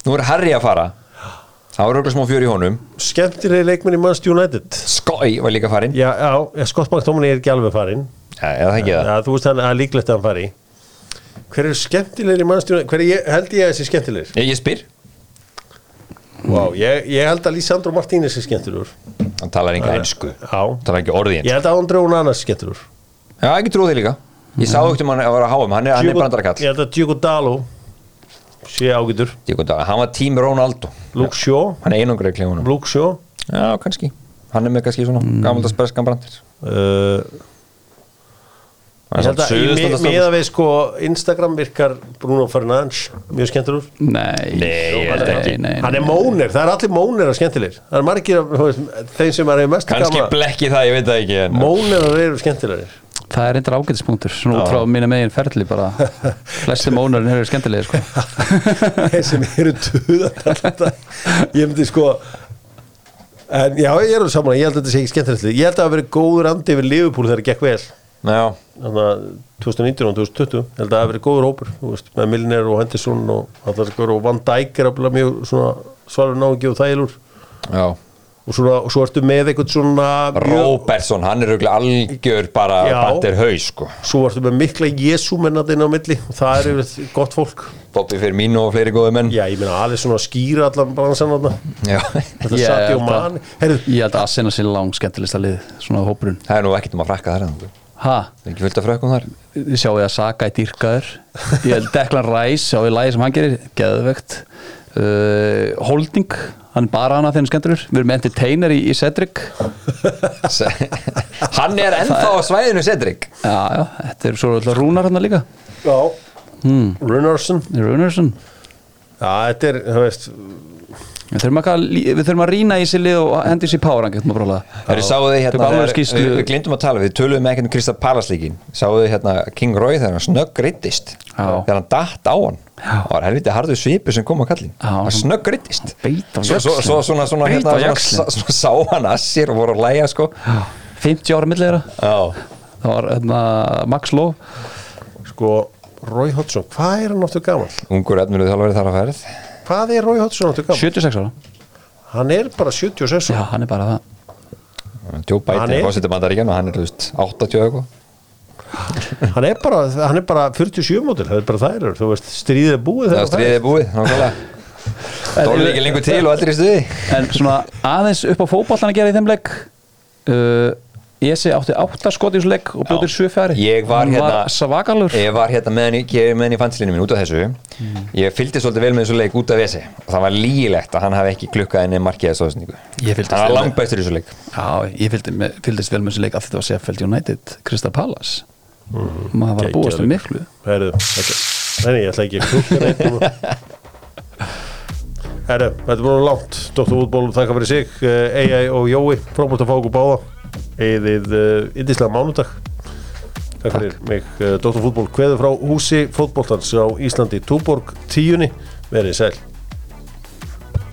[SPEAKER 3] Nú er Harry að fara. Það var auðvitað smá fjör í honum.
[SPEAKER 1] Skemmtilega leikmenn í Manchester United.
[SPEAKER 3] Skói var líka farin
[SPEAKER 1] já, já, Scott McTominay er ekki alveg farinn.
[SPEAKER 3] Já, það ekki það
[SPEAKER 1] þú veist hann að líklegt að hann fari. Hver er skemmtilegir í Manchester United? Hver er, ég- held ég að þessi skemmtilegir?
[SPEAKER 3] Ég, ég spyr,
[SPEAKER 1] wow, ég, ég held að Lisandro Martínez er skemmtilegur
[SPEAKER 3] hann talar enga ennsku Hann talar ekki orðið
[SPEAKER 1] ég held að André Onanas er skemmtilegur
[SPEAKER 3] Já, ekki því líka. Ég sá ekkert um hann að vera að hann er, hann er
[SPEAKER 1] Diogo-
[SPEAKER 3] brandarakall.
[SPEAKER 1] Ég held að Diogo Dalo sé ágætur.
[SPEAKER 3] Diogo Dalo, Hann var tím Ronaldo.
[SPEAKER 1] Luke Shaw.
[SPEAKER 3] Hann er einungur ekki honum
[SPEAKER 1] Luke Shaw.
[SPEAKER 3] Já, kannski. Hann er með kannski svona mm. gamaldags berskan brandir
[SPEAKER 1] uh,
[SPEAKER 3] Hann
[SPEAKER 1] Ég held að miða við sko Instagram virkar Bruno Fernandes mjög skemmtilegur.
[SPEAKER 2] Nei,
[SPEAKER 3] Nei,
[SPEAKER 2] nei,
[SPEAKER 3] ekki.
[SPEAKER 2] nei,
[SPEAKER 1] hann er
[SPEAKER 2] nei.
[SPEAKER 1] mónir, það er allir mónir að skemmtilegir. Það er margir þeim sem er mest
[SPEAKER 3] Kannski blekki það, ég veit það ekki en
[SPEAKER 1] mónir eru skemmtilegir.
[SPEAKER 2] Það er reyndar ágætispunktur svona út frá mínu megin ferli bara. *laughs* Flesti mónarinn eru skemmtilegir sko. *laughs*
[SPEAKER 1] þeir sem eru tuða ég myndi sko en já, ég er saman ég held að þetta sé ekki skemmtilegt. Ég held að það hafi verið góður andi yfir Liverpool þegar það gekk vel þannig að 2019 og 2020 ég held að það hafi verið góður hópur þú veist, með Milner og Henderson og allar og Van Dijk er alveg mjög svona svarur náingi og þælur
[SPEAKER 3] já.
[SPEAKER 1] Og, svona, og svo ertu með eitthvað svona
[SPEAKER 3] Róbertsson, hann er auðvitað algjör bara bandir haus sko.
[SPEAKER 1] Svo ertu með mikla jesúmennatinn á milli og það er yfir gott fólk.
[SPEAKER 3] Bobby fyrir mín og fleiri góði menn.
[SPEAKER 1] Já, ég meina alveg svona skýra allan bransan þarna.
[SPEAKER 3] Já.
[SPEAKER 1] þetta
[SPEAKER 2] Ég
[SPEAKER 1] satt í og
[SPEAKER 2] held að-
[SPEAKER 1] mann Heyrðu,
[SPEAKER 2] ég held að Asena sé lang skemmtilegsta lið svona hópurinn.
[SPEAKER 3] Það er nú ekkert um að frakka þar en það
[SPEAKER 2] ha,
[SPEAKER 3] er ekki fullt af frakkum þar.
[SPEAKER 2] Sjáu ég að Saka í dýrkaður? Ég held Declan Rice sjáu ég lagi sem hann gerir? Geðvegt uh, Holding, hann er bara hana þegar hann er skemmtilegur. Við erum entertainer í, í Cedric.
[SPEAKER 3] Hann er ennþá á svæðinu Cedric.
[SPEAKER 2] Já, já, þetta er svo alltaf rúnar hann líka.
[SPEAKER 1] Já. Runnarsson
[SPEAKER 2] Runarsson
[SPEAKER 1] já, þetta er, þú veist
[SPEAKER 2] Við þurfum að, við þurfum að rýna í sér lið og hendi sér páran getum að bróla
[SPEAKER 3] hérna. Við, glindum að tala, við töluðum ekkert um Krista Palaslíkin Sáðu þið hérna King Roy þegar hann snögg rittist
[SPEAKER 2] Já.
[SPEAKER 3] Þegar hann datt á hann.
[SPEAKER 2] Já.
[SPEAKER 3] Það var helviti harðu svipu sem kom á kallin. Hann snögg rittist
[SPEAKER 2] Beit á
[SPEAKER 3] svo, svo, svo, svona, svona, hérna, svona, svona, sá hann að sér og voru að læja sko.
[SPEAKER 2] 50 ára
[SPEAKER 3] Já.
[SPEAKER 2] Það var hérna, Max Lowe
[SPEAKER 1] sko, Roy Hodgson, hvað er hann áttu gaman?
[SPEAKER 3] Ungur efnilega þjálfari þar að ferð
[SPEAKER 1] hvað er Roy Hodgson áttu gaman?
[SPEAKER 2] 76 ára.
[SPEAKER 1] Hann er bara 76
[SPEAKER 2] já, hann er bara það.
[SPEAKER 3] Joe
[SPEAKER 1] Hann
[SPEAKER 3] Biden
[SPEAKER 1] er-
[SPEAKER 3] er fórsetið bandaríkjan og hann er, þú veist, 80 eitthvað. *laughs*
[SPEAKER 1] Hann er bara, hann er bara 47 mótil, það er bara þær þú veist, stríðið er búið
[SPEAKER 3] Það
[SPEAKER 1] þegar
[SPEAKER 3] stríðið er búið, nákvæmlega. *laughs* Dóli ekki lengur til og allir í stuði.
[SPEAKER 2] en svona aðeins upp á fótbollan að gera í þeim leik uh, Esi átti átta skot í þessu leik og bjóðir sjö fjari.
[SPEAKER 3] Ég var hérna-
[SPEAKER 2] var svakalur.
[SPEAKER 3] Ég var hérna með henni, ég er með henni í fanslinu mín út af þessu. Ég fylgdi svolítið vel með þessu leik út af þessi og það var lígilegt að hann hafi ekki klukkað henni markið þessu ásningu
[SPEAKER 2] Ég fylgdist
[SPEAKER 3] Hann var langt bestur í þessu leik.
[SPEAKER 2] Já, ég fylgdi, fylgdist vel með þessu leik að þetta var Sheffield United Crystal Palace. Maður var að búast við miklu.
[SPEAKER 1] Herru, þetta, nei, ég ætla ekki. Herru, þetta er búin langt. Dr. Útból, þakka fyrir sig eðið uh, indislega mánudag. Takk fyrir mig. Uh, Dr. Fútból kveður frá húsi fótboltans á Íslandi Túborg tíunni, verið sæl